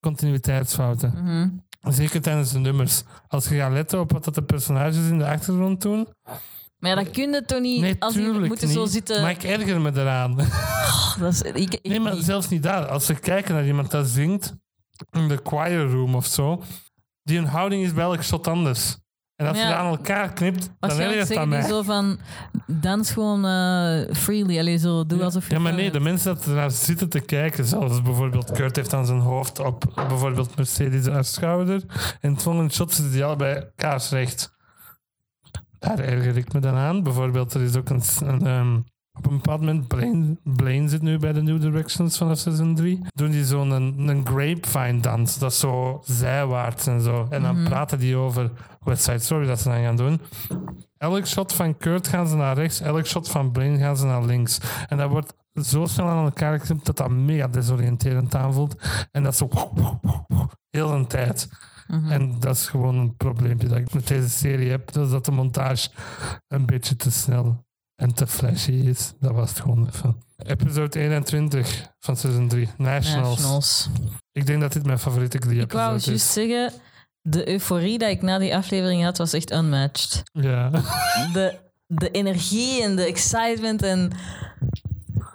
Continuïteitsfouten. Mhm. Zeker tijdens de nummers. Als je gaat letten op wat dat de personages in de achtergrond doen. Maar ja, dat kun je toch niet... Nee, als die moeten niet. zo zitten... Maar ik erger me eraan. (laughs) Dat is, ik, ik Nee, maar zelfs niet daar. Als ze kijken naar iemand dat zingt in de choir room of zo. Die hun houding is bij elk shot anders. En als je aan elkaar knipt, dan ergert dat zeggen die mij. zo van, dans gewoon eh, freely. Allee, zo, doe alsof je... Ja, maar nee, de bent. mensen dat er naar zitten te kijken, zoals bijvoorbeeld Kurt heeft dan zijn hoofd op bijvoorbeeld Mercedes haar schouder. En het volgende shot zitten die allebei kaarsrecht. Daar erger ik me dan aan. Bijvoorbeeld, er is ook een, een, ehm, op een bepaald moment, Blaine, Blaine zit nu bij de New Directions vanaf seizoen 3, doen die zo'n een, een grapevine dans. Dat is zo zijwaarts en zo. En dan praten die over West Side Story dat ze dan gaan doen. Elk shot van Kurt gaan ze naar rechts, elk shot van Blaine gaan ze naar links. En dat wordt zo snel aan elkaar geknipt dat dat mega desoriënterend aanvoelt. En dat is zo heel een tijd. En dat is gewoon een probleempje dat ik met deze serie heb. Dus dat de montage een beetje te snel en te flashy is. Dat was het gewoon even. Episode 21 van seizoen 3, Nationals. Nationals. Ik denk dat dit mijn favoriete glee Ik wou episode juist is. zeggen, de euforie dat ik na die aflevering had, was echt unmatched. Ja. De, de energie en de excitement en...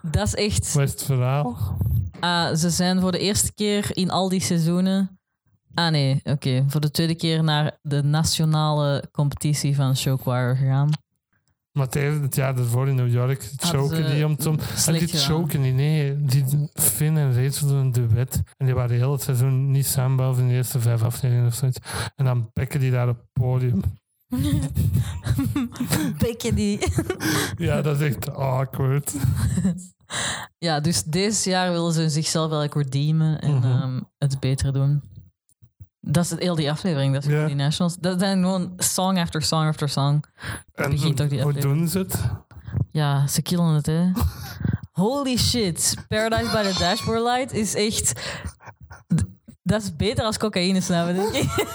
Dat is echt... Wat is het verhaal? Ah, ze zijn voor de eerste keer in al die seizoenen... Ah nee, oké. Voor de tweede keer naar de nationale competitie van Showchoir gegaan. Maar tegen het jaar ervoor in New York choken die om te... En die choken die, nee. Die Finn en Rachel doen een duet. En die waren heel het seizoen niet samen, behalve in de eerste vijf afleveringen of zoiets. En dan bekken die daar op het podium. (laughs) Bekken die... (laughs) Ja, dat is echt awkward. Ja, dus deze jaar willen ze zichzelf wel redeemen en ehm, het beter doen. Dat is het, heel die aflevering, dat is Ja. die Nationals. Dat zijn gewoon song after song after song. En begint ook die hoe doen ze het? Ja, ze killen het, hè. Holy shit. Paradise by the Dashboard Light is echt... Dat is beter als cocaïne snappen, denk (laughs) ik.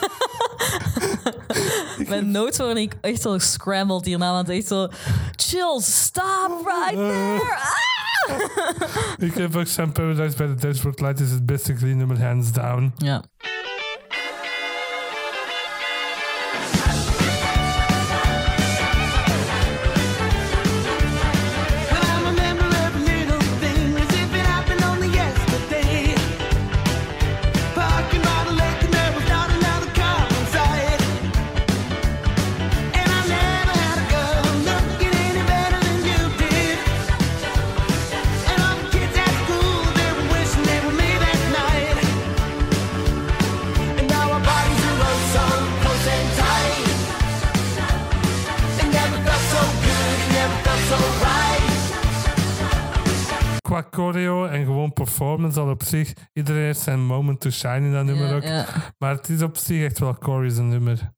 Mijn notes worden ik echt zo scrambled hierna, want echt zo... Chills, stop right there! Ah! Ik heb ook Sam Paradise bij de Dashboard Light is het beste clean nummer hands down. Ja. Qua choreo en gewoon performance al op zich. Iedereen heeft zijn moment to shine in dat nummer ook. Maar het is op zich echt wel Corey's nummer.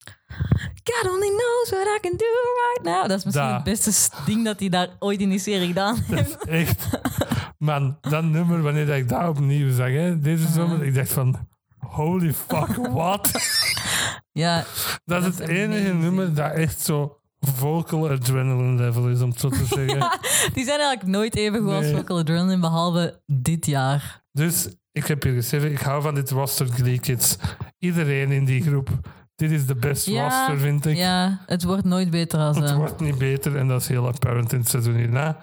God only knows what I can do right now. Dat is misschien Da. het beste ding dat hij daar ooit in die serie gedaan heeft. Echt. Man, dat nummer, wanneer ik dat opnieuw zag, hè, deze zomer, ik dacht van... Holy fuck, (laughs) what? Ja, Dat is het enige nummer dat echt zo vocal adrenaline level is, om het zo te (laughs) zeggen. die zijn eigenlijk nooit even goed als Nee. Vocal Adrenaline, behalve dit jaar. Dus ik heb hier geschreven, ik hou van dit roster Glee Kids. Iedereen in die groep. Dit is de best roster, vind ik. Ja, het wordt nooit beter als... Het eh, wordt niet beter en dat is heel apparent in het seizoen hierna.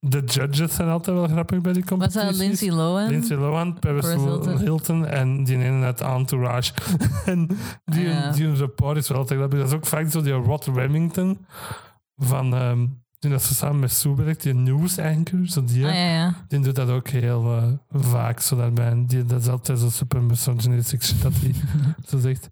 De judges zijn altijd wel grappig bij die Wat competities. zijn Lindsay Lohan? Lindsay Lohan, Paris Paris Hilton. Hilton. en die ene uit Entourage. (laughs) en die, Ja. die rapport is wel altijd grappig. Dat is ook vaak zo die Rod Remington van... ehm toen dat ze samen met Sue werkt, die news anchor, zo die, Ah, ja, ja. die doet dat ook heel eh, vaak zo daarbij. En Die, dat is altijd zo super misogynistic shit dat hij (laughs) zo zegt.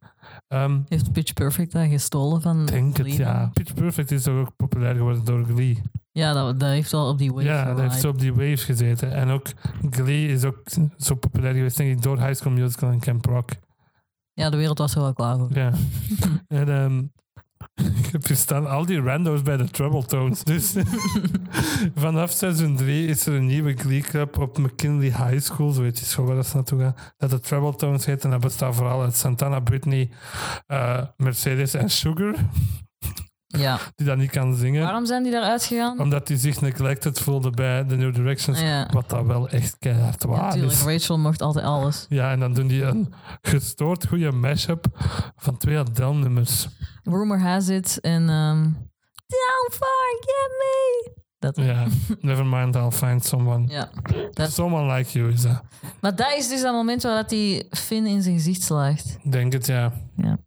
Ehm, Heeft Pitch Perfect dat gestolen van... denk het, ja. Pitch Perfect is toch ook populair geworden door Glee. Ja, dat, dat heeft wel op die wave Ja, dat heeft zo op die wave gezeten. En ook Glee is ook zo populair geweest, denk ik, door High School Musical en Camp Rock. Ja, de wereld was er wel klaar voor. Ja. (laughs) en ehm, (laughs) ik heb hier staan al die rando's bij de Trouble Tones. Dus (laughs) vanaf seizoen 3 is er een nieuwe Glee Club op McKinley High School, zo weet je school waar dat ze naartoe gaan, dat de Trouble Tones heet. En dat bestaat vooral uit Santana, Britney, eh, Mercedes en Sugar, Ja. (laughs) die dat niet kan zingen. Waarom zijn die daaruit gegaan? Omdat hij zich neglected voelde bij The New Directions. Ja. Wat dat wel echt keihard Ja, waar natuurlijk. is. Rachel mocht altijd alles. Ja, en dan doen die een gestoord goede mashup van twee Adele-nummers. Rumor has it en... Don't forget me! Dat, ja. Ja, never mind, I'll find someone. dat- Someone like you is dat. Maar dat is dus dat moment waar dat die Finn in zijn gezicht slaagt. Denk het, ja. Ja.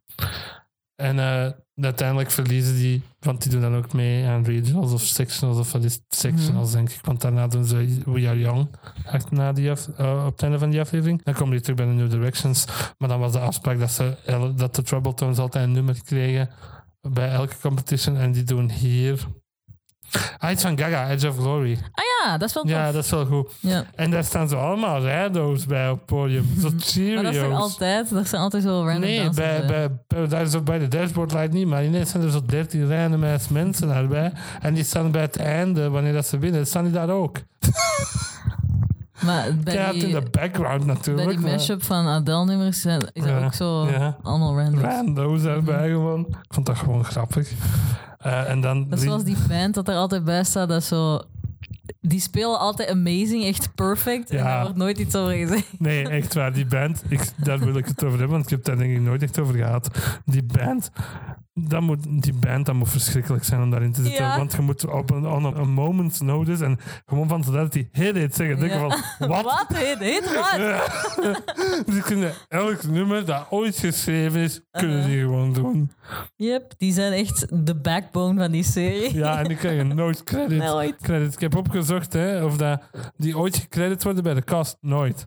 En eh, uiteindelijk verliezen die, want die doen dan ook mee aan regionals of sectionals, of wat is sectionals, denk ik. Want daarna doen ze We Are Young, achterna die af, eh, op het einde van die aflevering. Dan komen die terug bij de New Directions. Maar dan was de afspraak dat, ze, dat de Trouble Tones altijd een nummer kregen bij elke competition. En die doen hier... Ah, iets van Gaga, Edge of Glory. Ah ja, dat is wel tof. Ja, dat is wel goed. Ja. En daar staan zo allemaal rando's bij op het podium. Zo (laughs) Maar dat is toch Cheerios. altijd? Dat zijn altijd zo random Nee, bij, bij, bij, daar is ook bij de dashboard light niet, maar ineens zijn er zo 13 random ass mensen daarbij. En die staan bij het einde, wanneer dat ze winnen, staan die daar ook. (laughs) Maar bij Ja, die, in de background bij natuurlijk. die maar mashup van Adele-nummers zijn- is dat Ja, ook zo ja. allemaal random. Rando's daarbij gewoon. Ik vond dat gewoon grappig. Eh, en dan Dat is zoals die band dat er altijd bij staat, dat zo... Die spelen altijd amazing, echt perfect. En daar wordt nooit iets over gezegd. Nee, echt waar. Die band, ik, daar wil ik het over hebben, want ik heb daar denk ik nooit echt over gehad. Die band, dat moet, die band dat moet verschrikkelijk zijn om daarin te zitten. Ja. Want je moet op een, on a, a moment's notice en gewoon van zodra die hit it zeggen, denk Ja. van, (laughs) wat? Wat? Heet wat? (laughs) Dus die kunnen elk nummer dat ooit geschreven is, kunnen Uh-huh. die gewoon doen. Yep, die zijn echt de backbone van die serie. Ja, en die krijgen nooit credit. (laughs) Nooit. credit. Ik heb opgezocht hè, of dat die ooit gecredit worden bij de cast. Nooit.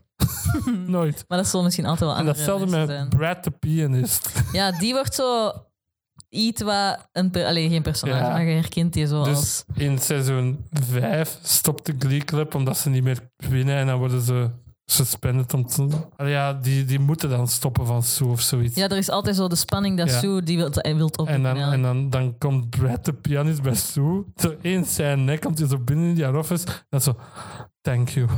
nooit. Maar dat zal misschien altijd wel En andere datzelfde mensen met zijn. Brad the Pianist. Ja, die wordt zo iets wat... Een per, allee, geen personage, Ja. maar je herkent die zo Dus als... in seizoen 5 stopt de Glee Club omdat ze niet meer winnen en dan worden ze suspended om te... Ja, die, die moeten dan stoppen van Sue of zoiets. Ja, er is altijd zo de spanning dat Ja. Sue die hij wilt op En, dan, en dan, dan komt Brad de pianist bij Sue. Zo eens zijn nek komt hij zo binnen in die office. En zo, thank you. (laughs)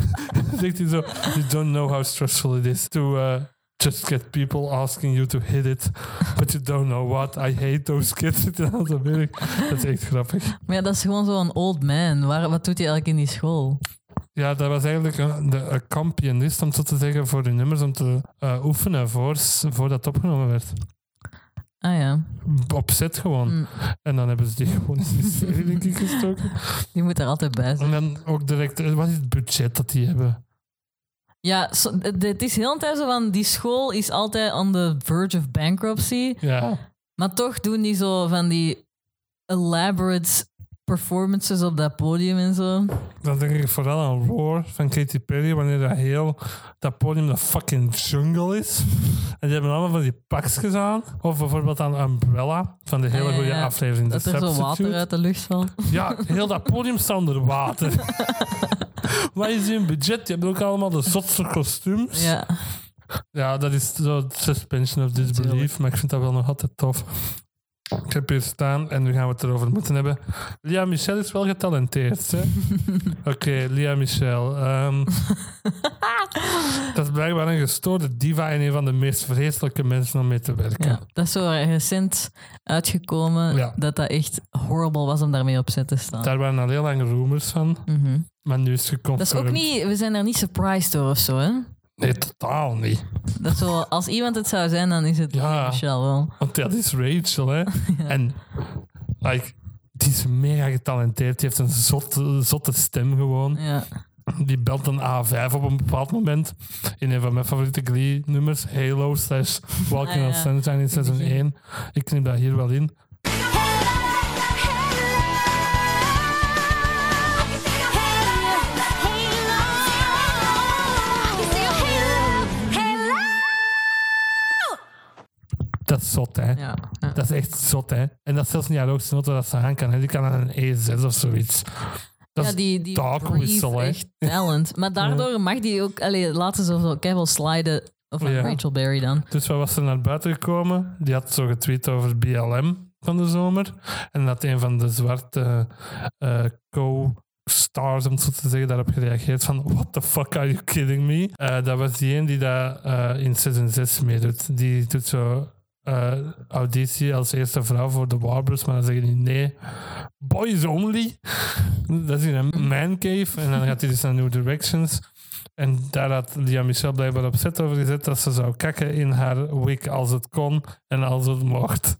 (laughs) Zegt hij zo, you don't know how stressful it is to uh, just get people asking you to hit it. But you don't know what. I hate those kids. Dat is echt grappig. Maar ja, dat is gewoon zo'n old man. Waar, wat doet hij eigenlijk in die school? Ja, dat was eigenlijk een, de, een kampionist, om zo te zeggen, voor de nummers om te eh, oefenen voor, voordat het opgenomen werd. Ah ja, Op set gewoon. Mm. En dan hebben ze die gewoon in die serie, denk ik, gestoken. die moet er altijd bij zijn. En dan ook direct, eh, wat is het budget dat die hebben? Ja, het is heel een tijd zo van... Die school is altijd on the verge of bankruptcy. Ja, Maar toch doen die zo van die elaborate performances op dat podium en zo. dan denk ik vooral aan Roar van Katy Perry, wanneer dat heel dat podium de fucking jungle is. En die hebben allemaal van die pakjes aan. Of bijvoorbeeld aan Umbrella, van de hele Ah, ja, goede ja. aflevering. Dat The er zo water uit de lucht valt. Ja, heel dat podium staat onder water. (laughs) Wat is hun budget? Die hebben ook allemaal de zotste kostuums. Ja. Ja, dat is zo suspension of disbelief, maar ik vind dat wel nog altijd tof. Ik heb hier staan en nu gaan we het erover moeten hebben. Lia Michel is wel getalenteerd, hè? (laughs) Oké, Lia Michel. ehm, dat is blijkbaar een gestoorde diva en een van de meest vreselijke mensen om mee te werken. ja, dat is zo recent uitgekomen Ja. dat dat echt horrible was om daarmee op set te staan. Daar waren al heel lang rumors van, Mhm. maar nu is het Dat is ook niet, we zijn daar niet surprised door of zo, hè? Nee, totaal niet. Dat zo, als iemand het zou zijn, dan is het Ja. Michelle wel. Want dat is Rachel, hè. (laughs) En like, die is mega getalenteerd. Die heeft een zotte, zotte stem gewoon. Ja. Die belt een A5 op een bepaald moment. In een van mijn favoriete Glee-nummers. Halo slash Walking Ah, on ja. Sunshine in seizoen begin. 1. Ik knip dat hier wel in. Dat is zot, hè. Ja. ja. Dat is echt zot, hè. En dat is zelfs niet haar hoogste noot dat ze aan kan. Hè. Die kan aan een E6 of zoiets. Dat ja, is die, die hè. echt talent. Maar (laughs) daardoor mag die ook... Allee, laten ze zo keihard sliden. Of Ja. Rachel Berry dan. Dus wat was er naar buiten gekomen? Die had zo getweet over BLM van de zomer. En dat een van de zwarte eh, co-stars, om het zo te zeggen, daarop gereageerd van what the fuck are you kidding me? Eh, dat was die een die dat eh, in seizoen 6 meedoet. Die doet zo eh, auditie als eerste vrouw voor de Warbers, maar dan zeggen die nee, boys only. (laughs) Dat is in een man cave. En dan gaat hij dus naar New Directions. En daar had Lia Michel blijkbaar op set over gezet dat ze zou kakken in haar wig als het kon en als het mocht.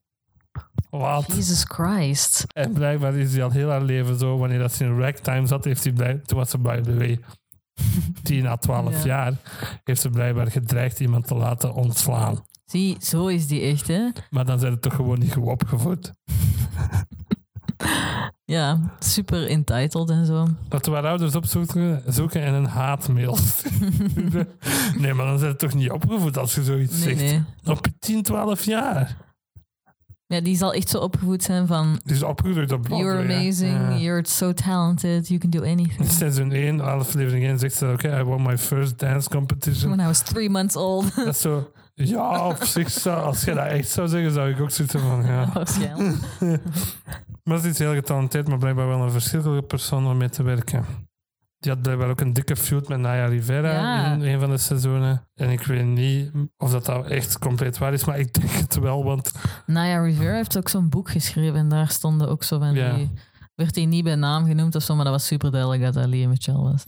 Wat? Jesus Christ. En blijkbaar is hij al heel haar leven zo. Wanneer dat ze in ragtime zat, heeft hij blij- toen was ze by the way (laughs) 10 à 12 Ja. jaar, heeft ze blijkbaar gedreigd iemand te laten ontslaan. Zie, zo is die echt, hè? Maar dan zijn het toch gewoon niet goed opgevoed. (laughs) Ja, super entitled en zo. Dat we haar ouders opzoeken zoeken en een haatmail. (laughs) Nee, maar dan zijn het toch niet opgevoed als je zoiets Nee, zegt. nee. Op 10, 12 jaar. Ja, die zal echt zo opgevoed zijn van... Die is opgegroeid op Broadway. You're amazing, Ja. you're so talented, you can do anything. Seizoen 1, aflevering 1, zegt ze: Oké, I won my first dance competition. When I was three months old. Dat is zo. Ja, op zich zou, als je dat echt zou zeggen, zou ik ook zitten van ja. (laughs) Waarschijnlijk. (laughs) Maar ze is heel getalenteerd, maar blijkbaar wel een verschrikkelijke persoon om mee te werken. Die had blijkbaar ook een dikke feud met Naya Rivera Ja. in een van de seizoenen. En ik weet niet of dat, dat echt compleet waar is, maar ik denk het wel, want Naya Rivera heeft ook zo'n boek geschreven en daar stonden ook zo van Ja. die... Werd hij niet bij naam genoemd of zo, maar dat was super duidelijk dat dat Lea Michelle was.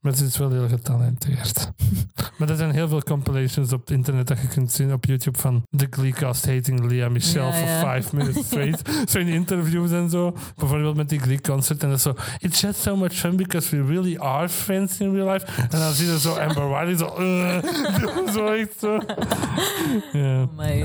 Maar ze is wel heel getalenteerd. (laughs) maar er zijn heel veel compilations op het internet dat je kunt zien op YouTube van The Gleecast hating Lea Michelle Ja, for ja. five minutes straight. (laughs) zo in interviews en zo. Bijvoorbeeld met die Glee concert en dat zo. It's just so much fun because we really are friends in real life. En dan zie je zo Amber Wiley zo. (laughs) zo echt zo. Ja. Maar,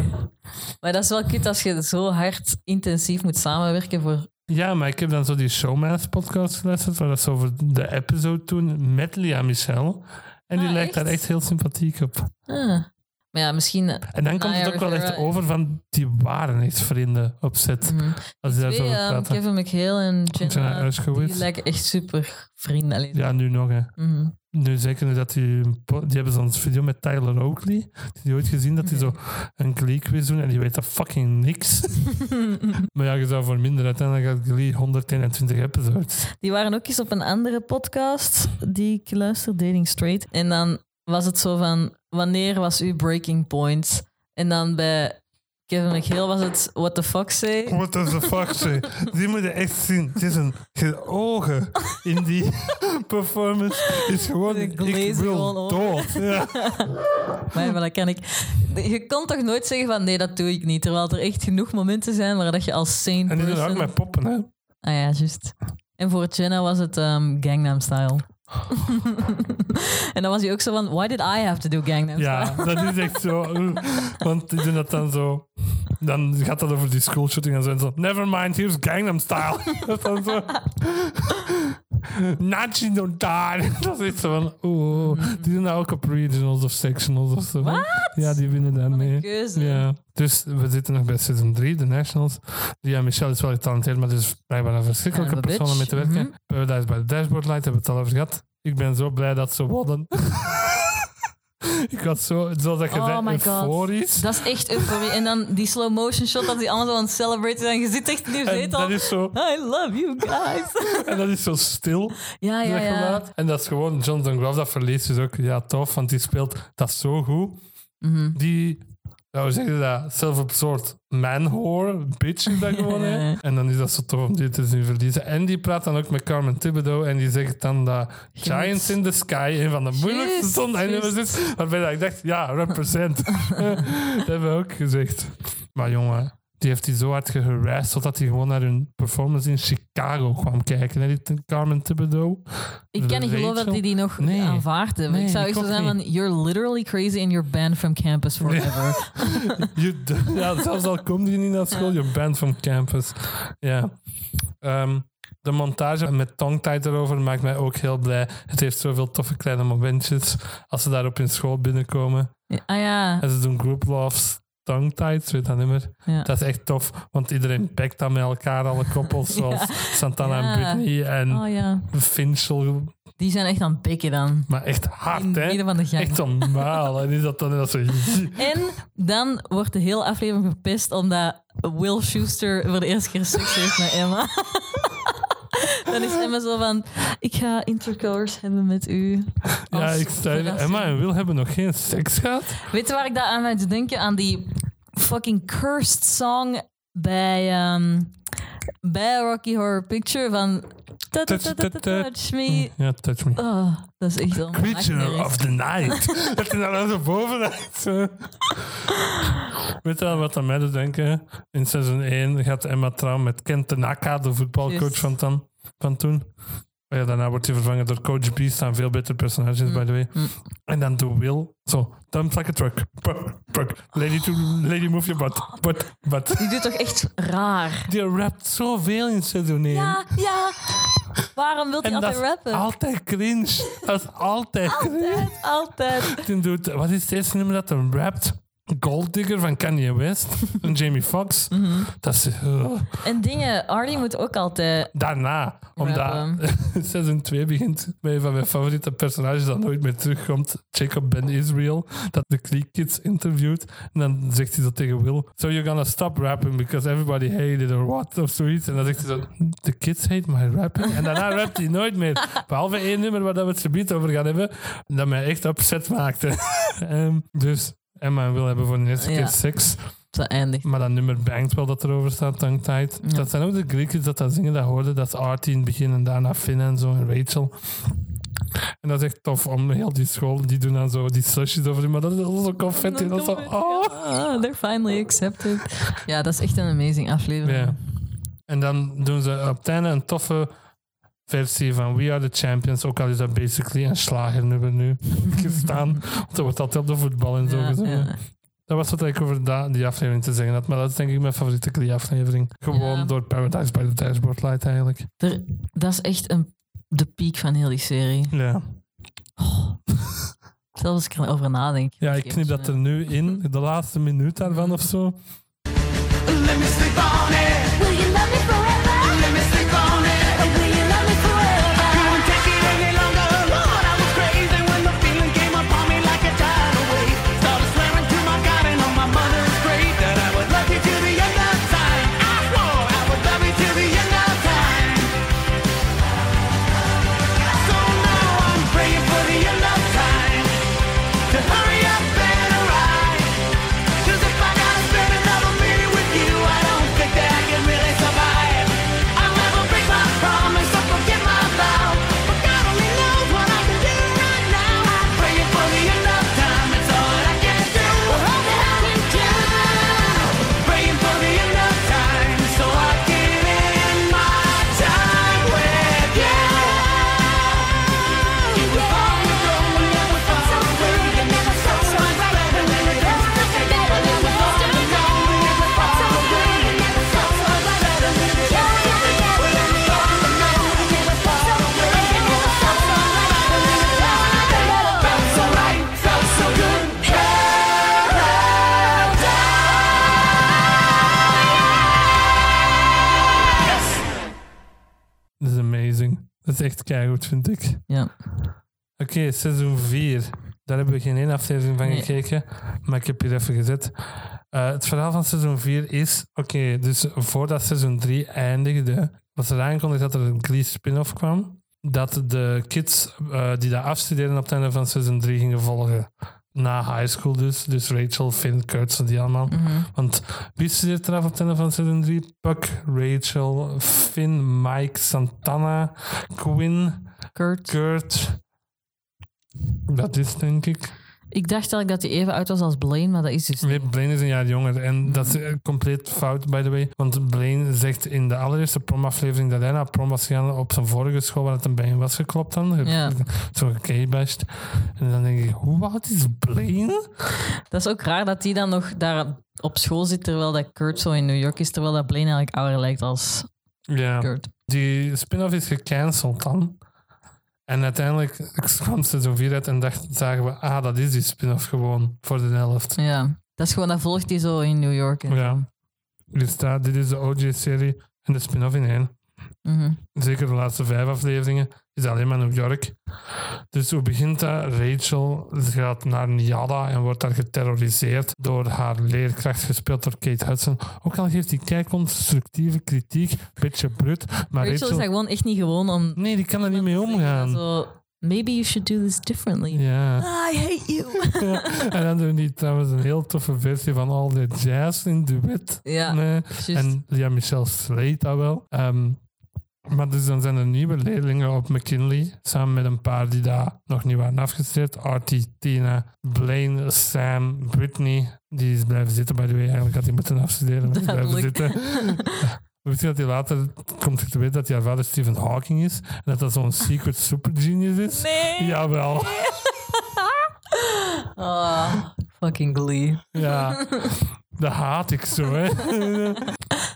maar dat is wel kut als je zo hard intensief moet samenwerken voor... ja, maar ik heb dan zo die Showman's podcast geluisterd, waar dat over de episode toen met Lea Michelle. En die Ah, lijkt daar echt? echt heel sympathiek op. Ah. Maar ja, misschien... En dan komt Naya het ook wel echt over van die waren echt vrienden op set. Mhm. Als die daar zo over praten. Kevin McHale en Jenna die lijken echt super vrienden. Allee. Ja, nu nog hè. Mhm. Nu zeker dat die, die hebben zo'n video met Tyler Oakley. Die die ooit gezien dat hij zo een Glee quiz doen en die weet dat fucking niks. (laughs) maar ja, je zou voor minder uiteindelijk had Glee 121 episodes. Die waren ook eens op een andere podcast die ik luister, Dating Straight. En dan was het zo van, wanneer was uw breaking point? En dan bij Kevin McHale was het, what the fuck say? What does the fuck say? Die moet je echt zien. Het is een ge- ogen in die (laughs) performance. is gewoon, ik wil gewoon dood. Ja. (laughs) Maar, maar dat kan ik... Je kon toch nooit zeggen van, nee, dat doe ik niet. Terwijl er echt genoeg momenten zijn waar dat je als sane En die doen ook met poppen, hè. Ah ja, juist. En voor Jenna was het ehm, Gangnam Style. (laughs) en dan was hij ook zo van, why did I have to do Gangnam Ja, Style? dat is echt zo. (laughs) Want die doen dat dan zo. Dan gaat dat over die schoolshooting en zo. En zo Never mind, here's Gangnam Style. (laughs) dat dan zo. Nachi don't (laughs) die. Dat is zo van. Oeh. Die doen dat ook op regionals of sectionals of zo. What? Ja, die winnen daarmee. keuze. Ja. Dus we zitten nog bij seizoen 3, de Nationals. Ja, Michelle is wel getalenteerd, maar dus blijkbaar een verschrikkelijke persoon om mee te werken. Paradise by the Dashboard Light hebben we het al over gehad. Ik ben zo blij dat ze wonnen. Ik was zo, zoals dat je Oh my God. euforisch. Dat is echt euforie. En dan die slow motion shot dat die allemaal zo aan het celebraten zijn. Je zit echt je En zetel. dat is zo, I love you guys. (laughs) en dat is zo stil. ja. En dat is gewoon, Jonathan Groff, dat verliest is ook ja, tof, want die speelt dat zo goed. Mhm. Die, ja, hoe zeg je dat, self-absorbed man-whore, bitch is dat gewoon. hè. (laughs) En dan is dat zo tof om die te zien verliezen. En die praat dan ook met Carmen Thibodeau en die zegt dan dat Giants in the Sky een van de moeilijkste Juist, zondagsnummers is. Waarbij ik dacht, ja, represent. (laughs) dat hebben we ook gezegd. Maar jongen, die heeft hij zo hard geharasst totdat hij gewoon naar hun performance in Chicago kwam kijken. hè, die Carmen Thibodeau. Ik kan niet geloven dat Rachel? die die nog Nee. aanvaardt. Nee, ik zou echt zo zijn van, you're literally crazy and you're banned from campus forever. (laughs) Ja, zelfs al komt je niet naar school, je bent van campus. Ja. Ehm, de montage met Tongue erover maakt mij ook heel blij. Het heeft zoveel toffe kleine momentjes als ze daar op hun school binnenkomen. ah ja. En ze doen group loves tongue tied, weet dat niet meer. ja. Dat is echt tof, want iedereen pakt dan met elkaar, alle koppels, (laughs) zoals Santana en. Britney en Oh ja. Finchel. Die zijn echt aan het pikken dan. Maar echt hard, hè? van de gang. Echt normaal. En is dat dan dat zo... (laughs) En dan wordt de hele aflevering verpest omdat Will Schuster voor de eerste keer seks heeft met Emma. (laughs) (laughs) dan is Emma zo van, ik ga intercourse hebben met u. Ja, ik zei. Emma en Will hebben nog geen seks gehad. Weet je waar ik daar aan moet denken? Aan die fucking cursed song bij, ehm, bij Rocky Horror Picture van touch, touch, touch, touch me. Ja, touch me. Oh, dat is echt wel Creature of the night. (laughs) dat je dan zo bovenuit. Weet je wel wat aan mij doet denken? In seizoen 1 gaat Emma trouwen met Ken Tanaka, de voetbalcoach van, dan, van toen. Ja, daarna wordt hij vervangen door Coach B. Staan veel betere personages, by the way. Mm. En dan doe Will. Zo, dump like a truck. Lady, to, lady move your butt. Butt, butt. Die doet toch echt raar. Die rapt zoveel in seizoen 1. Ja, ja. Waarom wil hij altijd is rappen? altijd cringe. Dat is altijd cringe. Altijd, altijd. Doet, wat is het eerste nummer dat hem rapt? Gold Digger van Kanye West (laughs) en Jamie Foxx. Mhm. Dat is... uh, En dingen, Artie moet ook altijd... daarna, omdat (laughs) seizoen 2 begint bij een van mijn favoriete personages dat nooit meer terugkomt, Jacob Ben Israel, dat de Creek Kids interviewt. En dan zegt hij dat tegen Will. So you're gonna stop rapping because everybody hated or what of zoiets. En dan zegt hij zo, the kids hate my rapping. En daarna (laughs) rapt hij nooit meer. Behalve één nummer waar dat we het gebied over gaan hebben, dat mij echt upset maakte. Ehm, dus Emma en Will hebben voor de eerste keer seks. Eindigt. Maar dat nummer bangt wel dat erover staat, tongue tied. Ja. Dat zijn ook de Griekjes dat dat zingen, dat hoorden. Dat is Artie in het begin en daarna Finn en zo en Rachel. En dat is echt tof om heel die school, die doen dan zo die slusjes over die, maar dat is zo confetti. En dat is zo, oh. They're finally accepted. Ja, dat is echt een amazing aflevering. Ja. En dan doen ze op het einde een toffe versie van We Are The Champions. Ook al is dat basically een slagernummer nu (laughs) gestaan. Want er wordt altijd op de voetbal en zo Ja, gezongen. ja. Dat was wat ik over die aflevering te zeggen had. Maar dat is denk ik mijn favoriete Glee-aflevering. Gewoon Ja. door Paradise by the Dashboard Light eigenlijk. Er- dat is echt een, de piek van heel die serie. Ja. Zelfs als ik erover nadenk. ja, ik knip dat er nu in. De laatste minuut daarvan of zo. Let me sleep on it. Echt keigoed, vind ik. Ja. Oké, seizoen 4. Daar hebben we geen één aflevering van Nee. gekeken. Maar ik heb hier even gezet. Eh, het verhaal van seizoen 4 is... Oké, dus voordat seizoen 3 eindigde... was er aangekondigd dat er een Glee spin-off kwam. Dat de kids eh, die daar afstudeerden op het einde van seizoen 3 gingen volgen. Na high school dus. Dus Rachel, Finn, Kurt, zo die allemaal. Want wie studeert er af op het einde van seizoen 3? Puck, Rachel, Finn, Mike, Santana, Quinn... Kurt. Kurt. Dat is denk ik. Ik dacht eigenlijk dat hij even oud was als Blaine, maar dat is dus niet. Blaine is een jaar jonger. En dat is eh, compleet fout, by the way. Want Blaine zegt in de allereerste promaflevering dat hij naar prom was gegaan op zijn vorige school waar het hem bij hem was geklopt dan. Ja. Zo gekebashed. En dan denk ik, hoe oud is Blaine? Dat is ook raar dat hij dan nog daar op school zit terwijl dat Kurt zo in New York is, terwijl dat Blaine eigenlijk ouder lijkt als Ja. Kurt. Die spin-off is gecanceld dan. En uiteindelijk kwam seizoen 4 uit en dacht, zagen we, ah, dat is die spin-off gewoon voor de helft. Ja. Dat is gewoon, dat volgt hij zo in New York. en. Ja. Dus daar, dit is de OJ-serie en de spin-off in één. Mhm. Zeker de laatste vijf afleveringen is alleen maar New York. Dus hoe begint dat? Rachel gaat naar Niada en wordt daar geterroriseerd door haar leerkracht, gespeeld door Kate Hudson. Ook al geeft hij kei constructieve kritiek, beetje brut. Maar Rachel, Rachel, is dat gewoon echt niet gewoon om... nee, die kan er niet mee omgaan. Zo, maybe you should do this differently. Ja. I hate you. (laughs) en dan doen die trouwens een heel toffe versie van All the Jazz in duet. Ja, Nee. En ja, Michelle sleet dat wel. Ehm, maar dus dan zijn er nieuwe leerlingen op McKinley, samen met een paar die daar nog niet waren afgestudeerd. Artie, Tina, Blaine, Sam, Brittany. Die is blijven zitten, by the way. Eigenlijk had hij moeten afstuderen, maar die is blijven zitten. (laughs) weet je dat hij later komt te weten dat hij haar vader Stephen Hawking is en dat dat zo'n secret super genius is? Nee. Jawel. (laughs) Ah, fucking Glee. Ja, (laughs) dat haat ik zo, hè.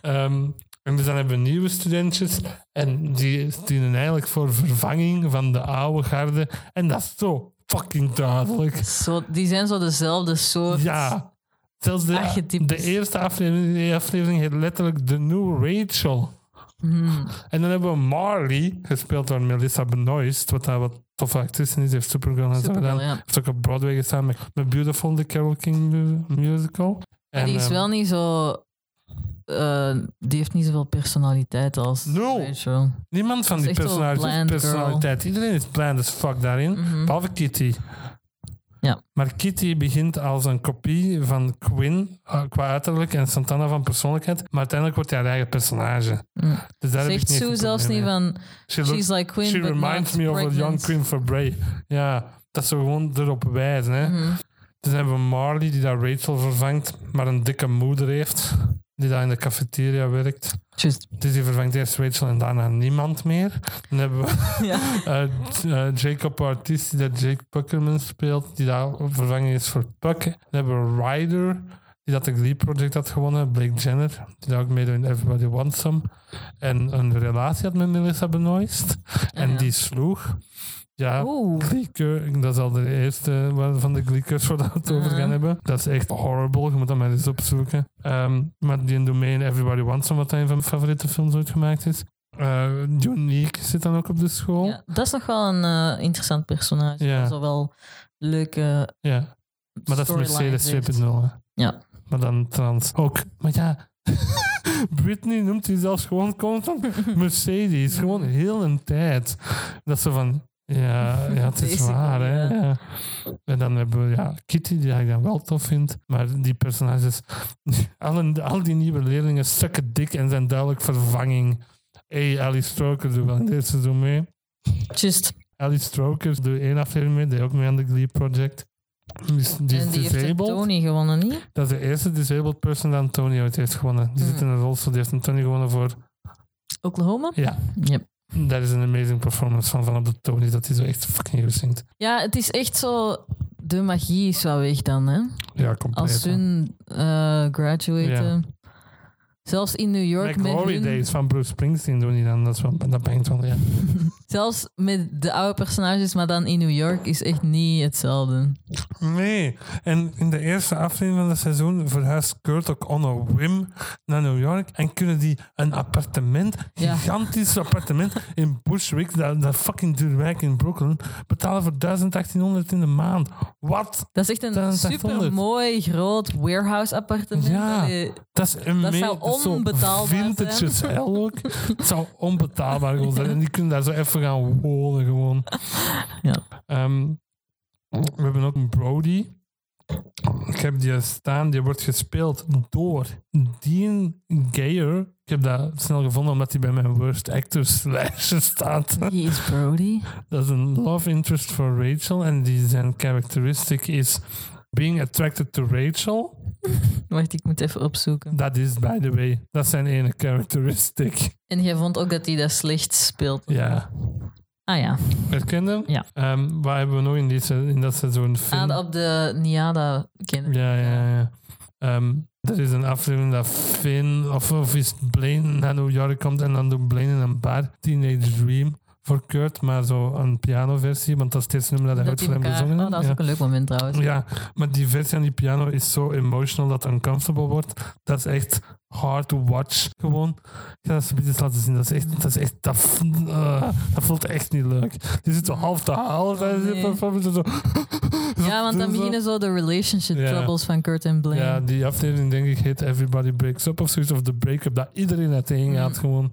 Ehm, en dus dan hebben we nieuwe studentjes en die dienen eigenlijk voor vervanging van de oude garde. En dat is zo fucking duidelijk. Zo, die zijn zo dezelfde soort. Ja, zelfs de, de eerste aflevering, aflevering heet letterlijk The New Rachel. Hmm. En dan hebben we Marley, gespeeld door Melissa Benoist, wat daar wat toffe actrice is, heeft Supergirl en zo Supergirl, gedaan. ja. Heeft ook op Broadway gestaan met, met Beautiful, the Carole King mu- musical. En, die is ehm, wel niet zo. Eh, die heeft niet zoveel personaliteit als Nul. Rachel. Niemand van die girl. personaliteit. Iedereen is bland as fuck daarin, Mhm. behalve Kitty. Ja. Maar Kitty begint als een kopie van Quinn uh, qua uiterlijk en Santana van persoonlijkheid, maar uiteindelijk wordt hij haar eigen personage. Mm. Dus daar Zegt Sue zelfs niet van. She, She's like Queen, she reminds me of a young. Queen for Bray. Ja, dat ze gewoon erop wijzen. Hè. Mhm. Dus hebben we Marley die daar Rachel vervangt, maar een dikke moeder heeft, die daar in de cafeteria werkt. Just, Dus die vervangt eerst Rachel en daarna niemand meer. Dan hebben we (laughs) (laughs) ja. eh, eh, Jacob Artis, die dat Jake Puckerman speelt, die daar vervangen is voor Puck. Dan hebben we Ryder, die dat de Glee Project had gewonnen, Blake Jenner, die daar ook meedoet in Everybody Wants Some. En een relatie had met Melissa Benoist. En ja. die sloeg. Ja, Oeh. Dat is al de eerste waar- van de Glee-keurs (laughs) waar we het over gaan hebben. Dat is echt horrible, je moet dat maar eens opzoeken. Ehm, maar die in Everybody Wants Some, wat een van mijn favoriete films ooit gemaakt is. Eh, Unique zit dan ook op de school. Ja, dat is nog wel een eh, interessant personage. Ja. Zo wel leuke. Ja, maar dat is Mercedes 2.0. hè. Ja. Maar dan trans ook. Maar ja, (laughs) Britney noemt hij zelfs gewoon constant (laughs) Mercedes. Gewoon heel een tijd. Dat is zo van... Ja, (laughs) ja het is Basically, waar, hè. ja. En dan hebben we ja, Kitty, die ik dan wel tof vind. Maar die personages... (laughs) Al, al die nieuwe leerlingen sukken dik en zijn duidelijk vervanging. Hey, Alice Stroker doet wel in dit seizoen mee. Just. Alice Stroker doet één aflevering mee. Die ook mee aan de Glee Project. Die en die heeft. Tony gewonnen, niet? Dat is de eerste disabled person die Tony ooit heeft gewonnen. Die Hmm. zit in een rolstoel, die heeft een Tony gewonnen voor... Oklahoma? Ja, Yep. Dat is een amazing performance van, van op de Tony, dat hij zo echt fucking goed zingt. Ja, het is echt zo. De magie is wel weg dan, hè? Ja, compleet. Als hun eh graduaten. Zelfs in New York met McGlory hun, Days van Bruce Springsteen doen die dan. Dat, is wel, dat brengt wel, ja. (laughs) Zelfs met de oude personages, maar dan in New York, is echt niet hetzelfde. Nee. En in de eerste aflevering van het seizoen verhuist Kurt ook on a whim naar New York. En kunnen die een appartement, Ja. gigantisch appartement in Bushwick, dat, dat fucking duur wijk in Brooklyn, betalen voor 1800 in de maand. Wat? Dat is echt een 1800. super mooi groot warehouse appartement. Ja. Dat is een Dat zou zo onbetaalbaar vintage zijn. ook. Het zou onbetaalbaar zijn. (laughs) En die kunnen daar zo even gaan wonen gewoon. (laughs) Ja. Ehm, we hebben ook een Brody. Ik heb die staan, die wordt gespeeld door Dean Gayer. Ik heb dat snel gevonden omdat hij bij mijn worst actors (laughs) lijstje staat. Wie is Brody? Dat is een love interest voor Rachel en die zijn characteristic is being attracted to Rachel. (laughs) Wacht, ik moet even opzoeken. Dat is, by the way, dat zijn ene characteristic. En jij vond ook dat hij dat slecht speelt? Ja. Ah ja. Herken je? Ja. Ehm, wat hebben we nog in, die, in dat seizoen? Film? Ah, op de Niada kennen. Ja, ja, ja. Ehm, er is een aflevering dat Finn, of, of is Blaine naar New York komt en dan doet Blaine in een bar Teenage Dream voor Kurt, maar zo een pianoversie, want dat is eerste nummer dat hij voor hem Oh, dat heeft. is Ja. ook een leuk moment trouwens. Ja, maar die versie aan die piano is zo emotional dat het uncomfortable wordt. Dat is echt hard to watch. Gewoon. Ik ga dat eens eens laten zien. Dat is echt, dat is echt, dat, eh, dat voelt echt niet leuk. Die zit zo half te halen tijdens die nee. performance. Zo. (laughs) Ja, want dan beginnen zo de relationship troubles van Kurt en Blaine. Ja, die aflevering denk ik heet Everybody Breaks Up of zoiets. Of The Breakup, dat iedereen uiteen gaat Mm. gewoon.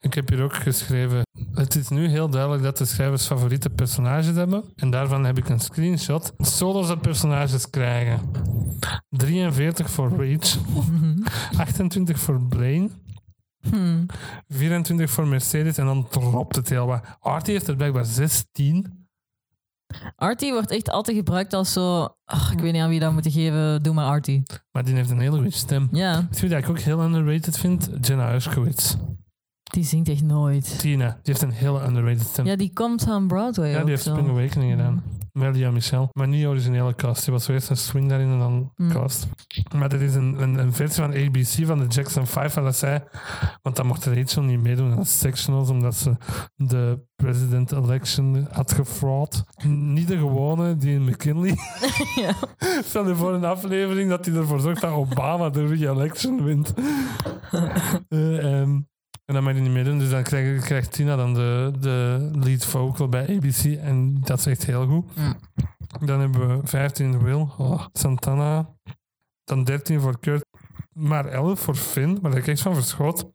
Ik heb hier ook geschreven. Het is nu heel duidelijk dat de schrijvers favoriete personages hebben. En daarvan heb ik een screenshot. Solos dat personages krijgen. 43 voor Rachel. 28 voor Blaine. Hmm. 24 voor Mercedes. En dan dropt het heel wat. Artie heeft er blijkbaar 16. Artie wordt echt altijd gebruikt als zo... ach, ik weet niet aan wie dat moeten geven, doe maar Artie. Maar die heeft een hele goede stem. Ja, Weet je dat ik ook heel underrated vind? Jenna Uskowitz. Die zingt echt nooit. Tina, die heeft een hele underrated stem. Ja, die komt aan Broadway Ja, die heeft zo. Spring Awakening gedaan. Melia Michel. Maar niet originele cast. Die was eerst een swing daarin en dan Hmm. cast. Maar er is een, een, een versie van ABC van de Jackson 5 waar dat zij... Want dan mocht Rachel niet meedoen aan sectionals omdat ze de president election had gefraud. Niet de gewone, die in McKinley. (laughs) Ja. (laughs) Stel je voor een aflevering dat hij ervoor zorgt dat Obama de re-election wint. (laughs) Ehm, en dan mag hij niet meedoen, dus dan krijgt, krijgt Tina dan de, de lead vocal bij ABC. En dat is echt heel goed. Dan hebben we 15 Will, oh, Santana. Dan 13 voor Kurt. Maar 11 voor Finn, waar ik echt van verschoot.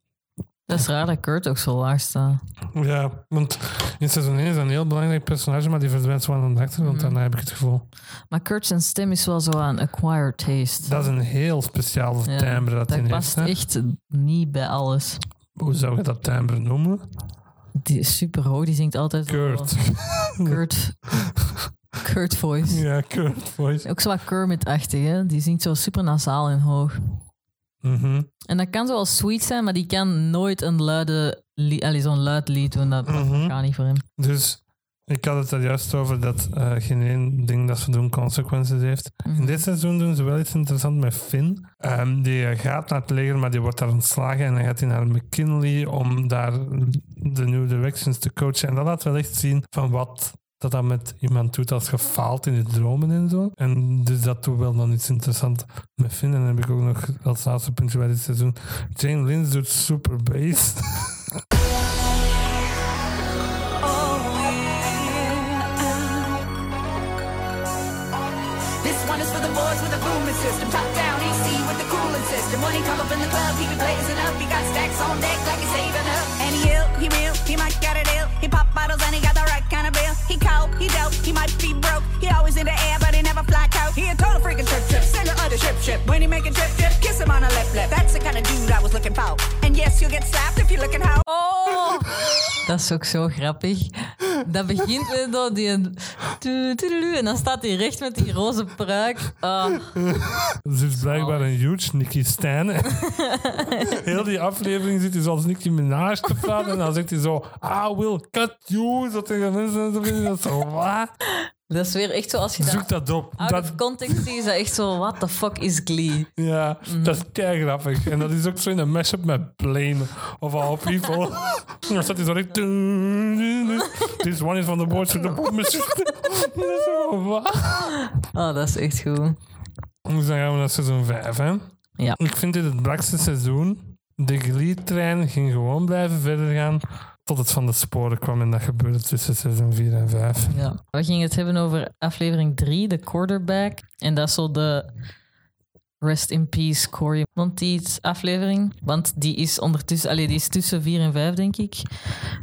Dat is raar dat Kurt ook zo laag staat. Ja, want in seizoen 1 is dat een heel belangrijk personage, maar die verdwijnt zo aan de achtergrond. Mhm. Daarna heb ik het gevoel. Maar Kurt zijn stem is wel zo aan acquired taste. Dat is een heel speciaal timbre dat, dat hij past heeft. hè. echt niet bij alles. Hoe zou je dat timbre noemen? Die is super hoog, die zingt altijd Kurt. (laughs) Kurt. Kurt voice. ja, Kurt voice. Ook zo wat Kermit-achtig, hè? Die zingt zo super nasaal en hoog. Mhm. En dat kan zo wel sweet zijn, maar die kan nooit een luide allee, zo'n luid lied doen. Dat, dat Mhm. gaat niet voor hem. Dus ik had het er juist over dat eh, geen één ding dat ze doen consequenties heeft. Mhm. In dit seizoen doen ze wel iets interessants met Finn. Ehm, die gaat naar het leger, maar die wordt daar ontslagen. En dan gaat hij naar McKinley om daar de New Directions te coachen. En dat laat wel echt zien van wat dat dat met iemand doet als gefaald in de dromen en zo. En dus dat doet wel dan iets interessants met Finn. En dan heb ik ook nog als laatste puntje bij dit seizoen. Jane Lynch doet super bass. (laughs) for the boys with the booming system. Top down AC with the cooling system. When he come up in the club, he be blazing up. He got stacks on deck like he's saving up. And he ill, he real, he might got a deal. He pop bottles and he got the other ship ship. When he make a trip trip, kiss him on the lip lip. That's the kind of dude I was looking for. And yes, you'll get slapped if you're looking hoe. Oh! Dat is ook zo grappig. Dat begint met zo die... een tu- tu- tu- En dan staat hij recht met die roze pruik. Ah, Ze is blijkbaar een huge Nicky Stan. Heel die aflevering zit hij zoals Nicki Minaj te praten. En dan zegt hij zo, I will cut you. Zo tegen mensen. Dat zo, wat? Dat is weer echt zo als je. Zoek dat op. Out Dat, of context is dat echt zo... What the fuck is Glee? ja, dat is kei grappig. En dat is ook zo in een mashup met Blame of All People. dan staat hij zo recht... This one is van de board. De (laughs) Zo, wat? Oh, dat is echt goed. Dus dan gaan we naar seizoen 5, hè? Ja. Ik vind dit het brakste seizoen. De Glee-trein ging gewoon blijven verder gaan tot het van de sporen kwam. En dat gebeurde tussen seizoen 4 en 5. Ja. We gingen het hebben over aflevering 3, de quarterback. En dat is zo de Rest in Peace Corey Monteith aflevering. Want die is ondertussen, allee, die is tussen 4 en 5, denk ik,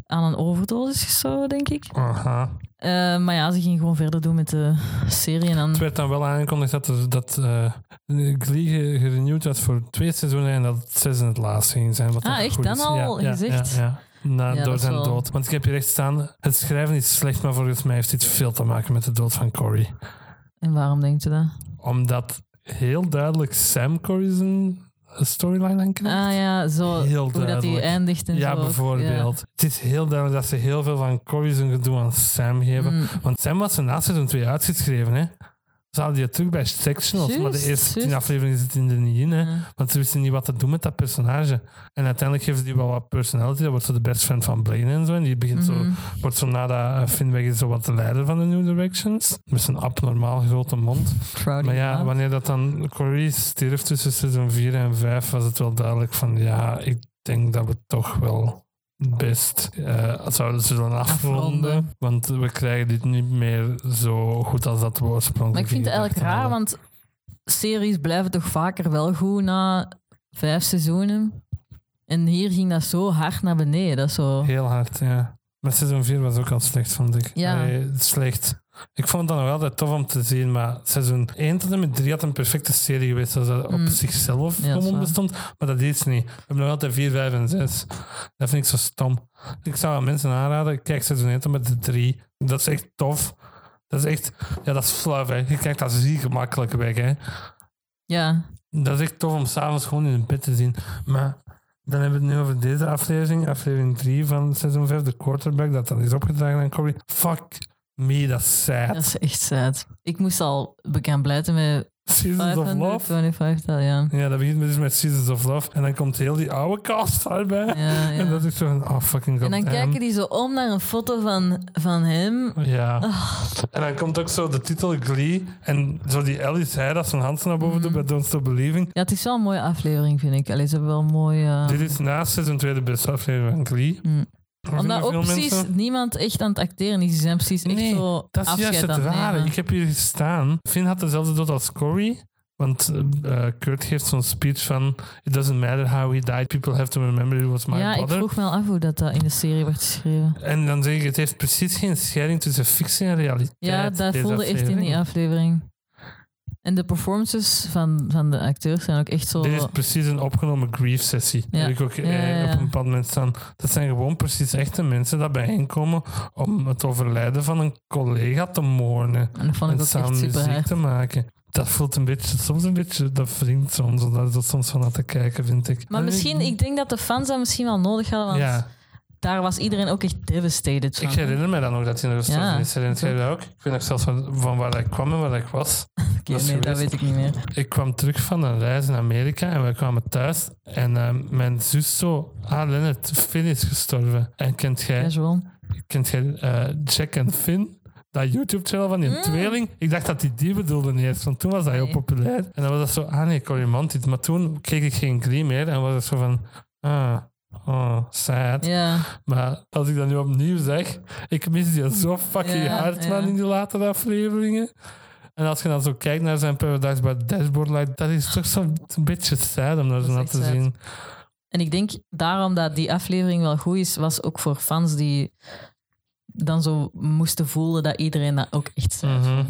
aan een overdosis gestorven, denk ik. Aha. Eh, maar ja, ze ging gewoon verder doen met de serie. En dan, Het werd dan wel aangekondigd dat, er, dat eh, Glee ge- gerenewd was voor twee seizoenen en dat het zes en het laatste ging zijn. Wat Ah, echt? Dan is. al ja, gezegd? Ja, ja. Na, Ja, door zijn wel- dood. Want ik heb hier echt staan, het schrijven is slecht, maar volgens mij heeft dit veel te maken met de dood van Corey. en waarom denkt u dat? Omdat heel duidelijk Sam Corey zijn storyline aan krijgt. Ah ja, zo Heel hoe dat duidelijk. eindigt en Ja, zo. bijvoorbeeld. Het is heel duidelijk dat ze heel veel van Corey zijn gedoe aan Sam geven. Mm. Want Sam was zijn naast seizoen 2 uitgeschreven. Hè. Ze hadden die terug bij Sectionals, maar de eerste tien afleveringen zitten er niet in. Hè. Ja. Want ze wisten niet wat te doen met dat personage. En uiteindelijk geven ze die wel wat personality. Dat wordt zo de best friend van Blaine en zo. En die begint Mhm. zo, wordt zo nadat Finn weg is, zo wat de leider van de New Directions. Met zijn abnormaal grote mond. Maar ja, wanneer dat dan Corey stierf tussen seizoen 4 en 5, was het wel duidelijk van ja, ik denk dat we toch wel best eh zouden zullen afronden. Afronden. Want we krijgen dit niet meer zo goed als dat we oorspronkelijk Maar ik vind het eigenlijk raar, hadden. want series blijven toch vaker wel goed na vijf seizoenen. En hier ging dat zo hard naar beneden. Dat zo... Heel hard, ja. Maar seizoen 4 was ook al slecht, vond ik. Ja. Slecht. Ik vond het dan nog altijd tof om te zien, maar seizoen 1 tot en met 3 had een perfecte serie geweest als dat op Mm. zichzelf Ja, gewoon bestond. Maar dat is niet. We hebben nog altijd 4, 5 en 6. Dat vind ik zo stom. Ik zou aan mensen aanraden, kijk seizoen 1 tot met de 3. Dat is echt tof. Dat is echt, ja, dat is fluff, hè. Je kijkt dat ziek gemakkelijk weg, hè. Ja, Dat is echt tof om s'avonds gewoon in een bed te zien. Maar dan hebben we het nu over deze aflevering, aflevering 3 van seizoen 5, de quarterback, dat dan is opgedragen aan Corey. Fuck me, dat is sad. dat is echt sad. Ik moest al bekend blijven met Seasons of Love. 525 tal, ja. Ja, dat begint met, dus met Seasons of Love. En dan komt heel die oude cast daarbij. Ja, ja. En dat is zo oh fucking god En dan kijken die zo om naar een foto van, van hem. Ja. Ah. En dan komt ook zo de titel Glee. En zo die Ellie zei dat zijn hand naar boven Mhm. doet bij Don't Stop Believing. Ja, het is wel een mooie aflevering, vind ik. Allee, ze hebben wel een mooie... Dit is naast seizoen 2 de beste aflevering van Glee. Mm. Omdat ook precies mensen- niemand echt aan het acteren is. Die zijn precies echt Nee, zo Dat is juist het rare. nemen. Ik heb hier gestaan. Finn had dezelfde dood als Corey. Want eh, Kurt geeft zo'n speech van... It doesn't matter how he died. People have to remember it was my ja, ik brother. vroeg me al af hoe dat, dat in de serie werd geschreven. En dan zeg ik, het heeft precies geen scheiding tussen fictie en realiteit. Ja, dat voelde echt in die aflevering. En de performances van, van de acteurs zijn ook echt zo... Dit is precies een opgenomen grief-sessie. Ja. Heb ik ook eh, Ja, ja, ja. op een bepaald moment staan. Dat zijn gewoon precies echte mensen die bijeenkomen om het overlijden van een collega te mournen. En dat vond ik en ook samen echt super muziek hard. te maken. Dat voelt een beetje, soms een beetje, dat wringt soms, om daar soms van aan te kijken, vind ik. Maar misschien, ik denk dat de fans dat misschien wel nodig hadden, want Ja, daar was iedereen ook echt devastated van. ik herinner me dan nog dat hij nog gestorven Ja, is. Herinnert jij dat ook? Ik weet nog zelfs van, van waar ik kwam en waar ik was. (laughs) Oké, nee, dat weet ik niet meer. Ik kwam terug van een reis in Amerika en we kwamen thuis. En eh, mijn zus zo, ah Lennart, Finn is gestorven. En kent jij, Casual. kent jij eh, Jack en Finn? Dat YouTube-channel van die Mm. tweeling. Ik dacht dat die die bedoelde niet eens, want toen was dat heel Nee. populair. En dan was dat zo, ah nee, Cory Monteith. Maar toen keek ik geen Glee meer en was het zo van, ah, oh, sad. Ja, Maar als ik dat nu opnieuw zeg, ik mis die zo fucking Ja, hard, ja. man, in die latere afleveringen. En als je dan zo kijkt naar zijn Paradise by Dashboard Light, dat is toch zo'n een beetje sad om dat zo naar te sad. zien. en ik denk daarom dat die aflevering wel goed is, was ook voor fans die dan zo moesten voelen dat iedereen dat ook echt zei. Mhm.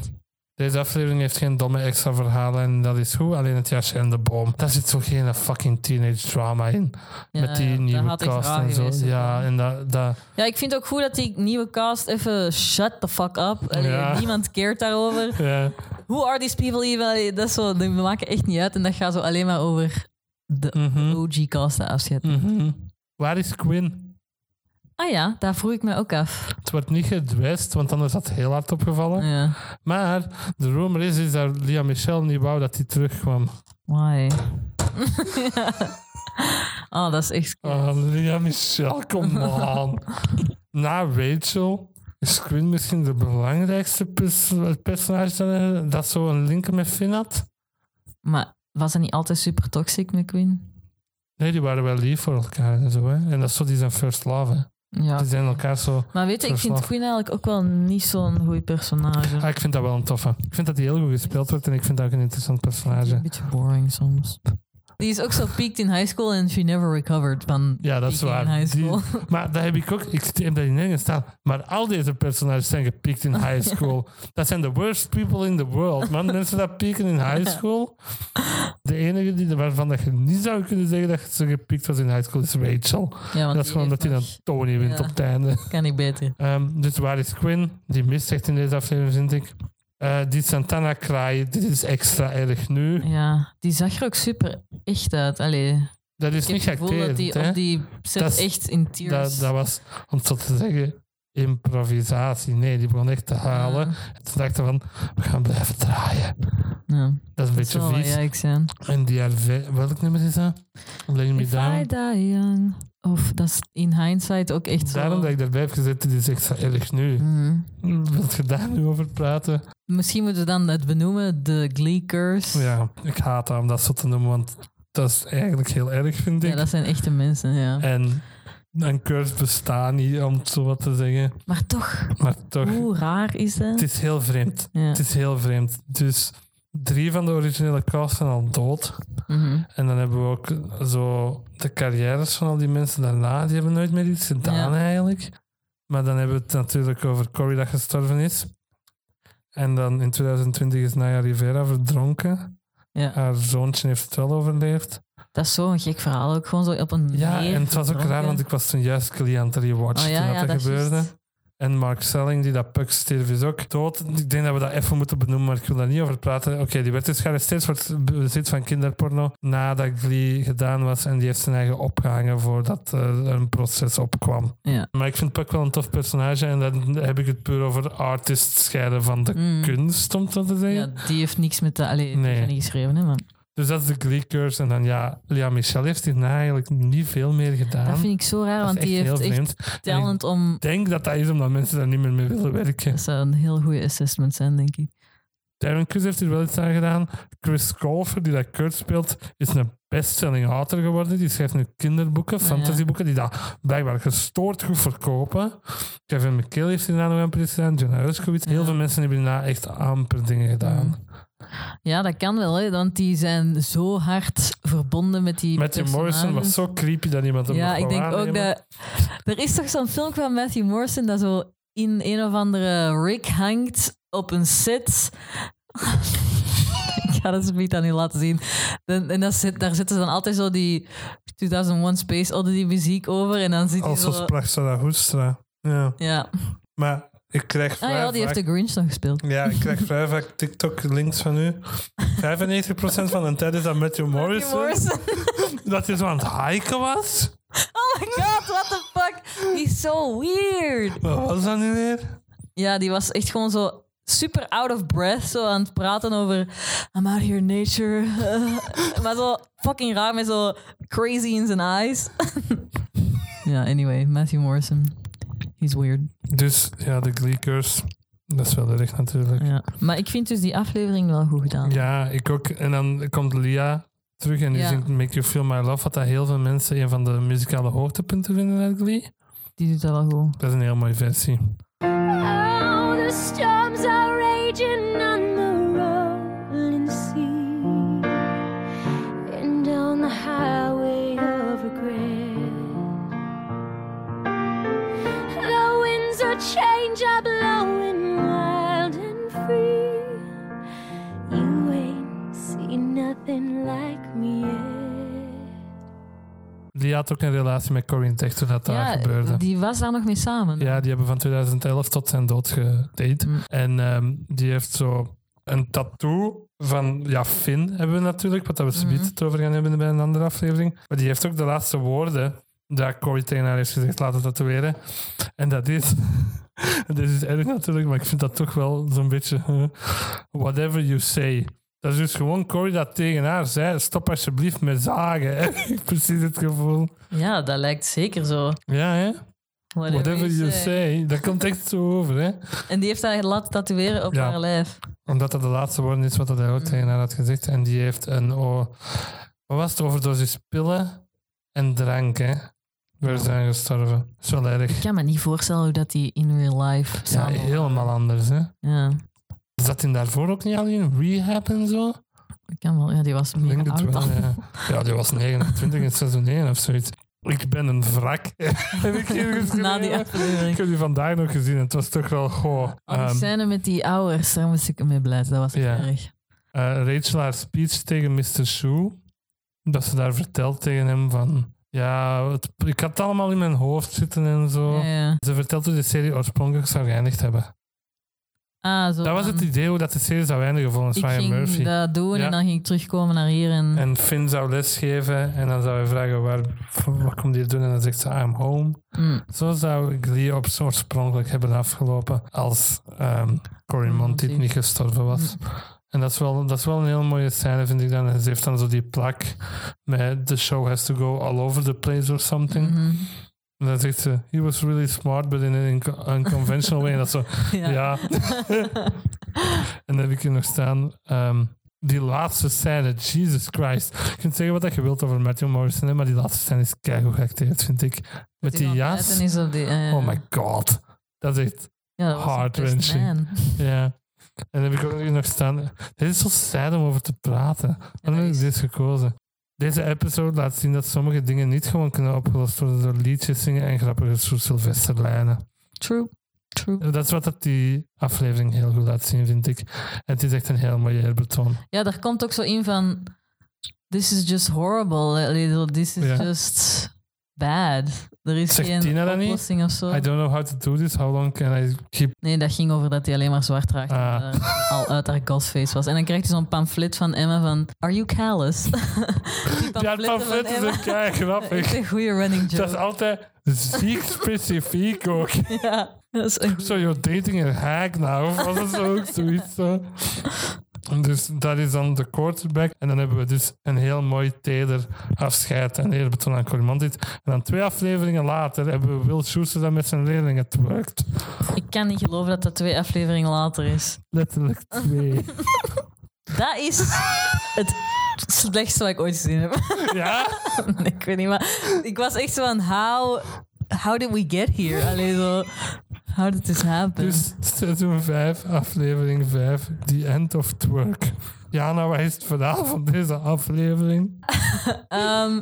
Deze aflevering heeft geen domme extra verhalen en dat is goed. Alleen het jasje en de boom. Daar zit zo geen fucking teenage drama in. Ja, met die ja, nieuwe cast en zo. geweest, Ja, en dat, dat, Ja, ik vind het ook goed dat die nieuwe cast even shut the fuck up. Allee, Ja. Niemand cared daarover. (laughs) ja. Who are these people even? Allee, dat is zo, we maken echt niet uit. En dat gaat zo alleen maar over de Mhm. OG-cast afscheid. Mhm. Waar is Quinn? Ah ja, daar vroeg ik me ook af. Het wordt niet gedwest, want anders had het heel hard opgevallen. Ja. Maar de rumor is, is dat Lia Michel niet wou dat hij terugkwam. Why? (laughs) (laughs) oh, dat is echt... Oh, Lia Michel, kom on. (laughs) Na Rachel is Quinn misschien de belangrijkste pers personage dat, dat zo een link met Finn had. Maar was dat niet altijd super toxic met Queen? Nee, die waren wel lief voor elkaar en zo. Hè. En dat is zo die zijn first love. Hè. Ja. Die zijn elkaar zo... Maar weet je, ik vind. Queen eigenlijk ook wel niet zo'n goed personage. Ah, ik vind dat wel een toffe. Ik vind dat die heel goed gespeeld wordt en ik vind dat ook een interessant personage. Een beetje boring soms. Die is ook zo peaked in high school en she never recovered van Ja, dat is waar. in high Die- school. (laughs) maar dat heb ik ook. Ik heb dat in staan. Maar al deze personages zijn gepiekt in high school. (laughs) Dat zijn de worst people in the world, man. Mensen dat pieken in high school. De enige die, waarvan dat je niet zou kunnen zeggen dat ze gepiekt was in high school is Rachel. Ja, want dat is gewoon dat hij dan Tony wint Ja. op het einde. Kan ik beter. Ehm, dus waar is Quinn? Die mist echt in deze aflevering, vind ik. Eh, die Santana kraai, dit is extra erg nu. Ja, die zag er ook super echt uit. Allee, Dat is ik niet dat geacteerd, die hè? op die set Dat is- echt in tears... dat was, om zo te zeggen, improvisatie. Nee, die begon echt te halen. Ja. En toen dachten van, we gaan blijven draaien. Ja, Dat is een beetje vies. En die RV, welk nummer is dat? Lay Me If I Down. die young. Of dat is in hindsight ook echt zo... Daarom dat ik daarbij heb gezet, dit is echt zo erg nu. Mhm. Wil je daar nu over praten? Misschien moeten we dan het benoemen, de Glee Curse. Ja, ik haat dat om dat zo te noemen, want dat is eigenlijk heel erg, vind ik. Ja, dat zijn echte mensen, ja. En een curse bestaat niet, om het zo wat te zeggen. Maar toch, Maar toch, hoe raar is dat? het is heel vreemd. Ja. Het is heel vreemd. Dus drie van de originele cast zijn al dood. Mhm. En dan hebben we ook zo de carrières van al die mensen daarna. Die hebben nooit meer iets gedaan Ja. eigenlijk. Maar dan hebben we het natuurlijk over Cory dat gestorven is. En dan in 2020 is Naya Rivera verdronken. Ja. Haar zoontje heeft het wel overleefd. Dat is zo'n gek verhaal ook. Gewoon zo op een Ja, en het was ook raar, want ik was toen juist het rewatchen Oh ja, toen ja, dat, gebeurde. En Mark Selling, die dat Puck stierf, is ook dood. Ik denk dat we dat even moeten benoemen, maar ik wil daar niet over praten. Oké, die werd dus gearresteerd voor het bezit van kinderporno nadat Glee gedaan was. En die heeft zijn eigen opgehangen voordat er een proces opkwam. Ja. Maar ik vind Puck wel een tof personage. En dan heb ik het puur over artist scheiden van de Mm. kunst, om het zo te zeggen. ja, die heeft niks met de... Allee, die Nee. heeft niet geschreven, hè, maar Dus dat is de Glee curse. En dan ja, Lea Michel heeft hierna eigenlijk niet veel meer gedaan. dat vind ik zo raar, want die heeft echt talent om... Ik denk dat dat is omdat mensen daar niet meer mee willen werken. Dat zou een heel goede assessment zijn, denk ik. Darren Criss heeft hier wel iets aan gedaan. Chris Colfer, die dat Kurt speelt, is een bestselling author geworden. Die schrijft nu kinderboeken, ja. fantasyboeken, die dat blijkbaar gestoord goed verkopen. Kevin McKill heeft hierna nog een prijs gedaan. John Herskowitz. Heel veel mensen hebben hierna echt amper dingen gedaan. Ja, dat kan wel, hè, want die zijn zo hard verbonden met die Matthew Morrison was zo creepy dat niemand hem Ja, ik denk ook dat... Er is toch zo'n film van Matthew Morrison dat zo in een of andere rig hangt op een set. (laughs) ik ga dat zo niet aan u laten zien. Dan- En dat zit, daar zitten ze dan altijd zo die 2001 Space Odyssey muziek over. En dan zit hij Als zo... Zarathustra. Ja. Ja. Maar ik krijg Ah ja, die heeft de Grinch nog gespeeld. Ja, ik krijg (laughs) vrij vaak TikTok-links van u. 95% van de tijd is dat Matthew Morrison. Morrison. (laughs) Dat hij zo aan het hiken was. Oh my god, what the fuck? Die is zo weird. Wat was dat nu weer? Ja, die was echt gewoon zo super out of breath. Zo aan het praten over I'm out here nature. (laughs) maar zo fucking raar met zo crazy in zijn eyes. ja, anyway, Matthew Morrison. He's weird. Dus ja, de Glee Curse. Dat is wel erg natuurlijk. Ja. Maar ik vind dus die aflevering wel goed gedaan. Ja, ik ook. En dan komt Lia terug en die Ja. zingt Make You Feel My Love. Wat dat heel veel mensen een van de muzikale hoogtepunten vinden uit Glee. Die doet dat wel goed. Dat is een heel mooie versie. Oh, the storms are change are blowing wild and free. You ain't seen nothing like me yet. Lia had ook een relatie met Corinne Techt toen dat daar gebeurde. die was daar nog mee samen. Ja, die hebben van 2011 tot zijn dood gedate. Mm. En ehm, die heeft zo een tattoo van, ja, Finn hebben we natuurlijk, wat we zometeen Mhm. het over gaan hebben bij een andere aflevering. Maar die heeft ook de laatste woorden dat Corey tegen haar heeft gezegd laten tatoeëren. En dat is, (laughs) dit is erg natuurlijk, maar ik vind dat toch wel zo'n beetje, eh, whatever you say. Dat is dus gewoon Corey dat tegen haar zei, stop alsjeblieft met zagen. (laughs) Precies het gevoel. Ja, dat lijkt zeker zo. Ja, hè? Whatever, Whatever you say. Dat komt echt zo over, hè? En die heeft haar laten tatoeëren op Ja. haar lijf. Omdat dat de laatste woorden is wat hij ook tegen haar had gezegd. En die heeft een... Oh, wat was het? Overdosis pillen en drank, hè? We zijn gestorven. Dat is wel erg. Ik kan me niet voorstellen hoe dat die in real life Ja, samen helemaal anders, hè? Ja, Zat hij daarvoor ook niet al in rehab en zo? ik kan wel. Ja, die was Ik mega denk het oud wel, dan. ja. Ja, die was 29 in seizoen 1 of zoiets. Ik ben een wrak. (laughs) Heb ik hier? Na die Ik aflevering. heb die vandaag nog gezien. Het was toch wel... Goh, Al die ehm, scène met die ouders, daar moest ik mee blij. Dat was Ja. erg. eh, Rachel haar speech tegen Mr. Shu. Dat ze daar vertelt tegen hem van... Ja, het, ik had het allemaal in mijn hoofd zitten en zo. Ja, ja. Ze vertelt hoe de serie oorspronkelijk zou geëindigd hebben. Ah, zo Dat was het idee hoe dat de serie zou eindigen volgens Ik Ryan ging Murphy. dat doen Ja. en dan ging ik terugkomen naar hier. En, En Finn zou lesgeven en dan zou hij vragen waar, wat komt hij doen en dan zegt ze I'm home. Mm, Zo zou Glee op oorspronkelijk hebben afgelopen als ehm Cory Monteith Monteith. niet gestorven was. En dat is, wel, dat is wel een heel mooie scène, vind ik dan. En ze heeft dan zo die plak met The show has to go all over the place or something. mhm. En dan zegt ze, he was really smart, but in an unconventional way. En dat zo, (laughs) Ja. ja. (laughs) en dan heb ik hier nog staan. ehm, die laatste scène, Jesus Christ. Je kunt zeggen wat je wilt over Matthew Morrison, maar die laatste scène is keigoed geacteerd, vind ik. Met die jas. die, ja, ja. Oh my god. Dat is echt, Ja, dat ja. En dan heb ik ook nog staan. Dit is zo sad om over te praten. Waarom heb ik is- dit gekozen? Deze episode laat zien dat sommige dingen niet gewoon kunnen opgelost worden door liedjes zingen en grappige Sylvesterlijnen. True. True. Dat is wat dat die aflevering heel goed laat zien, vind ik. En het is echt een heel mooie eerbetoon. Ja, daar komt ook zo in van... This is just horrible. Zo, This is Ja. just bad. Er is Zegt geen Tina dat niet? oplossing of zo. I don't know how to do this. How long can I keep... Nee, dat ging over dat hij alleen maar zwart draagt. Ah. en, al uit haar ghostface was. En dan krijgt hij zo'n pamflet van Emma van... Are you callous? (laughs) Die Ja, het pamflet is ook kei Echt grappig. een goede running Dat is altijd ziek specifiek ook. (laughs) Ja, dat is een Zo, you're dating a hack nou, of was het zo ook zoiets zo? Dus dat is dan de quarterback. En dan hebben we dus een heel mooi teder afscheid en eerbetoon aan Cory Monteith. En dan twee afleveringen later hebben we Will Schuster dat met zijn leerlingen twerkt. Ik kan niet geloven dat dat twee afleveringen later is. Letterlijk twee. (laughs) Dat is het slechtste wat ik ooit gezien heb. (laughs) Ja? (laughs) Nee, ik weet niet, maar ik was echt zo van... How, how did we get here? Allee, zo... How did this happen? Dus seizoen 5, aflevering 5, The End of Twerk. Jana, wat is het verhaal van deze aflevering? (laughs) Ehm,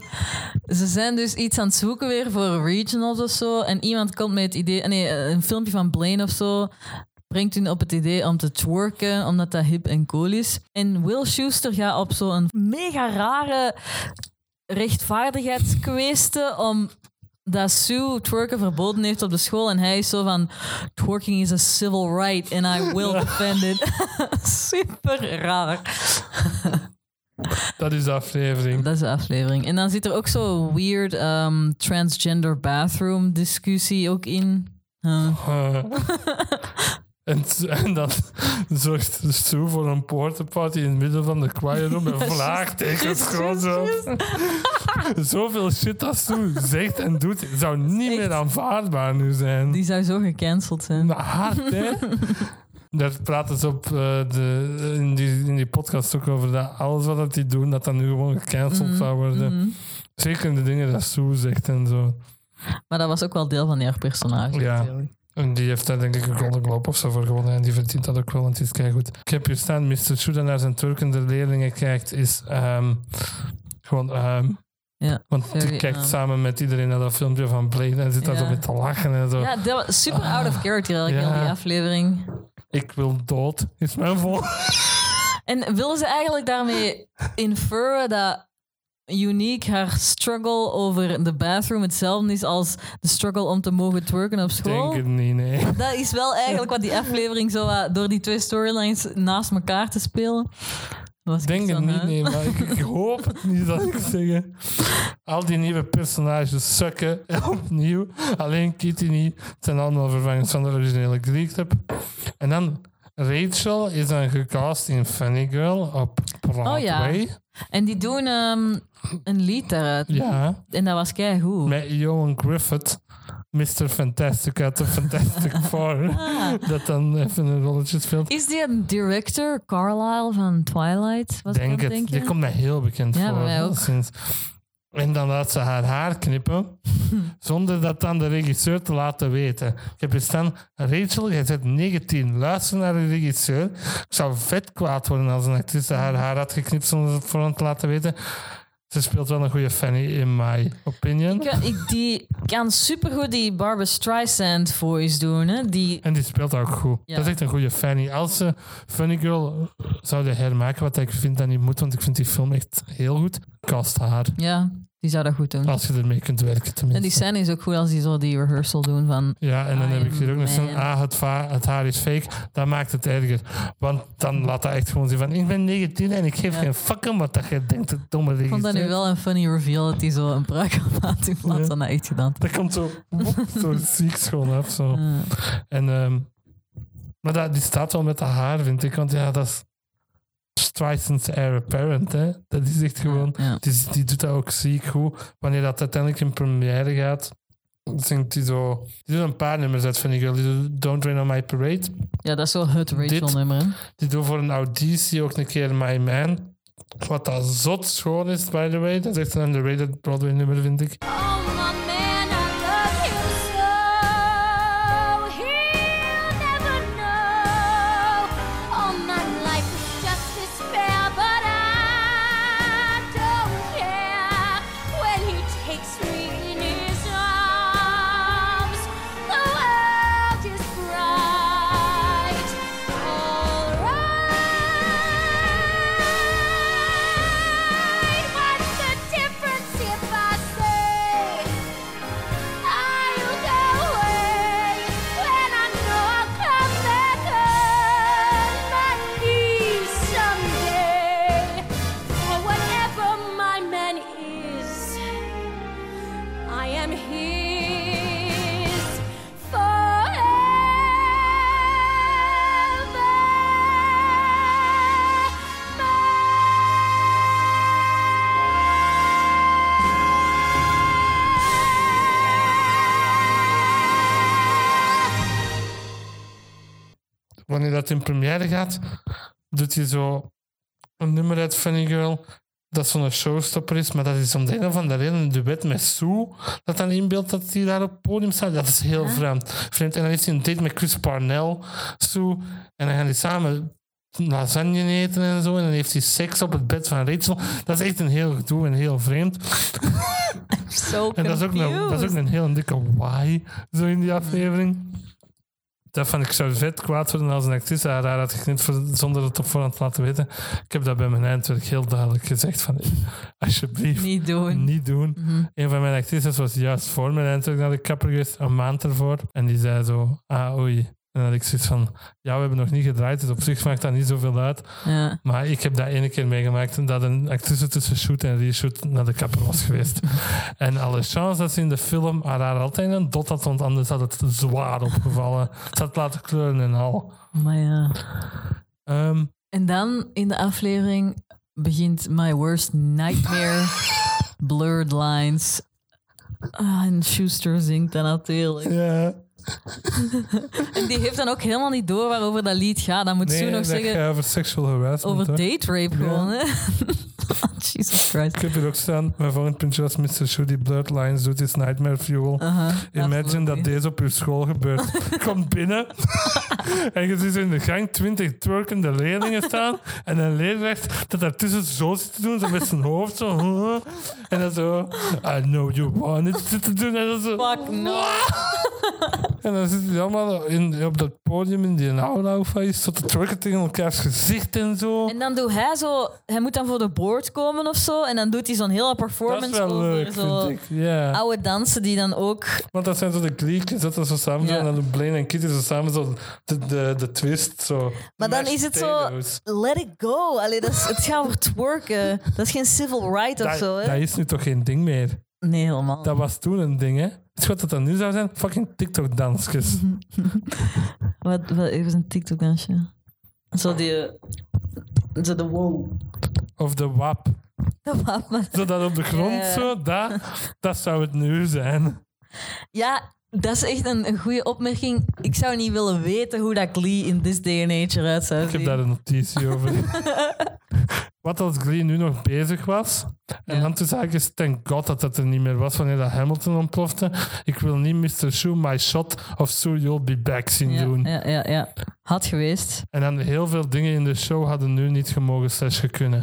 ze zijn dus iets aan het zoeken weer voor regionals of zo. En iemand komt met het idee... Nee, een filmpje van Blaine of zo... Brengt hun op het idee om te twerken, omdat dat hip en cool is. En Will Schuster gaat op zo'n mega rare rechtvaardigheidskwestie om dat Sue twerken verboden heeft op de school. En hij is zo van, twerking is a civil right and I will defend it. (laughs) Super raar. Dat is de aflevering. Dat is de aflevering. En dan zit er ook zo weird um, transgender bathroom discussie ook in. Huh. (laughs) En, en dan zorgt Sue voor een portaparty in het midden van de choir room met vlaagtekens gewoon zo. Zoveel shit dat Sue zegt en doet, zou niet meer aanvaardbaar nu zijn. Die zou zo gecanceld zijn. Maar hard, hè? (laughs) Daar praten ze op eh, de, in, die, in die podcast ook over dat alles wat die doen, dat dat nu gewoon gecanceld zou worden. Mhm. Zeker de dingen dat Sue zegt en zo. Maar dat was ook wel deel van haar personage. Ja. natuurlijk. En die heeft daar denk ik een Golden Globe of zo voor gewonnen. En die verdient dat ook wel, want die is keigoed. Ik heb hier staan, Mr. Dat naar zijn turkende leerlingen kijkt, is ehm, gewoon... ehm, Ja, want die kijkt ehm, samen met iedereen naar dat filmpje van Blade en zit daar Ja. zo met te lachen en zo. Ja, dat was super out of character eigenlijk, Ja. heel die aflevering. Ik wil dood, is mijn vol. (laughs) En willen ze eigenlijk daarmee inferren dat Unique haar struggle over de bathroom hetzelfde is als de struggle om te mogen twerken op school? Denk het niet, nee. (laughs) Dat is wel eigenlijk wat die aflevering zo wat door die twee storylines naast elkaar te spelen. Was ik Denk het niet, nee, maar ik, ik (laughs) hoop het niet dat ik zeggen. Al die nieuwe personages sukken (laughs) opnieuw. Alleen Kitty niet. Het zijn allemaal vervangers van de originele Club. En dan Rachel is dan gecast in Funny Girl op Broadway. Oh ja. En die doen ehm, een lied daaruit. Ja, En dat was kei goed. met Johan Griffith. Mr. Fantastic uit de Fantastic (laughs) Four. Dat dan even een rolletje speelt. Is die een director, Carlisle van Twilight? Was Denk het. Die komt mij heel bekend Ja, voor. bij mij ook. Sinds. En dan laat ze haar haar knippen, (laughs) zonder dat dan de regisseur te laten weten. Ik heb hier staan, Rachel, jij bent 19, luister naar de regisseur. Ik zou vet kwaad worden als een actrice haar haar had geknipt zonder het voor hem te laten weten. Ze speelt wel een goede Fanny, in my opinion. Ik, ik, die kan supergoed die Barbara Streisand voice doen. Hè? Die, En die speelt ook goed. Ja. Dat is echt een goede Fanny. Als ze Funny Girl zouden hermaken, wat ik vind dat niet moet, want ik vind die film echt heel goed, cast haar. ja, die zou dat goed doen. Als je ermee kunt werken, tenminste. En die scène is ook goed als die zo die rehearsal doen van... Ja, en dan heb ik hier ook nog zo'n, man. ah, het, het haar is fake. Dat maakt het erger. Want dan laat dat echt gewoon zien van, ik ben 19 en ik geef Ja. geen fuck om wat dat je denkt, het domme Ik vond dat nu wel een funny reveal dat hij zo een had in plaats Ja. van dat echt gedaan. Dat komt zo, zo (laughs) ziek schoon af. Zo. En, ehm, maar dat, die staat wel met haar, vind ik. Want ja, dat is Streisand's heir apparent. Hè. Dat is echt gewoon... Ja. Die, die doet dat ook ziek goed. Wanneer dat uiteindelijk in première gaat, zingt hij zo... Die doet een paar nummers uit, vind ik wel. Die doet Don't Rain on My Parade. ja, dat is wel het Rachel-nummer. hè. Die doet voor een auditie ook een keer My Man. Wat dat zot schoon is, by the way. Dat is echt een underrated Broadway nummer, vind ik. Oh, het in première gaat, doet hij zo een nummer uit Funny Girl. Dat zo'n showstopper is, maar dat is om de een of andere reden een duet met Sue. Dat dan inbeeldt dat hij daar op het podium staat. Dat is heel vreemd. vreemd. En dan heeft hij een date met Chris Parnell, Sue. En dan gaan die samen lasagne eten en zo. En dan heeft hij seks op het bed van Rachel. Dat is echt een heel gedoe en heel vreemd. (laughs) En dat is, ook een, dat is ook een heel dikke why zo in die aflevering. Dat van ik zou vet kwaad worden als een actrice haar haar had geknipt voor, zonder het op voorhand te laten weten. Ik heb dat bij mijn eindwerk heel duidelijk gezegd van (laughs) alsjeblieft Niet doen. niet doen. Een van mijn actrices was juist voor mijn eindwerk naar de kapper geweest, een maand ervoor. En die zei zo, ah oei. En dan had ik zoiets van, ja, we hebben nog niet gedraaid, dus op zich maakt dat niet zoveel uit. Ja. Maar ik heb dat ene keer meegemaakt dat een actrice tussen shoot en reshoot naar de kapper was geweest. (laughs) en alle chance dat ze in de film haar haar altijd een dot had, want anders had het zwaar opgevallen. Ze had laten kleuren en al. Maar ja. Ehm, En dan in de aflevering begint My Worst Nightmare. (laughs) Blurred Lines. Ah, en Schuster zingt dat natuurlijk. ja. (laughs) En die heeft dan ook helemaal niet door waarover dat lied gaat. Dan moet Nee, ze nog zeggen gaat over sexual harassment. over date rape gewoon. Hè? (laughs) Jesus Christ. Ik heb hier ook staan, mijn volgende puntje was Mr. Shoe die Blurred Lines doet is Nightmare Fuel. Imagine dat deze op je school gebeurt. (laughs) Komt binnen en je ziet zo in de gang twintig twerkende leerlingen staan en een leerrecht dat daartussen zo zit te doen, zo met zijn hoofd zo. En dan zo, I know you wanted to doen. En dan zo, Fuck no. En dan zitten die allemaal in, op dat podium in die aula is zo te twerken tegen elkaars gezicht en zo. En dan doet hij zo... Hij moet dan voor de board komen of zo. En dan doet hij zo'n hele Dat is performance wel over leuk, zo vind ik. Ja. oude dansen die dan ook... Want dat zijn zo de gleekjes dat zo samen Ja. En dan doen Blaine en Kitty zo samen zo de, de, de twist. Zo. Maar dan Mashed is het zo... Let it go. Allee, dat is, het gaat over twerken. Dat is geen civil right of Dat, zo, hè? dat is nu toch geen ding meer. Nee, helemaal. Dat was toen een ding, hè? Wat dat dan nu zou zijn? Fucking TikTok-dansjes. (laughs) Wat, wat even een TikTok-dansje. Zo die... eh, Zo de wow. Of de WAP. Was maar- Zo dat op de grond, Ja. zo. Dat, dat zou het nu zijn. Ja, dat is echt een, een goede opmerking. Ik zou niet willen weten hoe dat Glee in this day and age eruit zou Ik heb zien. daar een notitie over. (laughs) Wat als Glee nu nog bezig was. En Ja. dan toen zag ik thank god dat dat er niet meer was wanneer dat Hamilton ontplofte. Ik wil niet Mr. Shoe, my shot of So You'll Be Back zien ja, doen. ja, ja, ja. Had geweest. En dan heel veel dingen in de show hadden nu niet gemogen slash kunnen.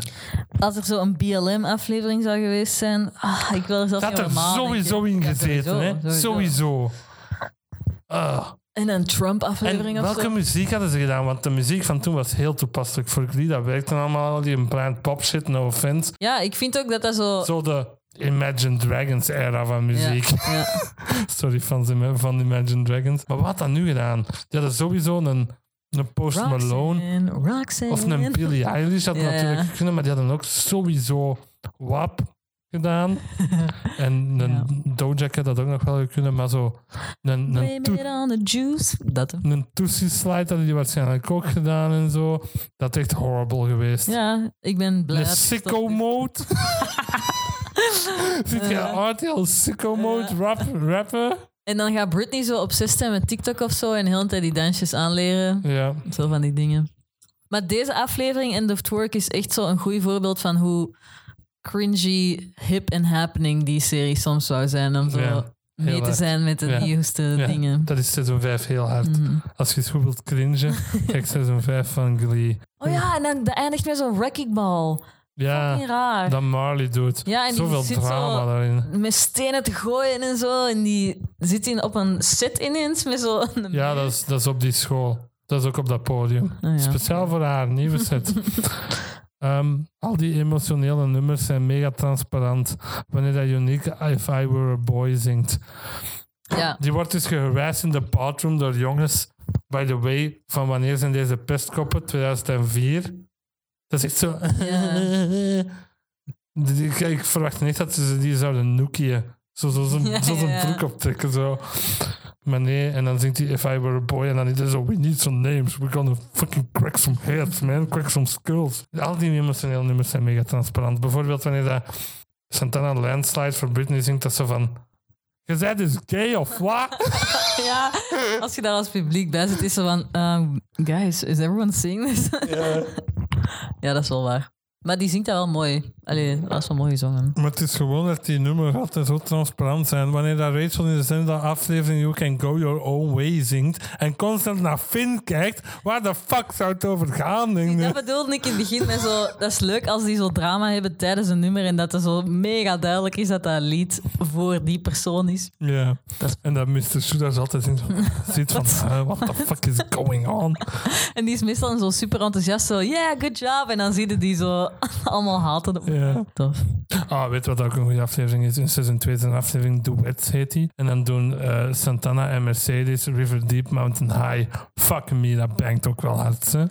Als er zo een BLM-aflevering zou geweest zijn... Ah, ik wil er zelfs Dat er sowieso in gezeten, hè? Sowieso. Ah. En een Trump-aflevering of welke zo. muziek hadden ze gedaan? Want de muziek van toen was heel toepasselijk voor Glee. Dat werkte allemaal, al die blind pop shit, no offense. Ja, ik vind ook dat dat zo... Zo de Imagine Dragons era van muziek. Ja, ja. (laughs) Sorry fans van Imagine Dragons. Maar wat had dat nu gedaan? Die hadden sowieso een, een Post Malone Roxanne. of een Billie Eilish. Had Ja. natuurlijk kunnen, maar die hadden ook sowieso WAP gedaan. (laughs) en een Ja. Doja Cat had ook nog wel kunnen, maar zo een, een, on the juice. Dat een Tootsie Slide hadden die waarschijnlijk ook gedaan en zo. Dat is echt horrible geweest. Ja, ik ben blij. Het sicko mode. (laughs) Zit je RTL sicko mode rap, rappen? En dan gaat Britney zo obsessed zijn met TikTok of zo en de hele tijd die dansjes aanleren. Ja. Zo van die dingen. Maar deze aflevering, End of Twerk, is echt zo een goed voorbeeld van hoe cringy, hip en happening die serie soms zou zijn. Om zo Ja, mee te hard. zijn met de Ja. nieuwste Ja, dingen. Dat is seizoen 5 heel hard. Mhm. Als je goed wilt cringen, (laughs) kijk seizoen 5 van Glee. Oh ja, en dan dat eindigt met zo'n wrecking ball. Ja, raar. dat Marley doet. Ja, en die Zoveel zit drama zo- daarin. Met stenen te gooien en zo. En die zit in, op een set ineens met zo'n... Ja, dat is, dat is op die school. Dat is ook op dat podium. Ja. Speciaal voor haar, nieuwe set. (laughs) Ehm, al die emotionele nummers zijn mega transparant. Wanneer dat Unique If I Were a Boy zingt. Ja. Die wordt dus geharassed in de bathroom door jongens. By the way, van wanneer zijn deze pestkoppen? 2004. Dat is echt zo... (laughs) Ik, ik verwacht niet dat ze die zouden noekien. Zo, zo, zo, (laughs) Ja, zo zijn ja. broek optrekken. Zo. Maar nee, en dan zingt hij If I Were a Boy. En dan is hij zo, we need some names. We're gonna fucking crack some heads, man. Crack some skulls. Al die emotionele nummers zijn mega transparant. Bijvoorbeeld wanneer dat Santana Landslide voor Britney zingt, dat ze van... Je bent dus gay of wat? (laughs) Ja, als je daar als publiek bij zit, is zo van... um, guys, is everyone seeing this? Ja. (laughs) ja, dat is wel waar. Maar die zingt dat wel mooi. Allee, dat is wel mooi gezongen. Maar het is gewoon dat die nummer altijd zo transparant zijn. Wanneer dat Rachel in de zin aflevering You Can Go Your Own Way zingt en constant naar Finn kijkt, waar de fuck zou het over gaan? Denk? Dat bedoelde ik in het begin met zo... Dat is leuk als die zo drama hebben tijdens een nummer en dat het zo mega duidelijk is dat dat lied voor die persoon is. Ja. Dat En dat Mr. Soedas altijd in zo (laughs) zit van, uh, what the fuck is going on? (laughs) En die is meestal zo super enthousiast, zo, yeah, good job. En dan zie je die zo (laughs) allemaal haten. Ja. Tof. Ah, weet je wat ook een goede aflevering is? In seizoen 2 is een aflevering Duets heet die. En dan doen eh, Santana en Mercedes River Deep Mountain High. Fuck me, dat bangt ook wel hard. Hè?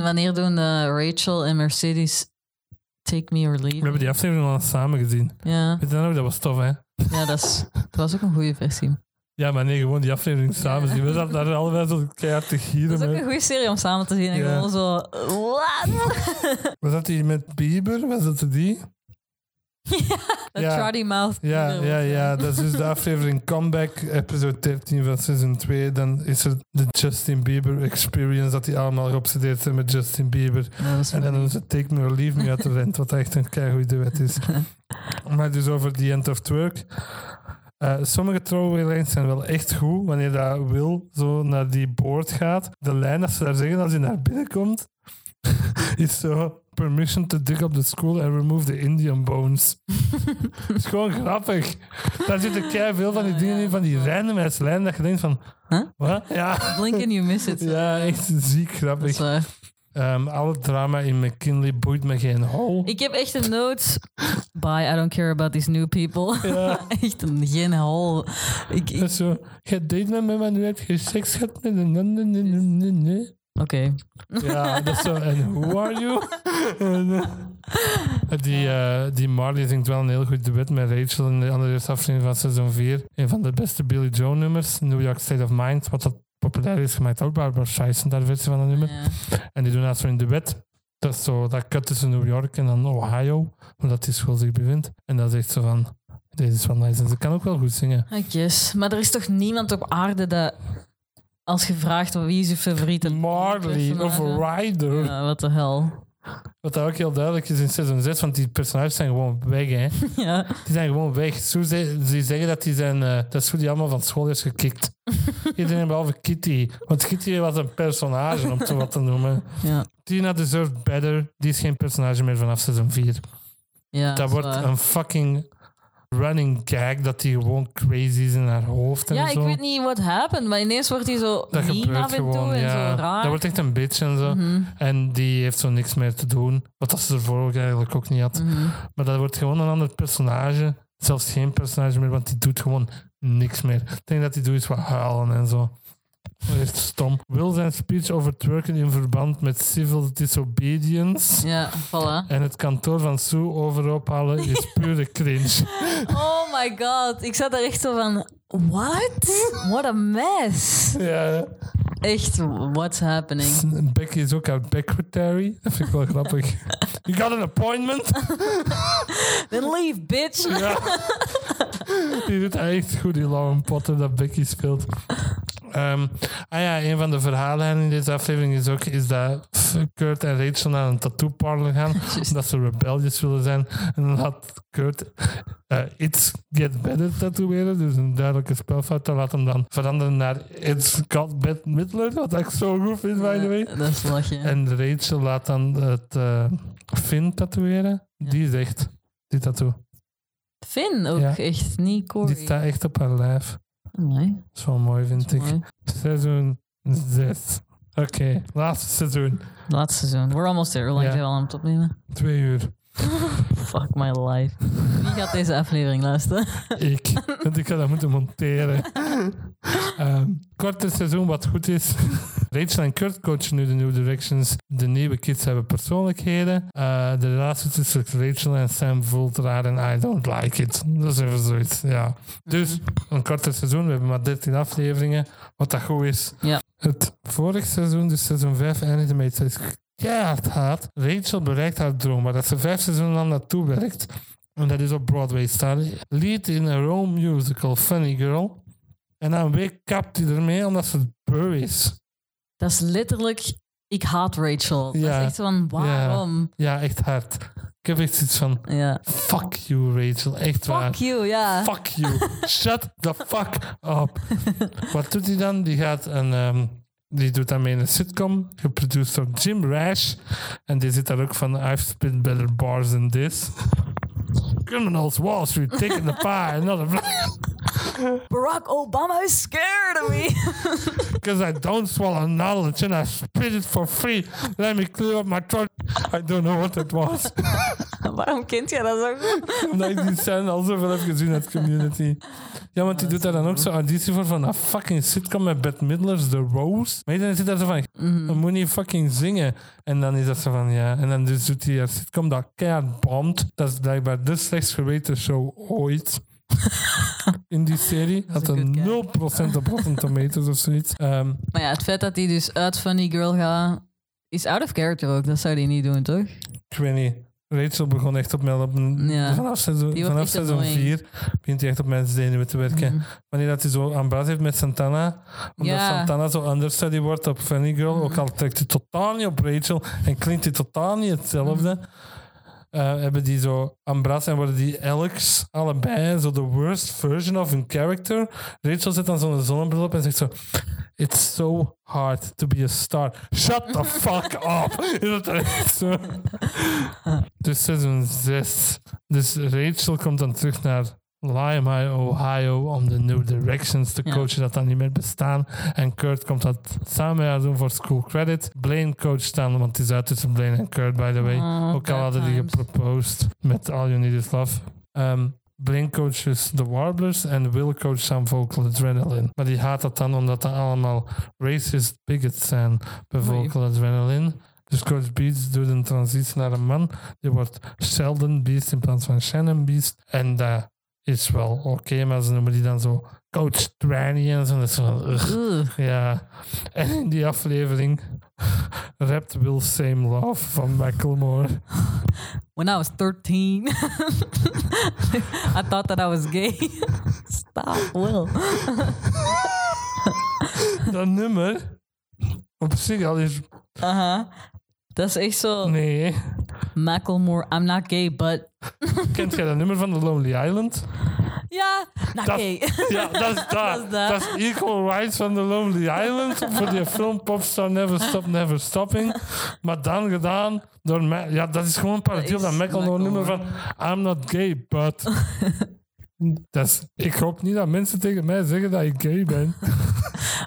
En wanneer doen eh, Rachel en Mercedes Take Me or We Leave? hebben die aflevering al samen gezien. Ja, Weet je dat nog? Dat was tof, hè? ja dat, is, dat was ook een goede versie. Ja, maar nee, gewoon die aflevering samen zien. We zaten daar allebei zo keihard te gieren. Dat is ook een goede serie om samen te zien. En Ja. gewoon zo... What? Was dat die met Bieber? Was dat die? (laughs) (laughs) Ja. Trotty Mouth. Ja, ja, ja. Dat is dus de aflevering Comeback, episode 13 van seizoen 2. Dan is er de Justin Bieber experience, dat die allemaal geobsedeerd zijn met Justin Bieber. En dan doen ze Take Me or Leave Me uit de rent, wat echt een keigoed duet is. (laughs) maar dus over The End of Twerk. Eh, sommige throwaway lines zijn wel echt goed. Wanneer dat Will zo naar die board gaat. De lijn dat ze daar zeggen als hij naar binnen komt, (laughs) is zo... Permission to dig up the school and remove the Indian bones. Het (laughs) is gewoon grappig. Daar zitten kei veel van die dingen in, van die randomheid lijnen, dat je denkt van... Huh? Wat? Ja. (laughs) Blink and you miss it. Ja, echt ziek grappig. Ehm, alle drama in McKinley boeit me geen hol. Ik heb echt een note. Bye, I don't care about these new people. Ja. (laughs) echt een geen hol. Ik, is zo, je date met me, maar nu heb je seks gehad met een... Oké. Ja, dat is zo. En who are you? (laughs) Eh, die, eh, die Marley zingt wel een heel goed duet met Rachel in de allereerste aflevering van seizoen 4. Een van de beste Billy Joe nummers, New York State of Mind, wat dat populair is gemaakt ook Barbara Streisand, daar versie van dat nummer. Ja. En die doen dat zo in duet. Dat is zo, dat cut tussen New York en dan Ohio, waar dat die school zich bevindt. En dat is echt zo van, deze is van nice. En ze kan ook wel goed zingen. I guess. Maar er is toch niemand op aarde dat... Als je vraagt wie is je favoriete Marley of? Ryder. Ja, wat de hel. Wat ook heel duidelijk is in seizoen 6, want die personages zijn gewoon weg, hè. (laughs) Ja. Die zijn gewoon weg. Ze, ze zeggen dat die zijn, eh, dat die allemaal van school is gekikt. (laughs) Iedereen behalve Kitty. Want Kitty was een personage, om het zo wat te noemen. Ja. Tina deserved better. Die is geen personage meer vanaf seizoen 4. ja dat wordt waar. een fucking running gag dat die gewoon crazy is in haar hoofd en Ja, ik weet niet wat happened, maar ineens wordt hij zo dat mean af en toe gewoon, en ja. zo raar. Dat wordt echt een bitch en zo. Mhm, En die heeft zo niks meer te doen. Wat dat ze ervoor ook eigenlijk ook niet had. mhm. Maar dat wordt gewoon een ander personage. Zelfs geen personage meer, want die doet gewoon niks meer. Ik denk dat hij doet wat huilen en zo. Echt stom. Wil zijn speech over twerken in verband met civil disobedience Ja, voilà. en het kantoor van Sue overhoop halen is pure cringe. (laughs) Oh my god, ik zat er echt zo van... What? What a mess. ja. Echt, what's happening? Becky is ook haar secretary. Dat vind ik wel grappig. (laughs) You got an appointment? Then leave, bitch. Ja. (laughs) Die doet echt goed, die Lauren Potter, dat Becky speelt. Ehm, ah ja, een van de verhalen in deze aflevering is ook is dat Kurt en Rachel naar een tattoo parlor gaan. (laughs) Omdat ze rebellious willen zijn. En dan laat Kurt eh, It's Get Better tatoeëren. Dus een duidelijke spelfout. Dan laat hem dan veranderen naar It's Got Bad Midler. Wat ik zo goed vind, by the way. Dat is. En Rachel laat dan het eh Finn tatoeëren. Ja. Die echt, die tattoo. Finn ook Ja. echt niet Corey. Die staat echt op haar lijf. Nee, Dat is wel mooi, vind ik. mooi. Seizoen 6. Oké, laatste seizoen. Laatste seizoen. We're almost there. Hoe lang zijn we al aan het opnemen? Twee uur. (laughs) Fuck my life. Wie gaat deze aflevering luisteren? Ik. Want ik ga dat moeten monteren. (laughs) Ehm, korte seizoen wat goed is. (laughs) Rachel en Kurt coachen nu de New Directions. De nieuwe kids hebben persoonlijkheden. Eh, de relatie tussen Rachel en Sam voelt raar en I don't like it. Dat is even zoiets, ja. Dus een korte seizoen. We hebben maar 13 afleveringen. Wat dat goed is. Ja. Het vorige seizoen, dus seizoen 5, eindigde met keihard hard. Rachel bereikt haar droom, maar dat ze vijf seizoenen lang naartoe werkt. En dat is op Broadway staan. Lead in a Rome musical, Funny Girl. En dan week kapt hij ermee omdat ze beu is. Dat is letterlijk... Ik haat Rachel. Dat Ja. is echt van, waarom? Ja, echt hard. Ik heb echt iets van, Ja. fuck you Rachel, echt waar. Fuck you, ja. Fuck you. Shut the fuck up. (laughs) Wat doet hij dan? Die gaat een... ehm, die doet dan mee in een sitcom, geproduceerd door Jim Rash. En die zit daar ook van, I've spit better bars than this. Criminals, Wall Street, taking the pie, another Barack Obama is scared of me. (laughs) Because I don't swallow knowledge and I spit it for free. Let me clear up my throat. I don't know what it was. (laughs) waarom kent jij dat zo goed? Omdat ik die scène al zoveel heb gezien uit Community. Ja, want die doet daar dan ook zo auditie voor van een fucking sitcom met Bette Midler's The Rose. Maar iedereen zit daar zo van, dan moet niet fucking zingen. En dan is dat zo van, ja. En dan dus doet hij haar sitcom dat keihard bomt. Dat is blijkbaar de slechtst geweten show ooit. (laughs) In die serie had een een good guy. 0% op Rotten Tomatoes of zoiets. Ehm, Maar ja, het feit dat hij dus uit Funny Girl gaat, is out of character ook. Dat zou hij niet doen, toch? ik weet niet. Rachel begon echt op mij op een, Ja. vanaf seizoen, Die wordt vanaf echt seizoen annoying. 4 begint hij echt op mijn zenuwen te werken. Mhm. Wanneer dat hij zo aan baas heeft met Santana, omdat Ja. Santana zo understudy wordt op Funny Girl, ook al trekt hij totaal niet op Rachel en klinkt hij totaal niet hetzelfde. Eh, hebben die zo Ambras en worden die Alex allebei zo de worst version of hun character. Rachel zet dan zo'n zonnebril op en zegt zo: It's so hard to be a star. Shut the fuck up. (laughs) Is dat echt zo? (laughs) Dus seizoen 6. Dus Rachel komt dan terug naar Lime Ohio om de New Directions te Ja. coachen dat dan niet meer bestaan. En Kurt komt dat samen met haar doen voor school credit. Blaine coacht dan, want het is uit tussen Blaine en Kurt, by the way. Oh, Ook al hadden die geproposed met All You Need Is Love. Ehm, Blaine coaches de Warblers en Will coacht dan Vocal Adrenaline. Maar die haat dat dan omdat dat allemaal racist bigots zijn bij. Vocal Adrenaline. Dus Coach Beast doet een transitie naar een man. Die wordt Sheldon Beast in plaats van Shannon Beast. En dat is wel oké, maar ze noemen die dan zo Coach Tranny en zo. Dat is van, ugh. Ugh. Ja, en in die aflevering rapt Will Same Love van Macklemore. When I was 13, (laughs) I thought that I was gay. (laughs) Stop, Will. Dat nummer op zich al is... Uh-huh. Dat is echt zo. Nee. Macklemore, I'm not gay, but... (laughs) Kent jij dat nummer van The Lonely Island? Ja, not Dat- gay. (laughs) Ja, dat is (laughs) dat. Dat is Equal Rights van The Lonely Island. Voor die film Popstar Never Stop, Never Stopping. Maar dan gedaan door... Ja, dat is gewoon een parodie op Dat Macklemore nummer van... I'm not gay, but... Dat is, ik hoop niet dat mensen tegen mij zeggen dat ik gay ben. (laughs)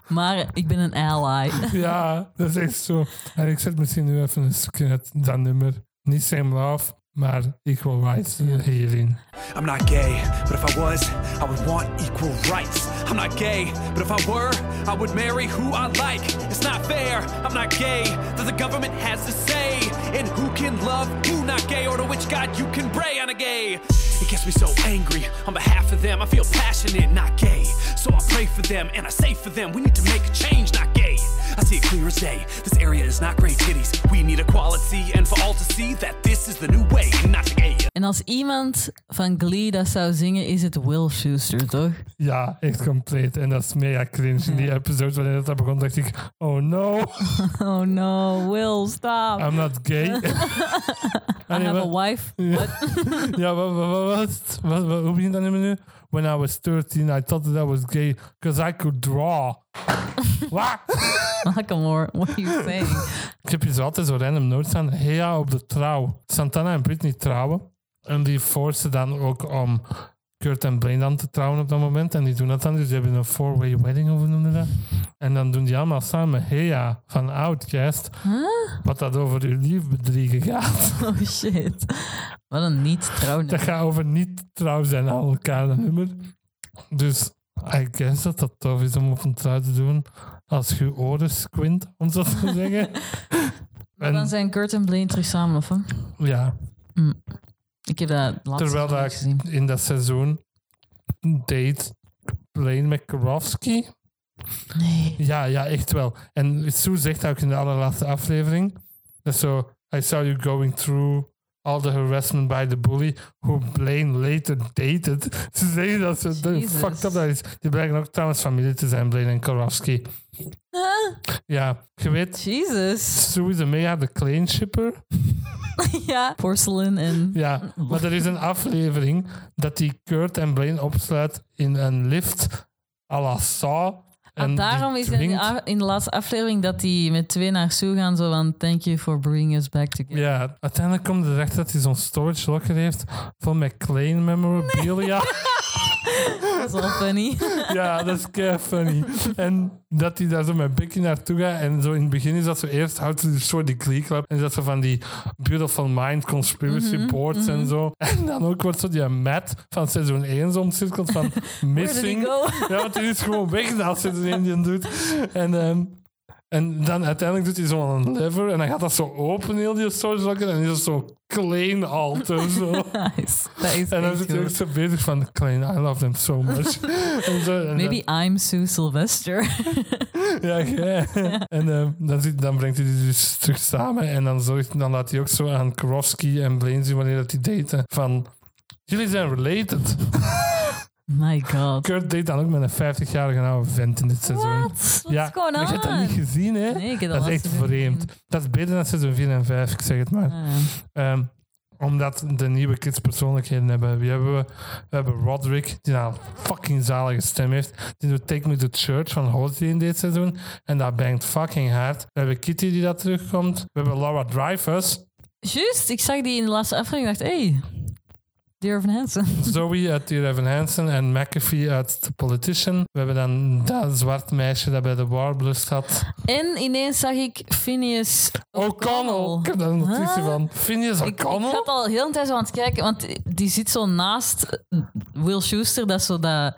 Maar ik ben een ally. (laughs) Ja, dat is echt zo. En ik zet misschien nu even een stukje uit dat nummer. Niet Same Love, maar Equal Rights eh, hierin. I'm not gay, but if I was, I would want equal rights. I'm not gay, but if I were, I would marry who I like. It's not fair, I'm not gay, that the government has to say in who can love, who not gay, or to which God you can pray. I'm not gay. It gets me so angry on behalf of them. I feel passionate, not gay. So I pray for them and I say for them, we need to make a change, not. I see it clear as day. This area is not great titties. We need equality and for all to see that this is the new way, not the gay. En En als iemand van Glee dat zou zingen, is het Will Schuster, toch? Ja, echt compleet. En dat is mega cringe. In die episode wanneer dat begon, dacht ik, oh no, (laughs) Oh no, Will, stop. I'm not gay. (laughs) (laughs) I have a wife. Ja, ja wat, wat, wat, wat, wat, hoe begint dat nu? When I was 13, I thought that I was gay because I could draw. (laughs) Wat? Macklemore, what are you saying? Ik heb hier zo altijd zo random notes staan. Hey ja, op de trouw. Santana en Britney trouwen. En die forcen dan ook om um, Kurt en Blaine dan te trouwen op dat moment. En die doen dat dan. Dus die hebben een four-way wedding, of noemde dat? En dan doen die allemaal samen Hey ja, van Outcast. Wat dat over uw liefbedriegen gaat. (laughs) Oh shit. Wat een niet trouw. Dat gaat over niet trouw zijn aan elkaar, dat nummer. Dus I guess dat dat tof is om op een trouw te doen. Als je oren squint, om zo te zeggen. (laughs) Maar dan En zijn Kurt en Blaine terug samen, of? hè? ja, Ik heb dat laatst terwijl dat gezien. in dat seizoen date Blaine met Karofsky. Nee. Ja, ja, echt wel. En Sue zegt ook in de allerlaatste aflevering. Dat zo, I saw you going through all the harassment by the bully, who Blaine later dated. (laughs) Ze zeggen dat ze fucked up dat is. Die blijken ook trouwens familie te zijn, Blaine en Karofsky. Ja, je weet, Jesus. Sue is een mega de clean shipper. (laughs) ja. Porcelain en... Ja, maar er is een aflevering dat die Kurt en Blaine opsluit in een lift à la Saw. En die daarom is in, in de laatste aflevering dat die met twee naar Sue gaan, zo van thank you for bringing us back together. Ja, uiteindelijk komt er echt dat hij zo'n storage locker heeft vol met Klein memorabilia. (laughs) (laughs) Dat is wel funny. (laughs) ja, dat is kei funny. En dat hij daar zo met Becky naartoe gaat. En zo in het begin is dat zo eerst houdt dus voor die Club. En is dat zo van die Beautiful Mind conspiracy Mhm, boards en zo. En dan ook wordt zo die Matt van seizoen 1 zo omcirkeld van (laughs) missing. Ja, want hij is gewoon weg als seizoen 1 die doet. En, ehm, en dan uiteindelijk doet hij zo'n lever en dan gaat dat zo open, heel die storage locker. En is het zo klein alter. Zo. (laughs) Nice. Dat is En dan zit hij ook zo bezig van Klein, I love them so much. (laughs) en zo, en dan- Maybe I'm Sue Sylvester. (laughs) Ja, jij. En ehm, dan, zit, dan brengt hij die dus terug samen. En dan, zorgt, dan laat hij ook zo aan Krowski en Blaine zien wanneer dat die daten. Van, jullie zijn related. My god. Kurt date dan ook met een 50-jarige oude vent in dit seizoen. Ja, going maar je hebt dat niet gezien, hè? Nee, ik heb dat is echt vreemd. gezien. Dat is beter dan seizoen 4 en 5, ik zeg het maar. Ah. Ehm, omdat de nieuwe kids persoonlijkheden hebben. Wie hebben we? We hebben Roderick, die nou een fucking zalige stem heeft. Die doet Take Me to Church van Holiday in dit seizoen. En dat bangt fucking hard. We hebben Kitty die dat terugkomt. We hebben Laura Dreyfus. Juist, ik zag die in de laatste aflevering en dacht, hey, Dear Evan Hansen. (laughs) Zoe uit Dear Evan Hansen en McAfee uit The Politician. We hebben dan dat zwart meisje dat bij de Warblust had. En ineens zag ik Phineas O'Connell. Ik heb daar een notitie Huh? van. Phineas Ik, ik O'Connell? zat al heel een tijd zo aan het kijken, want die zit zo naast Will Schuster, dat zo dat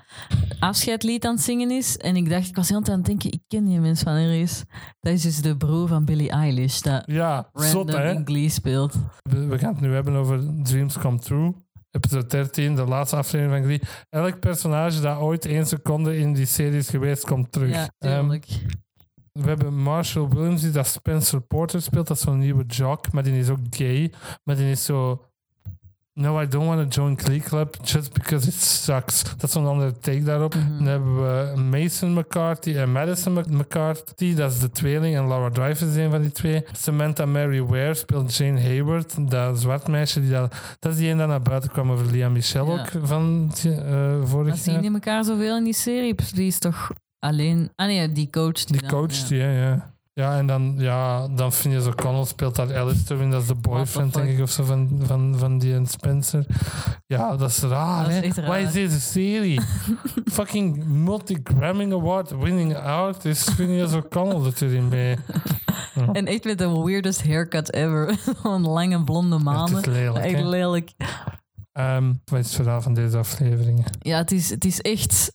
afscheidlied aan het zingen is. En ik dacht, ik was heel aan het denken, ik ken die mens van ergens. Dat is dus de broer van Billie Eilish, dat Ja, zot random hè? Glee speelt. We gaan het nu hebben over Dreams Come True. Episode 13, de laatste aflevering van Glee. Elk personage dat ooit één seconde in die serie is geweest, komt terug. Ja, Ehm, we hebben Marshall Williams, die dat Spencer Porter speelt. Dat is zo'n nieuwe jock, maar die is ook gay. Maar die is zo... No, I don't want to join Glee Club just because it sucks. Dat is zo'n andere take daarop. Mhm. Dan hebben we Mason McCarthy en Madison Mc- McCarthy. Dat is de tweeling. En Laura Dreyfus is een van die twee. Samantha Mary Ware speelt Jane Hayward. Dat zwart meisje. Die dat, dat is die een dat naar buiten kwam over Lia Michelle Ja. ook van eh Maar vorig zien jaar. die elkaar zoveel in die serie? Die is toch alleen... Ah nee, die coach. Die, Die coach, ja. ja, ja. En dan, ja, dan Phineas O'Connell speelt daar Alistair in. Dat is de boyfriend, denk ik, of zo, van, van, van die en Spencer. Ja, dat is raar, hè? raar. is deze serie? (laughs) Fucking multi-Grammy Award winning artist Phineas O'Connell dat erin bij. (laughs) En echt met de weirdest haircut ever. (laughs) Gewoon lange blonde manen. lelijk, echt lelijk. Ehm, wat is het verhaal van deze afleveringen? Ja, het is, het is echt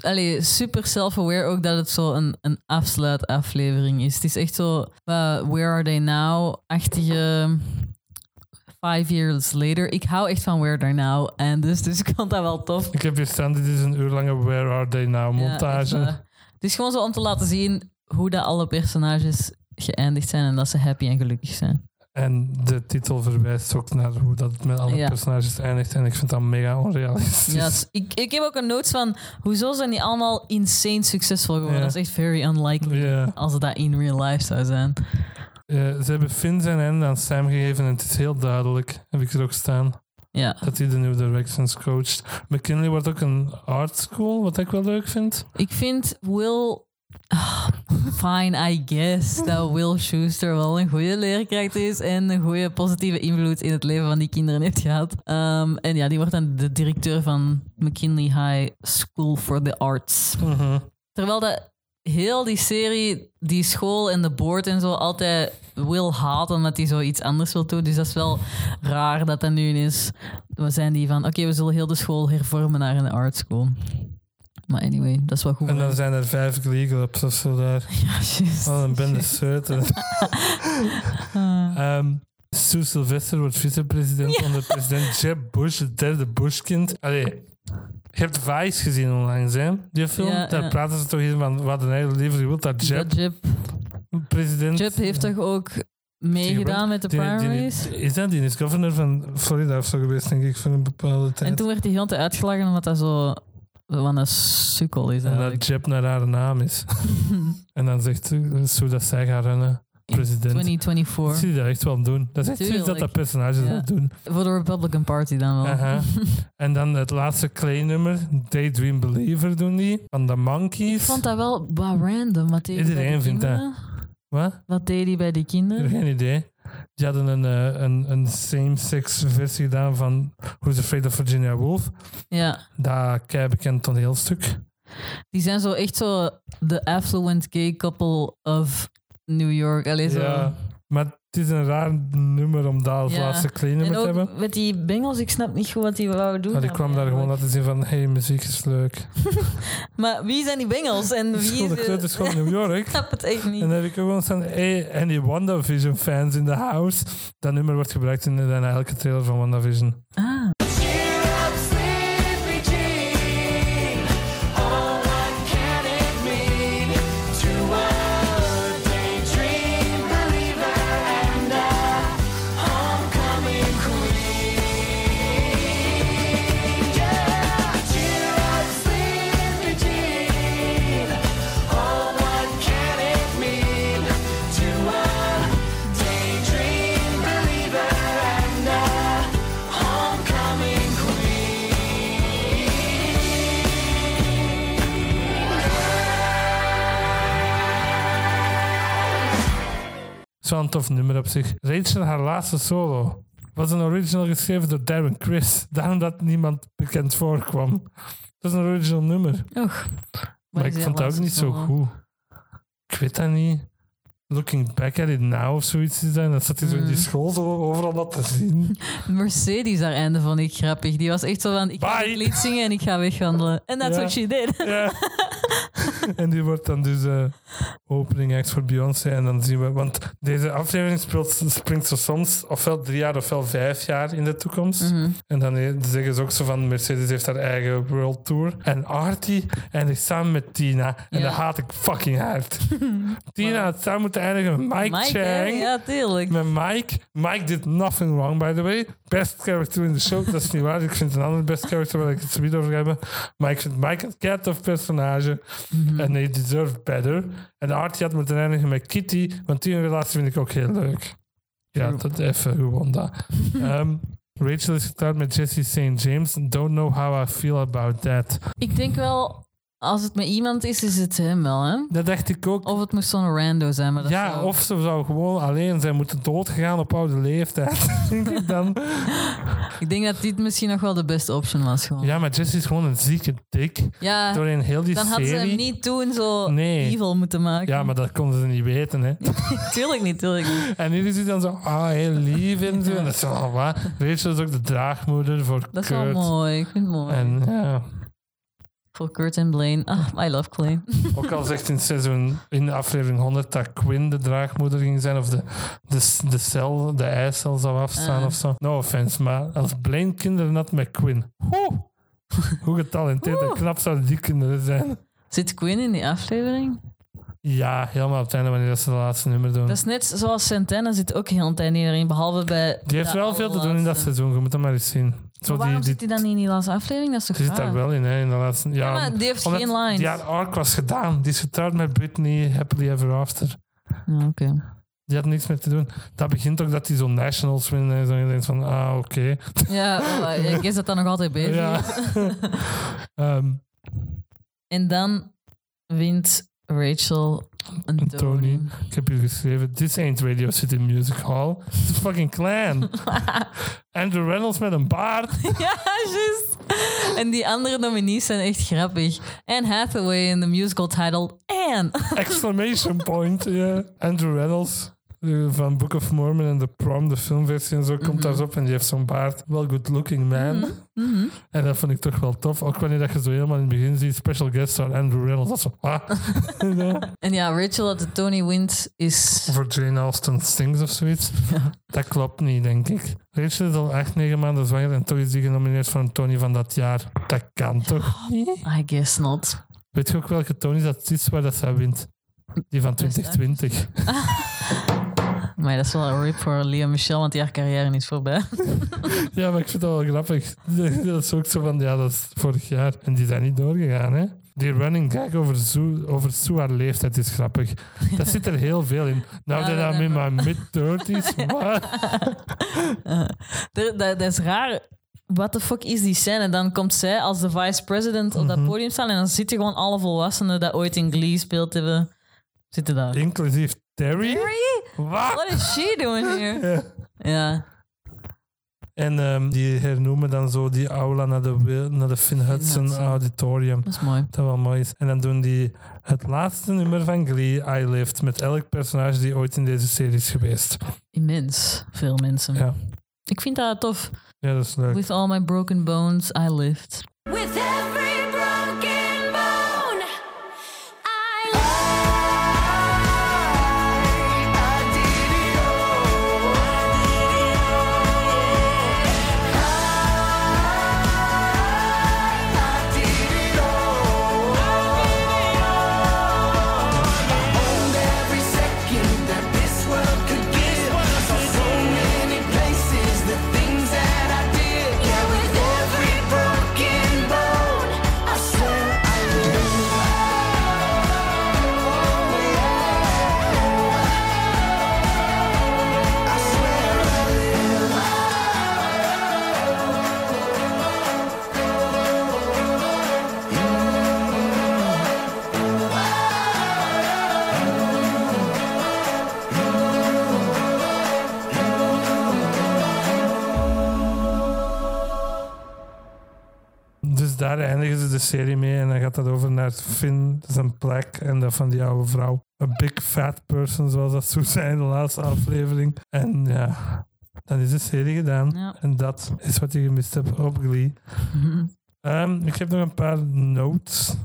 allee, super self-aware ook dat het zo een, een afsluitaflevering is. Het is echt zo, uh, Where Are They Now-achtige Five Years Later. Ik hou echt van Where Are They Now. En dus, dus ik vond dat wel tof. Ik heb hier staan, dit is een uur lange Where Are They Now Ja, montage. eh, het is gewoon zo om te laten zien hoe dat alle personages geëindigd zijn en dat ze happy en gelukkig zijn. En de titel verwijst ook naar hoe dat met alle Ja. personages eindigt. En ik vind dat mega onrealistisch. Ja, ik, ik heb ook een notes van, hoezo zijn die allemaal insane succesvol geworden? Ja. Dat is echt very unlikely Ja. als het dat in real life zou zijn. Eh, ze hebben Finn zijn einde aan Sam gegeven en het is heel duidelijk, heb ik er ook staan, Ja. dat hij de nieuwe directions coacht. McKinley wordt ook een art school, wat ik wel leuk vind. Ik vind Will... Ah, fine, I guess dat Will Schuster wel een goede leerkracht is en een goede positieve invloed in het leven van die kinderen heeft gehad. Ehm, en ja, die wordt dan de directeur van McKinley High School for the Arts. Mhm. Terwijl dat heel die serie, die school en de board en zo altijd wil haten omdat hij zoiets anders wil doen. Dus dat is wel raar dat dat nu is. We zijn die van, oké, we zullen heel de school hervormen naar een art school. Maar anyway, dat is wel goed. En dan zijn er vijf Clubs of zo daar. (laughs) Ja, juist. Wat een bende zeuten. (laughs) (laughs) Ehm Sue Sylvester wordt vicepresident onder president Jeb Bush, het derde Bush-kind. Allee, je hebt Vice gezien onlangs, hè? Die film. Ja, Daar ja. praten ze toch in van, we hadden eigenlijk liever gewild dat Jeb Dat Jeb, president... Jeb heeft toch ook meegedaan met de Die- die- primaries? is dat? Die is governor van Florida of zo geweest, denk ik, voor een bepaalde tijd. En toen werd hij heel te uitgelachen omdat dat zo... Wat een sukkel is En eigenlijk. dat Jeb naar haar naam is. (laughs) en dan zegt ze Sue dat zij gaat rennen, president. Ik 2024. zie dat echt wel doen. Dat is echt zoiets dat dat personage zou doen. Voor de Republican Party dan wel. (laughs) En dan het laatste Clay-nummer, Daydream Believer doen die, van de Monkeys. Ik vond dat wel wat random. Wat Iedereen die vindt dat. Wat? Wat deed hij bij die Ik heb kinderen? geen idee. Die hadden een, eh, een, een same-sex versie gedaan van Who's Afraid of Virginia Woolf. Ja, Dat kei bekend toneelstuk. die zijn zo echt zo de affluent gay couple of New York. Allee, zo. Ja, maar het is een raar nummer om dat als laatste En te hebben. met die bengels, ik snap niet goed wat die wou doen. Maar die kwam daar gewoon laten zien van, hey, muziek is leuk. (laughs) Maar wie zijn die bengels? En (laughs) wie de is school in New York. (laughs) Ik snap het echt niet. En dan heb ik ook gewoon staan, hey, any WandaVision fans in the house. Dat nummer wordt gebruikt in bijna elke trailer van WandaVision. Ah, Zo'n tof nummer op zich. Rachel, haar laatste solo, was een original geschreven door Darren Criss. Daarom dat niemand bekend voorkwam. Dat is een original nummer. och. Maar ik vond dat ook niet zo goed. Ik weet dat niet. Looking back at it now of zoiets is dat. En dan zat hij zo in die Mm. school zo overal dat te zien. (laughs) Mercedes, haar einde vond ik grappig. Die was echt zo van, ik ga het lied zingen en ik ga wegwandelen. En that's Ja. what she did. (laughs) (laughs) en die wordt dan dus eh opening act voor Beyoncé. En dan zien we, want deze aflevering speelt, springt zo soms ofwel drie jaar ofwel vijf jaar in de toekomst. Mhm. En dan eh, zeggen ze ook zo van Mercedes heeft haar eigen world tour. En Artie eindigt samen met Tina. En Ja. dat haat ik fucking hard. (laughs) Tina had samen moeten eindigen met Mike, Mike? Chang. Ja, tuurlijk. Met Mike. Mike did nothing wrong, by the way. Best character in the show. Dat is niet waar. Ik vind een ander best character waar ik het zo niet over heb. Maar ik vind Mike een cat of personage. Mhm. En hij deserved better. En Artie had moeten eindigen met Kitty. Want die relatie vind ik ook heel leuk. Ja, True. dat even gewoon dat. (laughs) Ehm, Rachel is getrouwd met Jesse St. James. Don't know how I feel about that. Ik denk wel, als het met iemand is, is het hem wel, hè? Dat dacht ik ook. Of het moest zo'n rando zijn. Maar dat ja, zou- of ze zou gewoon alleen zijn moeten doodgegaan op oude leeftijd. (laughs) denk ik dan. Ik denk dat dit misschien nog wel de beste option was. Gewoon. Ja, maar Jesse is gewoon een zieke dik. Ja, Doorheen heel die dan hadden ze serie. hem niet toen zo Nee. evil moeten maken. Ja, maar dat konden ze niet weten, hè. (laughs) tuurlijk niet, tuurlijk niet. En nu is hij dan zo, ah, heel lief en zo. En dat is zo, ah, wat? Rachel is ook de draagmoeder voor Dat is wel mooi. Ik vind het mooi. En ja, Kurt en Blaine. Ah, I love Blaine. (laughs) ook al zegt in seizoen, in de aflevering 100 dat Quinn de draagmoeder ging zijn, of de, de, de cel, de eicel zou afstaan Ah. of zo. No offense, maar als Blaine kinderen had met Quinn, hoe, (laughs) hoe getalenteerd en knap zouden die kinderen zijn. Zit Quinn in die aflevering? Ja, helemaal op het einde wanneer ze de laatste nummer doen. Dat is net zoals Santana zit ook heel de tijd erin, behalve bij... Die heeft wel veel te doen in dat seizoen. Je moet dat maar eens zien. Zo waarom die, zit hij dan niet in die laatste aflevering? Dat is toch zit daar wel in, hè, in de laatste... Ja, Ja, maar die heeft omdat geen lines. Die haar arc was gedaan. Die is getrouwd met Britney, happily ever after. Ja, oké. Die had niks meer te doen. Dat begint ook dat die zo nationals winnen. En zo je denkt van, ah, oké. (laughs) Ja, ik is dat dan nog altijd bezig. Ja. (laughs) Ehm, En dan wint Rachel Tony. Tony. ik heb hier geschreven, this ain't Radio City Music Hall. It's a fucking clan. (laughs) Andrew Reynolds met een baard. (laughs) ja, juist. En die andere nominees zijn echt grappig. Anne Hathaway in de musical title Anne. Exclamation point. Ja. Andrew Reynolds van Book of Mormon en The Prom, de filmversie en zo, komt daar op en die heeft zo'n baard. Wel good looking man. Mhm. En dat vond ik toch wel tof. Ook wanneer dat je zo helemaal in het begin ziet, special guest star Andrew Reynolds. Dat zo, ah. (laughs) (laughs) En ja, Rachel dat de Tony wint is... Voor Jane Austen Stings of zoiets. (laughs) Dat klopt niet, denk ik. Rachel is al echt negen maanden zwanger en toch is die genomineerd voor een Tony van dat jaar. Dat kan toch niet? I guess not. Weet je ook welke Tony dat is waar dat zij wint? Die van Best 2020. Maar dat is wel een rip voor Lea Michelle, want die haar carrière is voorbij. (laughs) Ja, maar ik vind dat wel grappig. (laughs) Dat is ook zo van, ja, dat is vorig jaar. En die zijn niet doorgegaan, hè? Die running gag over Sue, over Sue haar leeftijd is grappig. (laughs) Dat zit er heel veel in. Nou, dat I'm in my mid-30s. Wat? dat, is raar. What the fuck is die scène? Dan komt zij als de vice-president op Mhm. dat podium staan en dan zitten gewoon alle volwassenen dat ooit in Glee speelt hebben, zitten daar. Inclusief Terry. Terry? Wat? What is she doing here? (laughs) Ja. Ja. En ehm, die hernoemen dan zo die aula naar de, naar de Finn Hudson Hudson. Auditorium. Dat is mooi. Dat wel mooi is. En dan doen die het laatste nummer van Glee, I Lived, met elk personage die ooit in deze serie is geweest. Immens veel mensen. Ja, Ik vind dat tof. ja dat is leuk. With all my broken bones, I lived. With daar eindigen ze de serie mee en dan gaat dat over naar Finn, zijn plek en dat van die oude vrouw. Een big fat person, zoals dat zo zijn in de laatste aflevering. En ja, dan is de serie gedaan. Ja. En dat is wat je gemist hebt op Glee. (laughs) Ehm, ik heb nog een paar notes,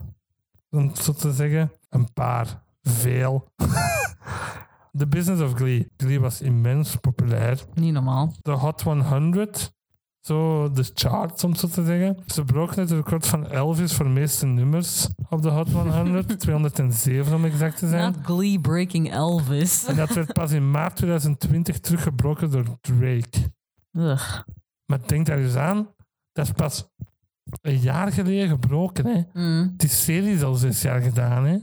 om zo te zeggen. Een paar, veel. (laughs) The Business of Glee. Glee was immens populair. Niet normaal. De Hot 100, zo de charts om zo te zeggen. Ze broken het record van Elvis voor de meeste nummers op de Hot 100. 207 (laughs) om exact te zijn. Not Glee breaking Elvis. En dat werd pas in maart 2020 teruggebroken door Drake. Ugh. Maar denk daar eens aan, dat is pas een jaar geleden gebroken. Hè? Mm. Die serie is al zes jaar gedaan. Hè?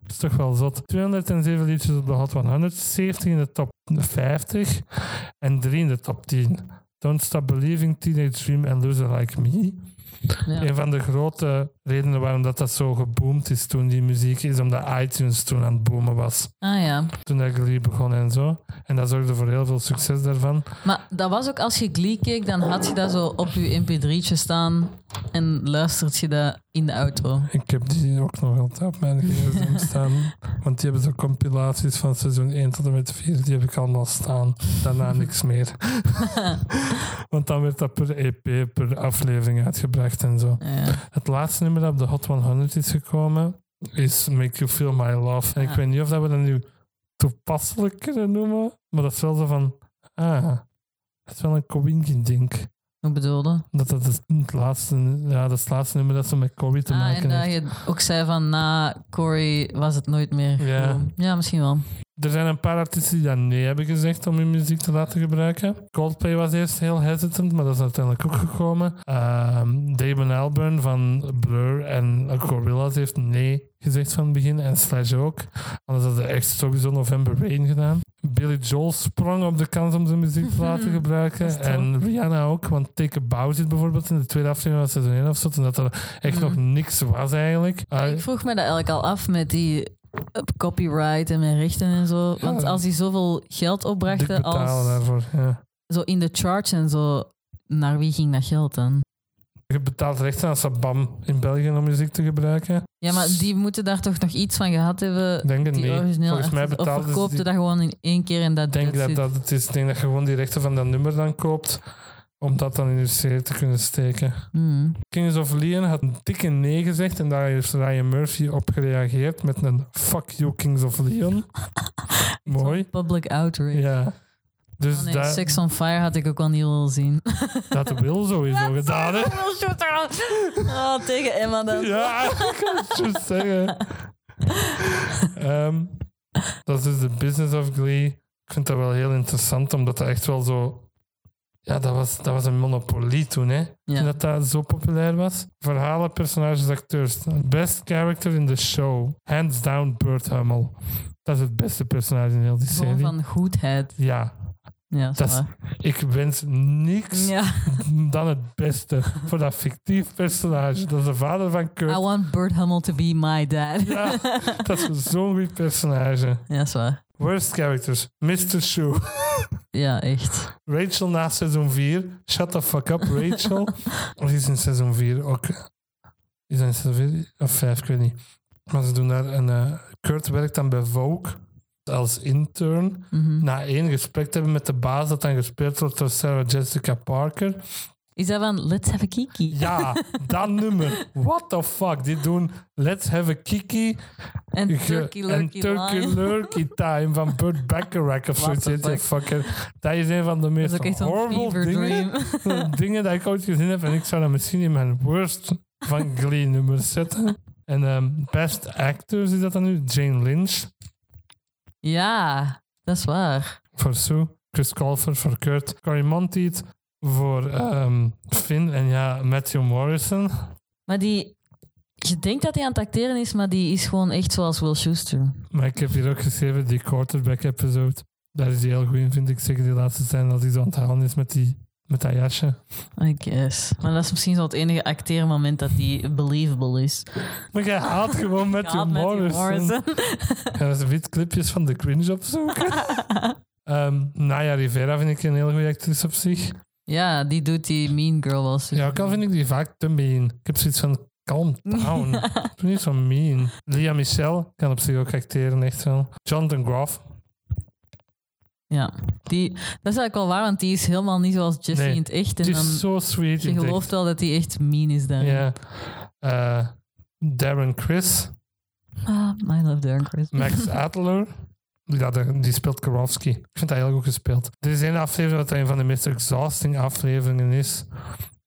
Dat is toch wel zot. 207 liedjes op de Hot 100, 70 in de top 50 en 3 in de top 10. Don't Stop Believing, Teenage Dream en Loser Like Me. Ja. Een van de grote redenen waarom dat, dat zo geboomd is toen die muziek is, omdat iTunes toen aan het boomen was. Ah ja. Toen dat Glee begon en zo. En dat zorgde voor heel veel succes daarvan. Maar dat was ook als je Glee keek, dan had je dat zo op je mp3'tje staan en luistert je dat in de auto. Ik heb die ook nog altijd op mijn gsm (laughs) staan. Want die hebben zo compilaties van seizoen 1 tot en met 4. Die heb ik allemaal staan. Daarna niks meer. (laughs) (laughs) Want dan werd dat per EP, per aflevering uitgebracht en zo. Ja. Het laatste nummer dat op de Hot 100 is gekomen is Make You Feel My Love. En ik Ja. weet niet of dat we dat nu toepasselijk kunnen noemen. Maar dat is wel zo van... Ah, dat is wel een Kowinki-ding. Hoe bedoelde? Dat dat het, het laatste, ja, dat is het laatste nummer dat ze met Corey te Ah, maken en dat heeft. je ook zei van na Corey was het nooit meer. Ja. ja misschien wel. Er zijn een paar artiesten die dat nee hebben gezegd om hun muziek te laten gebruiken. Coldplay was eerst heel hesitant, maar dat is uiteindelijk ook gekomen. Ehm Damon Albarn van Blur en Gorillaz heeft nee gezegd van het begin. En Slash ook. Anders hadden ze echt sowieso November Rain gedaan. Billy Joel sprong op de kans om zijn muziek te laten gebruiken. Is tof. En Rihanna ook, want Take a Bow zit bijvoorbeeld in de tweede aflevering van seizoen 1 of zo. En dat er echt Mhm. nog niks was eigenlijk. Ik vroeg me dat eigenlijk al af met die eh, copyright en met rechten en zo. Want als die zoveel geld opbrachten als, daarvoor. Ja. zo in de charts en zo, naar wie ging dat geld dan? Je betaalt rechten aan Sabam in België om muziek te gebruiken. Ja, maar die moeten daar toch nog iets van gehad hebben. Denk het niet. Volgens mij artiest. Of die- dat gewoon in één keer en dat denk dat dat het is. Ik denk dat je gewoon die rechten van dat nummer dan koopt. Om dat dan in je serie te kunnen steken. Hmm. Kings of Leon had een dikke nee gezegd. En daar heeft Ryan Murphy op gereageerd met een fuck you Kings of Leon. (laughs) Mooi. Public outrage. Ja. Dus Oh nee, dat, Sex on Fire had ik ook wel niet willen zien. (laughs) dat wil sowieso gedaan. Hè? Oh, tegen Emma dan. Ja, (laughs) ik kan het juist zeggen. Ehm, dat is dus de business of Glee. Ik vind dat wel heel interessant, omdat dat echt wel zo... Ja, dat was, dat was een monopolie toen, hè. Ja. Dat, dat zo populair was. Verhalen, personages, acteurs. Best character in the show. Hands down, Burt Hummel. Dat is het beste personage in heel die Gewoon serie. van goedheid. Ja, Ja, dat is, ik wens niks Ja. (laughs) dan het beste voor dat fictief personage. Dat is de vader van Kurt. I want Burt Hummel to be my dad. Ja, (laughs) dat is zo'n goed personage. Ja, is waar. Worst characters. Mr. Shoe. (laughs) Ja, echt. Rachel na seizoen 4. Shut the fuck up, Rachel. (laughs) of is in seizoen 4 ook. Is dat in seizoen 4 of 5? Ik weet niet. Maar ze doen daar een. eh, Kurt werkt dan bij Vogue als intern. Mhm. Na één gesprek te hebben met de baas, dat dan gespeeld wordt door Sarah Jessica Parker. Is dat van Let's Have a Kiki? Ja, dat nummer. What the fuck? Die doen Let's Have a Kiki En Ge- Turkey en Line. Lurkey Time van Burt Bacharach of What zoiets. fuck? Dat is een van de meest horrible dingen, (laughs) dingen dat ik ooit gezien heb. En ik zou dat misschien in mijn worst van Glee nummers zetten. En ehm, Best Actors is dat dan nu? Jane Lynch Ja, dat is waar. voor Sue. Chris Colfer voor Kurt. Cory Monteith voor ehm, Finn. En ja, Matthew Morrison. Maar die... Je denkt dat hij aan het acteren is, maar die is gewoon echt zoals Will Schuster. Maar ik heb hier ook geschreven die quarterback episode. Daar is hij heel goed in, vind ik. Zeker die laatste zijn als hij zo aan het halen is met, die, met dat jasje. I guess. Maar dat is misschien zo het enige acteermoment dat die believable is. Maar jij haalt gewoon (laughs) met die Morrison. Morrison. (laughs) Gaan we clipjes van The Cringe opzoeken? (laughs) Ehm Naya Rivera vind ik een heel goede actrice op zich. Ja, die doet die Mean Girl wel super. Ja, ook al vind ik die vaak te mean. Ik heb zoiets van, calm (laughs) down. Doe niet zo mean. Lia Michelle kan op zich ook acteren, echt wel. Jonathan Groff. Ja, die, dat is eigenlijk wel waar, want die is helemaal niet zoals Jessie Nee, in het echt. En Die dan, is zo sweet. je in het gelooft wel dat hij echt mean is daar. Ja. Eh, Darren Chris. Ah, I love Darren Criss. Max (laughs) Adler. Ja, de- die speelt Karofsky. Ik vind dat heel goed gespeeld. Er is één aflevering dat een van de meest exhausting afleveringen is.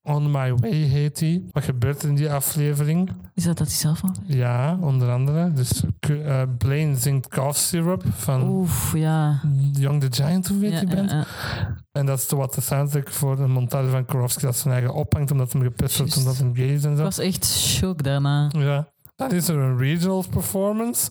On My Way heet die. Wat gebeurt er in die aflevering? Is dat dat hij zelf al? Ja, onder andere. Dus eh Blaine zingt Cough Syrup van Oef, ja. Young the Giant, hoe weet Ja, je ja, bent. ja. En dat is wat de soundtrack voor een montage van Karofsky dat zijn eigen ophangt omdat hem gepest wordt omdat hij gay is en Ik zo. was echt shock daarna. Ja, dan is er een regionals performance.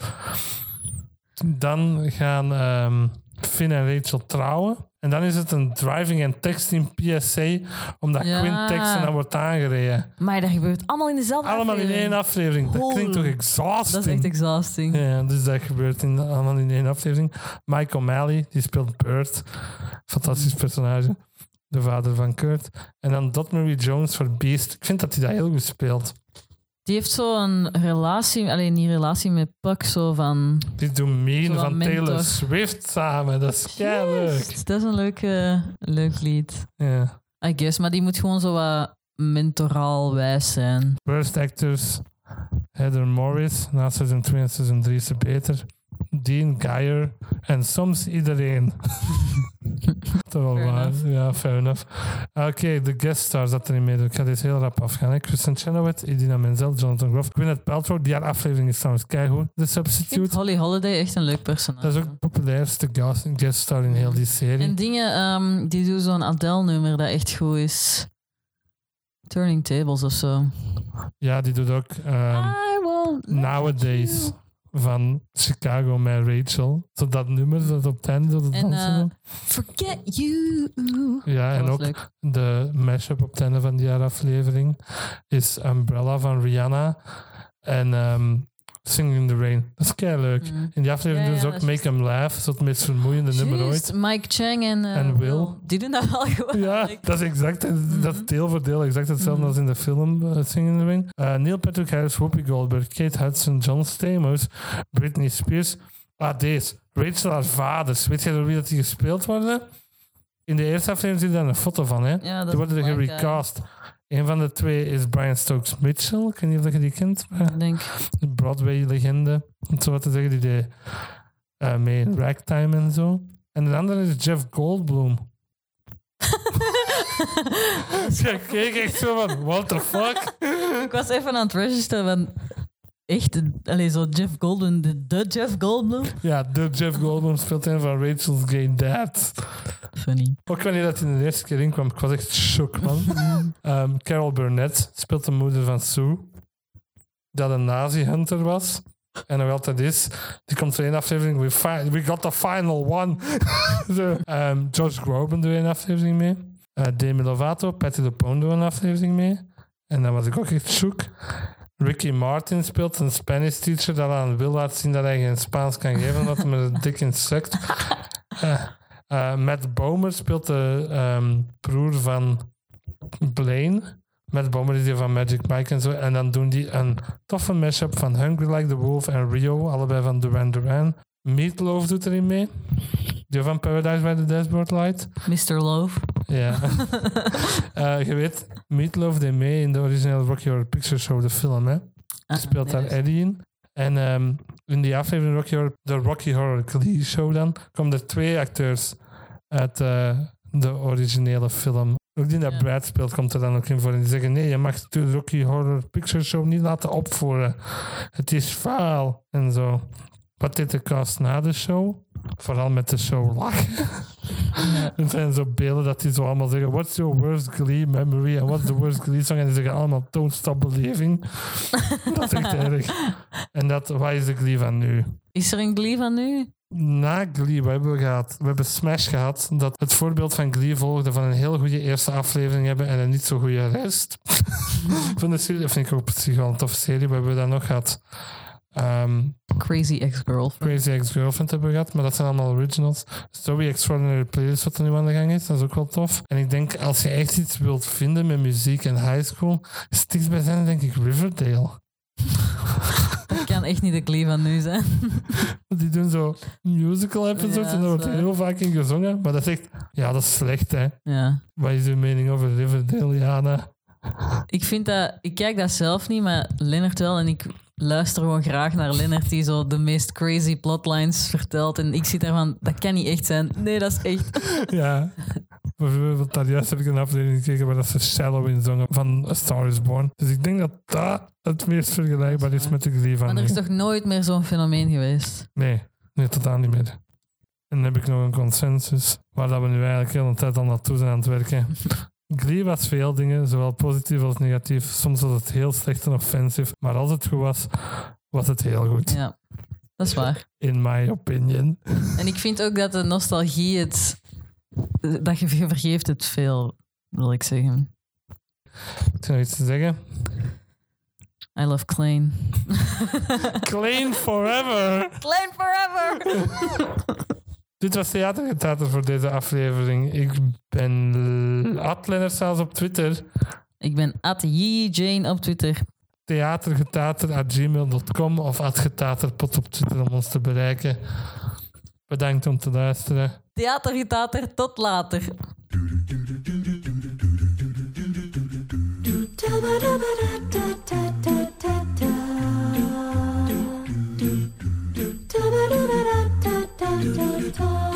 Dan gaan ehm, Finn en Rachel trouwen. En dan is het een driving en texting PSA, omdat Ja. Quinn tekst en dan wordt aangereden. Maar dat gebeurt allemaal in dezelfde Allemaal in aflevering. één aflevering. Dat klinkt toch exhausting? Dat is echt exhausting. Ja, dus dat gebeurt in, allemaal in één aflevering. Mike O'Malley, die speelt Burt. Fantastisch personage. De vader van Kurt. En dan Dot Marie Jones voor Beast. Ik vind dat hij dat heel goed speelt. Die heeft zo'n relatie, alleen niet relatie met Puck, zo van... Die doen Mean van mentor. Taylor Swift samen. Dat is leuk. Dat is een leuke, leuk lied. Ja. I guess, maar die moet gewoon zo wat mentoraal wijs zijn. Worst actors. Heather Morris. Na seizoen 2 en seizoen 3 is ze beter. Dean Geyer en soms iedereen. (laughs) Toch wel Fair waar. enough. Ja, fair enough. Oké, de guest stars dat er niet mee doen. Ik ga dit heel rap afgaan. Hè. Kristen Chenoweth, Idina Menzel, Jonathan Groff, Gwyneth Paltrow. Die haar aflevering is trouwens keigoed. The vind Substitute. Holly Holiday echt een leuk personage. Dat is ook de populairste guest guest star in heel die serie. En dingen, ehm, die doen zo'n Adele-nummer dat echt goed is. Turning Tables of zo. Ja, die doet ook ehm, I let Nowadays you. Van Chicago met Rachel. Zo dat nummer dat op het einde de En doen. Forget You. ja, Dat en ook leuk. de mashup op het einde van die aflevering is Umbrella van Rihanna en ehm, Singing in the Rain. Dat is kei leuk. Mm. In die aflevering Ja, doen ze ja, ook dat is Make 'em Laugh, zo het meest vermoeiende nummer ooit. Mike Chang en, eh, En Will. Die doen dat wel (laughs) goed. Ja, dat is exact, dat is deel voor deel exact hetzelfde Mhm. als in de film eh, Singing in the Rain. Eh, Neil Patrick Harris, Whoopi Goldberg, Kate Hudson, John Stamos, Britney Spears. Ah, deze. Rachel haar vaders. Weet jij door wie dat die gespeeld worden? In de eerste aflevering je daar een foto van, hè? Ja, dat Die is worden er gerecast. Een van de twee is Brian Stokes Mitchell. Ik weet niet of je die kent. Ik denk, Een Broadway-legende. Om zo wat te zeggen. Die deed eh, mee in Ragtime en zo. En de andere is Jeff Goldblum. (laughs) (laughs) Ja, keek echt zo van, what the fuck? ik was even aan het registeren van... Echt, allez, zo Jeff Goldblum, de, de Jeff Goldblum. Ja, de Jeff Goldblum speelt een van Rachel's Gay Dad. Funny. Ook wanneer dat hij de eerste keer inkwam, ik was echt shock, man. (laughs) Ehm, Carol Burnett speelt de moeder van Sue. Dat een nazi-hunter was. En nog altijd is. Die komt voor één aflevering. We, fi- we got the final one. (laughs) Ehm, Josh Groban doet een aflevering mee. Eh Demi Lovato, Patti LuPone doet een aflevering mee. En dan was ik ook echt shook. Ricky Martin speelt een Spanish teacher dat aan Will laat zien dat hij geen Spaans kan geven omdat hij met een dik insect. (laughs) Eh, eh, Matt Bomer speelt de ehm, broer van Blaine. Matt Bomer is die van Magic Mike en zo. En dan doen die een toffe mashup van Hungry Like the Wolf en Rio, allebei van Duran Duran. Meatloaf doet erin mee. Die van Paradise by the Dashboard Light. Mr. Love. Ja. (laughs) (laughs) Eh, je weet, Meatloaf deed mee in de originele Rocky Horror Picture Show, de film, hè. Ah, speelt nee, daar Eddie in. En ehm, in die aflevering Rocky Horror, de Rocky Horror Glee Show dan, komen er twee acteurs uit eh, de originele film. Ook die dat Ja. Brad speelt, komt er dan ook in voor. En die zeggen, nee, je mag de Rocky Horror Picture Show niet laten opvoeren. Het is faal. En zo. Wat deed de cast na de show? Vooral met de show lachen. Er zijn zo beelden dat die zo allemaal zeggen: What's your worst Glee memory? En what's the worst Glee song? En die zeggen allemaal: Don't stop believing. (laughs) dat is echt erg. En dat, wat is de Glee van nu? Is er een Glee van nu? Na Glee, wat hebben we gehad? We hebben Smash gehad, dat het voorbeeld van Glee volgde van een heel goede eerste aflevering hebben en een niet zo goede rest. (laughs) van de serie, dat vind ik ook zich wel een toffe serie. We hebben dan nog gehad. Ehm, Crazy Ex-Girlfriend. Crazy Ex-Girlfriend hebben we gehad, maar dat zijn allemaal originals. Story Extraordinary Playlist, wat er nu aan de gang is, dat is ook wel tof. En ik denk, als je echt iets wilt vinden met muziek en high school, dichtst bij zijn, denk ik, Riverdale. (laughs) Dat kan echt niet de Glee van nu zijn. (laughs) Die doen zo musical episodes Ja, en daar wordt heel vaak in gezongen. Maar dat is echt, ja, dat is slecht, hè. Ja. Wat is uw mening over Riverdale, Jana? Ik vind dat... Ik kijk dat zelf niet, maar Lennart wel. En ik luister gewoon graag naar Lennart die zo de meest crazy plotlines vertelt. En ik zit daarvan, dat kan niet echt zijn. Nee, dat is echt. (laughs) ja. Bijvoorbeeld, daar juist heb ik een aflevering gekeken waar dat ze Shallow in zongen van A Star is Born. Dus ik denk dat dat het meest vergelijkbaar is met de Glee van Maar er is toch nooit meer zo'n fenomeen geweest? Nee, nee, totaal niet meer. En dan heb ik nog een consensus waar dat we nu eigenlijk heel de tijd al naartoe zijn aan het werken. (laughs) Glee was veel dingen, zowel positief als negatief. Soms was het heel slecht en offensief, maar als het goed was, was het heel goed. Ja, dat is waar. In my opinion. En ik vind ook dat de nostalgie het... Dat je vergeeft het veel, wil ik zeggen. Je nog iets te zeggen? I love Klein. Clean forever! Klein forever! (laughs) (laughs) Dit was Theatergetater voor deze aflevering. Ik ben Ad Lennart zelfs op Twitter. Ik ben at Jane op Twitter. theatergetater.gmail.com of adgetaterpot op Twitter om ons te bereiken. Bedankt om te luisteren. Theatergetater, tot later. Until dawn.